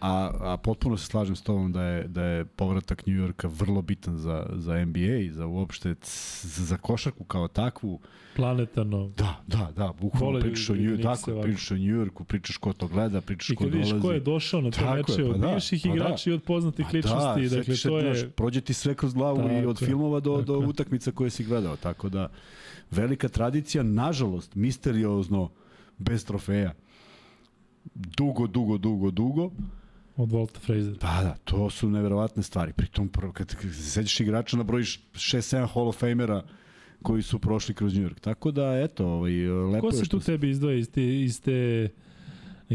a, a potpuno se slažem s tobom da je, da je povratak New Yorka vrlo bitan za, za NBA i za uopšte za, za košarku kao takvu. Planetarno. Da, da, da, bukvalno pričaš o New Yorku, tako, pričaš o New Yorku, pričaš ko to gleda, pričaš ko dolazi. I kad vidiš ko je došao na te meče pa od da, bivših pa igrača da. i od poznatih pa ličnosti, da, dakle to je... Znaš, prođe ti sve kroz glavu tako, i od filmova do, tako. do utakmica koje si gledao, tako da velika tradicija, nažalost, misteriozno, bez trofeja. Dugo, dugo, dugo, dugo. Od Volta Fraser. Pa da, to su neverovatne stvari. Pritom, kad, kad se seđeš igrača na broji 6-7 Hall of Famera, koji su prošli kroz New York. Tako da, eto, ovaj, lepo Ko je se što tu tebi izdvoja iz te, iz te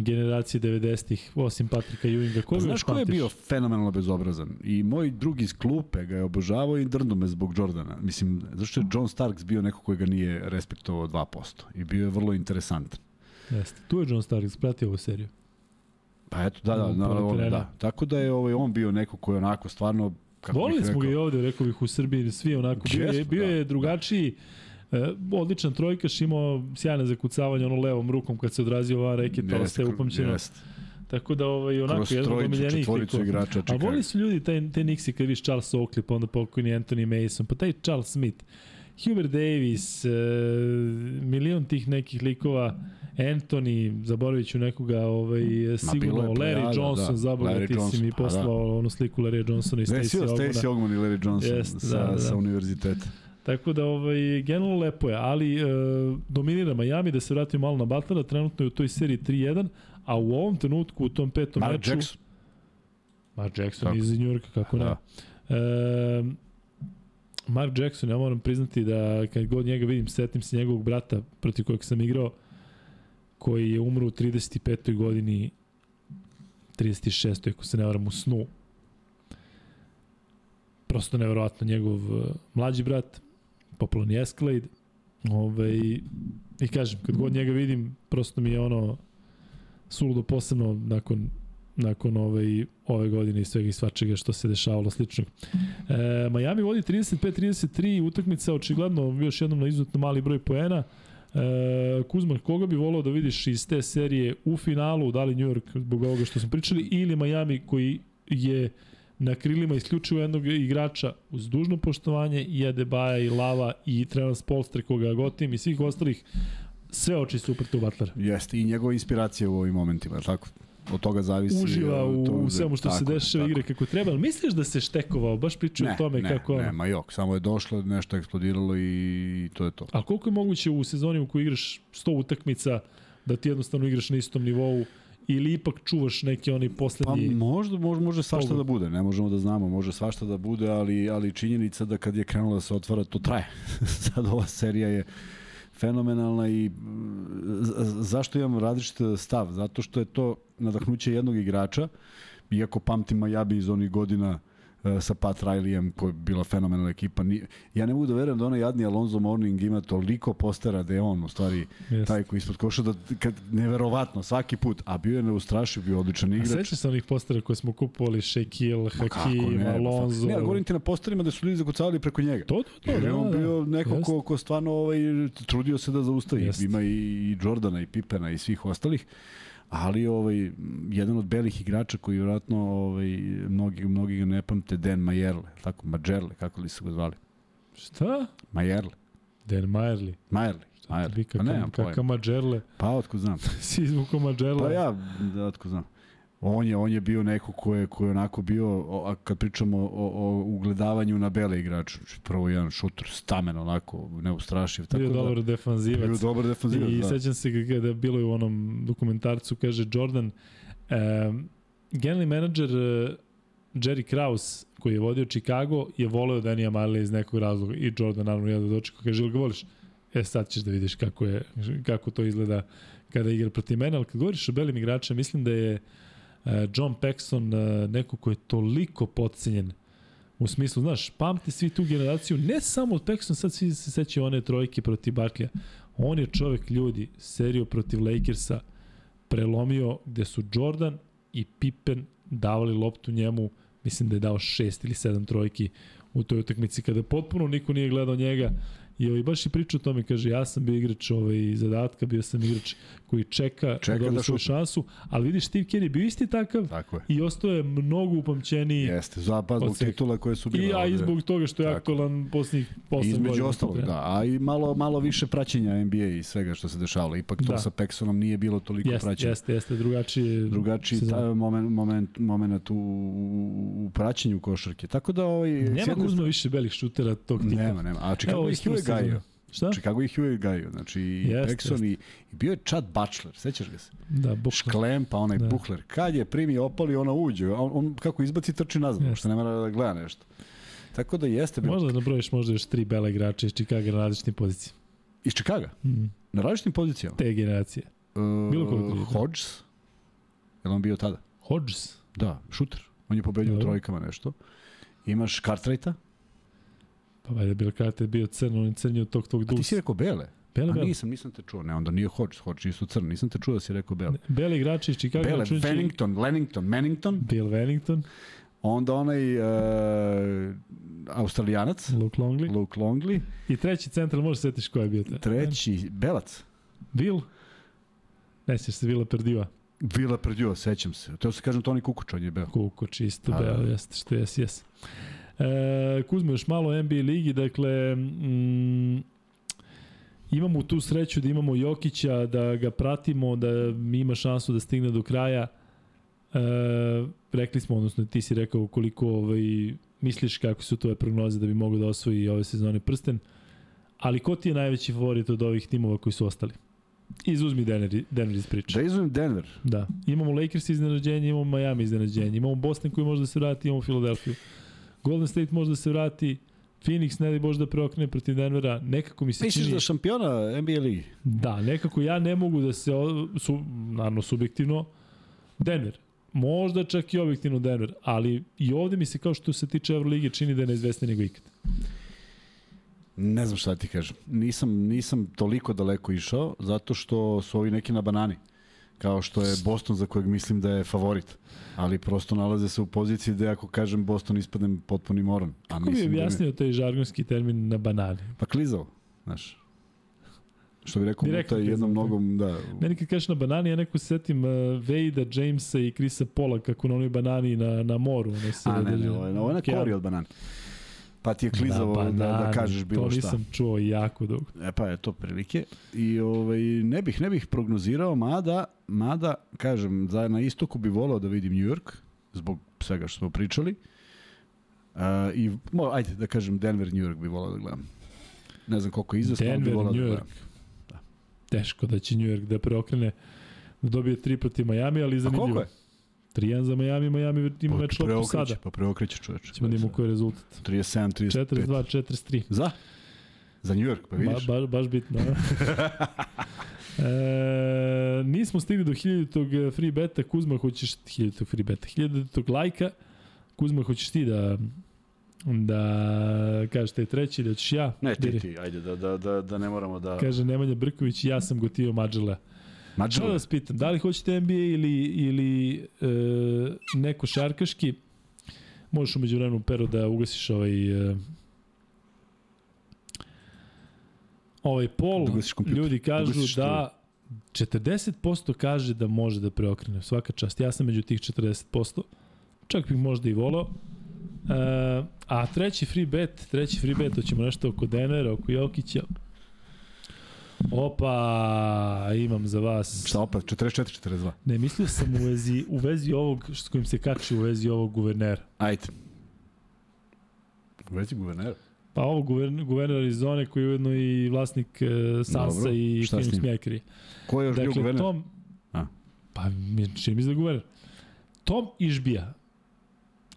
generacije 90-ih, osim Patrika Ewinga? Ko Pa znaš ko je bio fenomenalno bezobrazan? I moj drug iz klupe ga je obožavao i drndo me zbog Jordana. Mislim, zašto je John Starks bio neko koji ga nije respektovao 2%. I bio je vrlo interesantan. Jeste. Tu je John Starks, pratio ovu seriju. Pa eto, da, da, na, terena. da. Tako da je ovaj, on bio neko koji je onako stvarno Volili smo ga i ovde, rekao bih, u Srbiji, svi onako. Bio je, bio da, je drugačiji, e, odličan trojkaš, imao sjajne zakucavanje ono levom rukom kad se odrazio van reket, pa Jeste, ostaje upamćeno. jeste. Tako da ovaj, onako, Kroz jedan od četvoricu likova. igrača A Chicago. voli su ljudi taj, te Nixi kad viš Charles Oakley, pa onda pokojni Anthony Mason, pa taj Charles Smith, Hubert Davis, e, milion tih nekih likova, Anthony, zaboravit ću nekoga, ovaj, sigurno, bilo je Larry plejada, Johnson, da. zaboga, Larry ti si Johnson, mi pa da. poslao onu sliku Larry Johnsona i Stacey Desio Ogmana. Stacey Ogman i Larry Johnson Jeste, sa, da, da. sa univerziteta. Tako da, ovaj, generalno lepo je, ali e, dominira Miami, da se vratimo malo na Butlera, trenutno je u toj seriji 3-1, a u ovom trenutku, u tom petom Mark meču... Jackson. Mark Jackson Tako. iz New Yorka, kako ne. Da. E, Mark Jackson, ja moram priznati da kad god njega vidim, setim se njegovog brata protiv kojeg sam igrao, koji je umro u 35. godini 36. ako se ne varam u snu. Prosto neverovatno njegov uh, mlađi brat, popularni Escalade. Ove, I kažem, kad god njega vidim, prosto mi je ono suludo posebno nakon nakon ove, ove godine i svega i svačega što se dešavalo slično. E, Miami vodi 35-33, utakmica očigledno još jednom na izuzetno mali broj poena. E, Kuzman, koga bi volao da vidiš iz te serije u finalu, da li New York zbog ovoga što smo pričali, ili Miami koji je na krilima isključivo jednog igrača uz dužno poštovanje i Adebaja i Lava i Trevan Spolstre koga gotim i svih ostalih sve oči su uprte u Butlera. Jeste, i njegova inspiracija u ovim momentima, tako? Od toga zavisi... uživa u, to- u svemu što se tako je, dešava tako igre kako treba. Ali misliš da se štekovao? Baš pričaju o tome ne, kako... Ne, ono- ma jok, samo je došlo, nešto je eksplodiralo i to je to. Ali koliko je moguće u sezoni u kojoj igraš 100 utakmica da ti jednostavno igraš na istom nivou ili ipak čuvaš neki onaj Pa poslednji... možda, može, može svašta da bude, ne možemo da znamo, može svašta da bude, ali, ali činjenica da kad je krenulo da se otvara, to traje. Sad ova serija je fenomenalna i zašto imam različit stav? Zato što je to nadahnuće jednog igrača, iako pamtim Majabi iz onih godina e, sa Pat Rileyem, koja je bila fenomenalna ekipa. Ja ne mogu da verujem da onaj jadni Alonzo Mourning ima toliko postera da je on u stvari Jeste. taj koji ispod koša da kad neverovatno svaki put, a bio je neustrašiv, bio odličan A igrač. sećaš se onih postera koje smo kupovali, Shaquille, Hakim, ne, Alonzo... Ne, govorim ti na posterima da su ljudi zakucavali preko njega. To, to, to, Jer da, je on da, bio neko Jeste. ko, ko stvarno ovaj, trudio se da zaustavi. Jeste. Ima i, i Jordana i Pipena i svih ostalih. Ali ovaj, jedan od belih igrača koji vjerojatno ovaj, mnogi, mnogi ga ne pamte, Dan Majerle, tako, Majerle, kako li su ga zvali? Šta? Majerle, Dan Majerli. Majerle, Ti Majerle. vi Pa ne, kakav, pojma. kakav Mađerle. Pa otko znam. Si izvukao Mađerle. Pa ja, da, otko znam. On je, on je bio neko ko je, ko je onako bio, a kad pričamo o, o ugledavanju na bele igrače, prvo jedan šuter, stamen onako, neustrašiv. Tako Bio da, dobar defanzivac. Bio dobar defanzivac, I da. sećam se kada je bilo u onom dokumentarcu, kaže Jordan, um, generalni menadžer uh, Jerry Krause, koji je vodio Chicago, je voleo Danija Marley iz nekog razloga. I Jordan naravno ja da dočekao, kaže, ili ga voliš? E sad ćeš da vidiš kako, je, kako to izgleda kada igra protiv mene, ali kad govoriš o belim igračima, mislim da je uh, John Paxson uh, neko ko je toliko podcenjen U smislu, znaš, pamte svi tu generaciju, ne samo od Paxson, sad svi se sećaju one trojke protiv Barklija. On je čovek ljudi, seriju protiv Lakersa prelomio gde su Jordan i Pippen davali loptu njemu, mislim da je dao šest ili sedam trojki u toj utakmici kada potpuno niko nije gledao njega i ovaj baš i priča o tome, kaže ja sam bio igrač ovaj zadatka, bio sam igrač koji čeka, Čeka da dobije da svoju šansu, ali vidiš Steve Kerr je bio isti takav Tako je. i ostao je mnogo upamćeniji Jeste, zapad zbog titula koje su bile. I, a i zbog toga što je Tako. aktualan posljednjih 8 godina. Između ostalog, da. A i malo, malo više praćenja NBA i svega što se dešavalo. Ipak to Da. sa Pexonom nije bilo toliko Jeste, praćenja. jeste, jeste, drugačije. drugačiji taj moment, moment, moment u, u, u praćenju košarke. Tako da ovaj... Nema Kuzma više belih šutera tog tipa. Nema, nema. A Chicago ih uvek gajio. Šta? Chicago ih je gajio. Znači, i Jeste, Paxson i, i bio je Chad Butler, sećaš ga se? Da, bukvalno. Šklem, pa onaj Da. da. Buhler. Kad je primi opali, ona uđe. On, on kako izbaci, trči nazad. Yes. Što ne mora da gleda nešto. Tako da jeste bilo. Možda da nabrojiš možda još tri bele igrače iz Chicago na različitim pozicijama. Iz Čikaga? Mm. Na različitim pozicijama? Te generacije. Uh, Bilo koga tri. Hodges? Je li on bio tada? Hodges. Da, šuter. On je pobedio u trojkama nešto. Imaš Cartwrighta? Pa valjda Bill Carter bio crn, on je crnio tog tvog A ti si rekao bele? Bele, A bele. nisam, nisam te čuo. Ne, onda nije Hodges, Hodges isto crn. Nisam te čuo da si rekao bele. Beli igrači iz Chicago. Bele, računajući Wellington, Lennington, Mannington. Bill Wellington, Onda onaj uh, Australijanac, Luke Longley. Luke Longley. I treći centar, možeš se setiš ko je bio taj? Treći, Belac. Bill? Ne sjećaš se Vila Perdiva. Vila Perdua, sećam se. To se kažem Toni Kukuč, on je beo. Kuko, čisto, A, beo, da. jeste, što jes, jes. E, Kuzmo, još malo NBA ligi, dakle, mm, imamo tu sreću da imamo Jokića, da ga pratimo, da ima šansu da stigne do kraja. E, rekli smo, odnosno ti si rekao koliko ovaj, misliš kako su tvoje prognoze da bi mogao da osvoji ove sezone prsten. Ali ko ti je najveći favorit od ovih timova koji su ostali? Izuzmi Denver, Denver iz priče. Da izuzmem Denver. Da. Imamo Lakers iznenađenje, imamo Miami iznenađenje, imamo Boston koji može da se vrati, imamo Philadelphia. Golden State može da se vrati, Phoenix ne da Bože da preokrene protiv Denvera, nekako mi se Misliš čini... da šampiona NBA ligi? Da, nekako ja ne mogu da se, su, naravno subjektivno, Denver. Možda čak i objektivno Denver, ali i ovde mi se kao što se tiče Evrolige čini da je neizvesniji nego ikad. Ne znam šta ti kažem. Nisam, nisam toliko daleko išao, zato što su ovi neki na banani. Kao što je Boston za kojeg mislim da je favorit. Ali prosto nalaze se u poziciji da ako kažem Boston ispadnem potpuni moron. A Kako bi mislim da mi- objasnio taj žargonski termin na banani? Pa klizao, znaš. Što bi rekao, Direktno klizao, jednom da. nogom, da. Meni kad kažeš na banani, ja neko se setim uh, Vejda, Jamesa i Krisa Pola kako na onoj banani na, na moru. Ono se A ne, ne, ovo je, ovo je na kori od banana. Pa ti je klizavo da, da, da banani, kažeš bilo to šta. nisam čuo jako dugo. E pa je to prilike. I ovaj, ne bih ne bih prognozirao, mada, mada kažem, za, na istoku bi volao da vidim New York, zbog svega što smo pričali. Uh, I, mo, ajde da kažem, Denver, New York bi volao da gledam. Ne znam koliko je izvesno, ali bi Denver, volao New da gledam. Teško da će New York da preokrene da dobije tri protiv Miami, ali A zanimljivo. koliko je? 3-1 za Miami, Miami ima meč loptu sada. pa preokreće čoveče. Ćemo da imamo koji je rezultat. 37, 35. 42, 43. Za? Za New York, pa vidiš? ba, baš bitno. a? e, nismo stigli do 1000 free beta, Kuzma hoćeš 1000 free beta, 1000 lajka, Kuzma hoćeš ti da da kažeš taj treći ili hoćeš ja? Ne, ti, ti, ajde, da, da, da, da ne moramo da... Kaže Nemanja Brković, ja sam gotivio Mađala. Šta da vas pitam, da li hoćete NBA ili, ili e, neko šarkaški? Možeš umeđu vremenu pero da ugasiš ovaj e, ovaj pol. Da. Ljudi kažu da 40% kaže da može da preokrene. Svaka čast. Ja sam među tih 40%. Čak bih možda i volao. E, a treći free bet, treći free bet, to ćemo nešto oko Denvera, oko Jokića. Opa, imam za vas. Šta opet? 44, 42. Ne, mislio sam u vezi, u vezi ovog, s kojim se kači u vezi ovog guvernera. Ajde. U vezi guvernera. Pa ovo guverner, guverner Arizone koji je ujedno i vlasnik e, Sansa Dobro, i Phoenix njim? Makeri. Ko je još bio Dakle, guverner? Tom... A. Pa, mi- čini mi se da je guverner. Tom Išbija,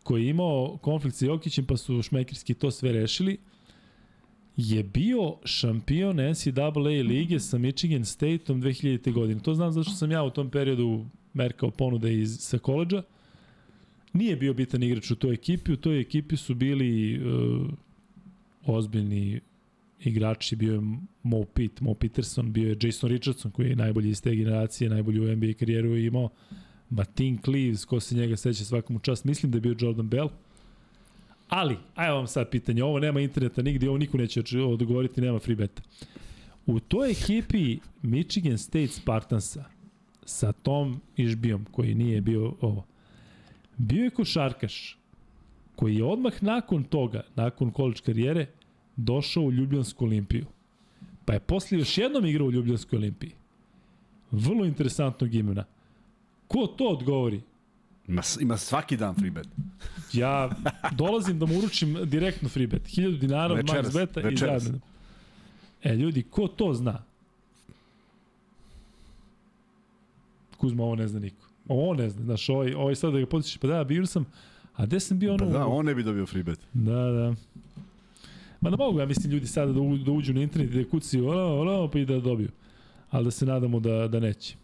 koji je imao konflikt sa Jokićem, pa su šmekerski to sve rešili, je bio šampion NCAA lige sa Michigan Stateom 2000. godine. To znam zato što sam ja u tom periodu merkao ponude iz, sa koleđa. Nije bio bitan igrač u toj ekipi. U toj ekipi su bili uh, ozbiljni igrači. Bio je Mo Pitt, Mo Peterson, bio je Jason Richardson koji je najbolji iz te generacije, najbolji u NBA karijeru je imao. Martin Cleaves, ko se njega seća svakom u čast, mislim da je bio Jordan Bell. Ali, ajmo vam sad pitanje, ovo nema interneta nigde, ovo niko neće odgovoriti, nema free beta. U toj ekipi Michigan State Spartansa sa Tom Išbijom, koji nije bio ovo, bio je košarkaš koji je odmah nakon toga, nakon college karijere, došao u Ljubljansku olimpiju. Pa je posle još jednom igrao u Ljubljanskoj olimpiji. Vrlo interesantnog imena. Ko to odgovori? Ima, ima svaki dan free bet. Ja dolazim da mu uručim direktno free bet. 1000 dinara od max beta i večeras. zajedno. E, ljudi, ko to zna? Kuzma, ovo ne zna niko. Ovo ne zna, znaš, ovaj, ovaj sad da ga potičeš, pa da, bio sam, A gde sam bio ono... Pa da, on ne bi dobio free bet. Da, da. Ma da mogu, ja mislim, ljudi sada da, u, da uđu na internet i da kucaju ono, ono, pa i da dobiju. Ali da se nadamo da, da neće.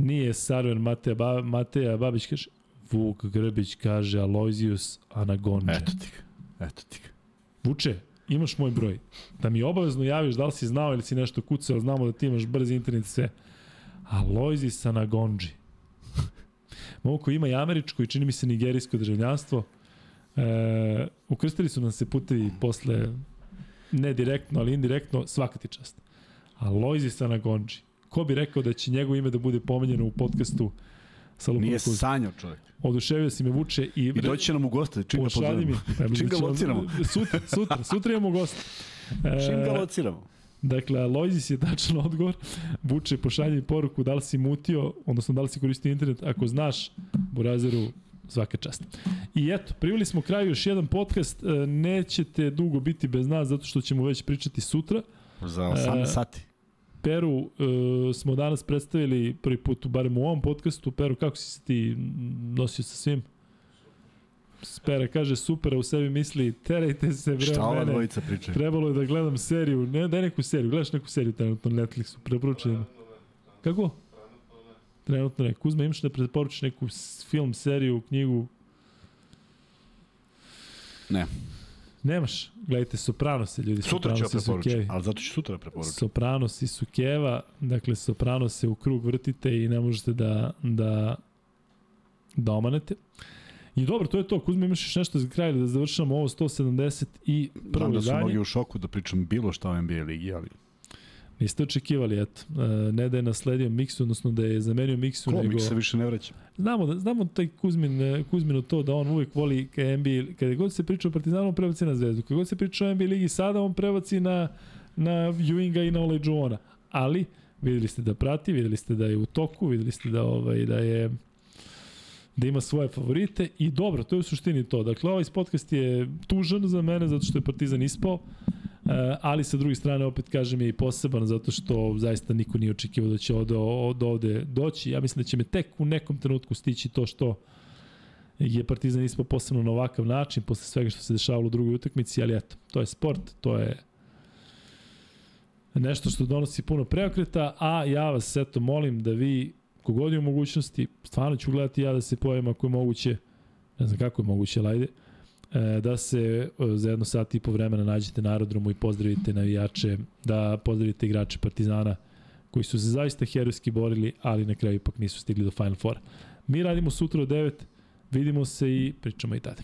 Nije Sarver Mateja, ba, Mateja Babić kaže, Vuk Grbić kaže Aloysius Anagonđe. Eto ti ga. Eto ti ga. Vuče, imaš moj broj. Da mi obavezno javiš da li si znao ili si nešto kucao, znamo da ti imaš brzi internet sve. Aloysius Anagonđe. Momko ima i američko i čini mi se nigerijsko državljanstvo. E, ukrstili su nam se putevi posle, ne direktno, ali indirektno, svaka ti čast. Aloysius Anagonđe. Ko bi rekao da će njegovo ime da bude pomenjeno u podcastu sa Lukom Nije sanjao čovjek. Oduševio si me vuče i... I doći će nam u goste, čim ga mi. Pa, Čim ga ćemo- lociramo. Sutra, sutra, sutra imamo gost. E, Čim ga lociramo. Dakle, Aloysius je tačan odgovor. Vuče, pošalji poruku da li si mutio, odnosno da li si koristio internet. Ako znaš, Burazeru, svaka čast. I eto, priveli smo kraju još jedan podcast. E, Nećete dugo biti bez nas, zato što ćemo već pričati sutra. Za 18 E, sati. Peru e, smo danas predstavili prvi put, barem u ovom podcastu. Peru, kako si se ti nosio sa svim? Spera kaže super, a u sebi misli terajte se bre Šta ova mene. dvojica pričaju? Trebalo je da gledam seriju, ne, daj neku seriju, gledaš neku seriju trenutno na Netflixu, preporučujem. Kako? Trenutno ne. Kuzma, imaš da preporučiš neku film, seriju, knjigu? Ne. Nemaš. Gledajte Sopranose, ljudi. Sutra ću preporučiti, ali zato ću sutra preporučiti. Sopranosi su keva, dakle Sopranosi u krug vrtite i ne možete da, da, da omanete. I dobro, to je to. Kuzma, imaš još nešto za kraj da završamo ovo 170 i Znam prvo da su mnogi u šoku da pričam bilo šta o NBA ligi, ali Niste očekivali, eto. E, ne da je nasledio Miksu, odnosno da je zamenio Miksu, ko nego... mi se više ne vraća. Znamo, da, znamo taj Kuzmin, e, Kuzminu to da on uvek voli ka NBA, kada god se priča o Partizanu, on prebaci na Zvezdu. Kada god se priča o NBA ligi sada, on prebaci na, na Ewinga i na Olajuwona. Ali, videli ste da prati, videli ste da je u toku, videli ste da, ovaj, da je da ima svoje favorite i dobro, to je u suštini to. Dakle, ovaj podcast je tužan za mene zato što je Partizan ispao, ali sa druge strane opet kažem je i poseban zato što zaista niko nije očekivao da će od, od ovde doći. Ja mislim da će me tek u nekom trenutku stići to što je Partizan ispao posebno na ovakav način posle svega što se dešavalo u drugoj utakmici, ali eto, to je sport, to je nešto što donosi puno preokreta, a ja vas eto molim da vi kogod u mogućnosti, stvarno ću gledati ja da se pojavim ako je moguće, ne znam kako je moguće, ajde, e, da se e, za jedno sat i po vremena nađete na aerodromu i pozdravite navijače, da pozdravite igrače Partizana koji su se zaista herojski borili, ali na kraju ipak nisu stigli do Final Four. Mi radimo sutra u 9, vidimo se i pričamo i tada.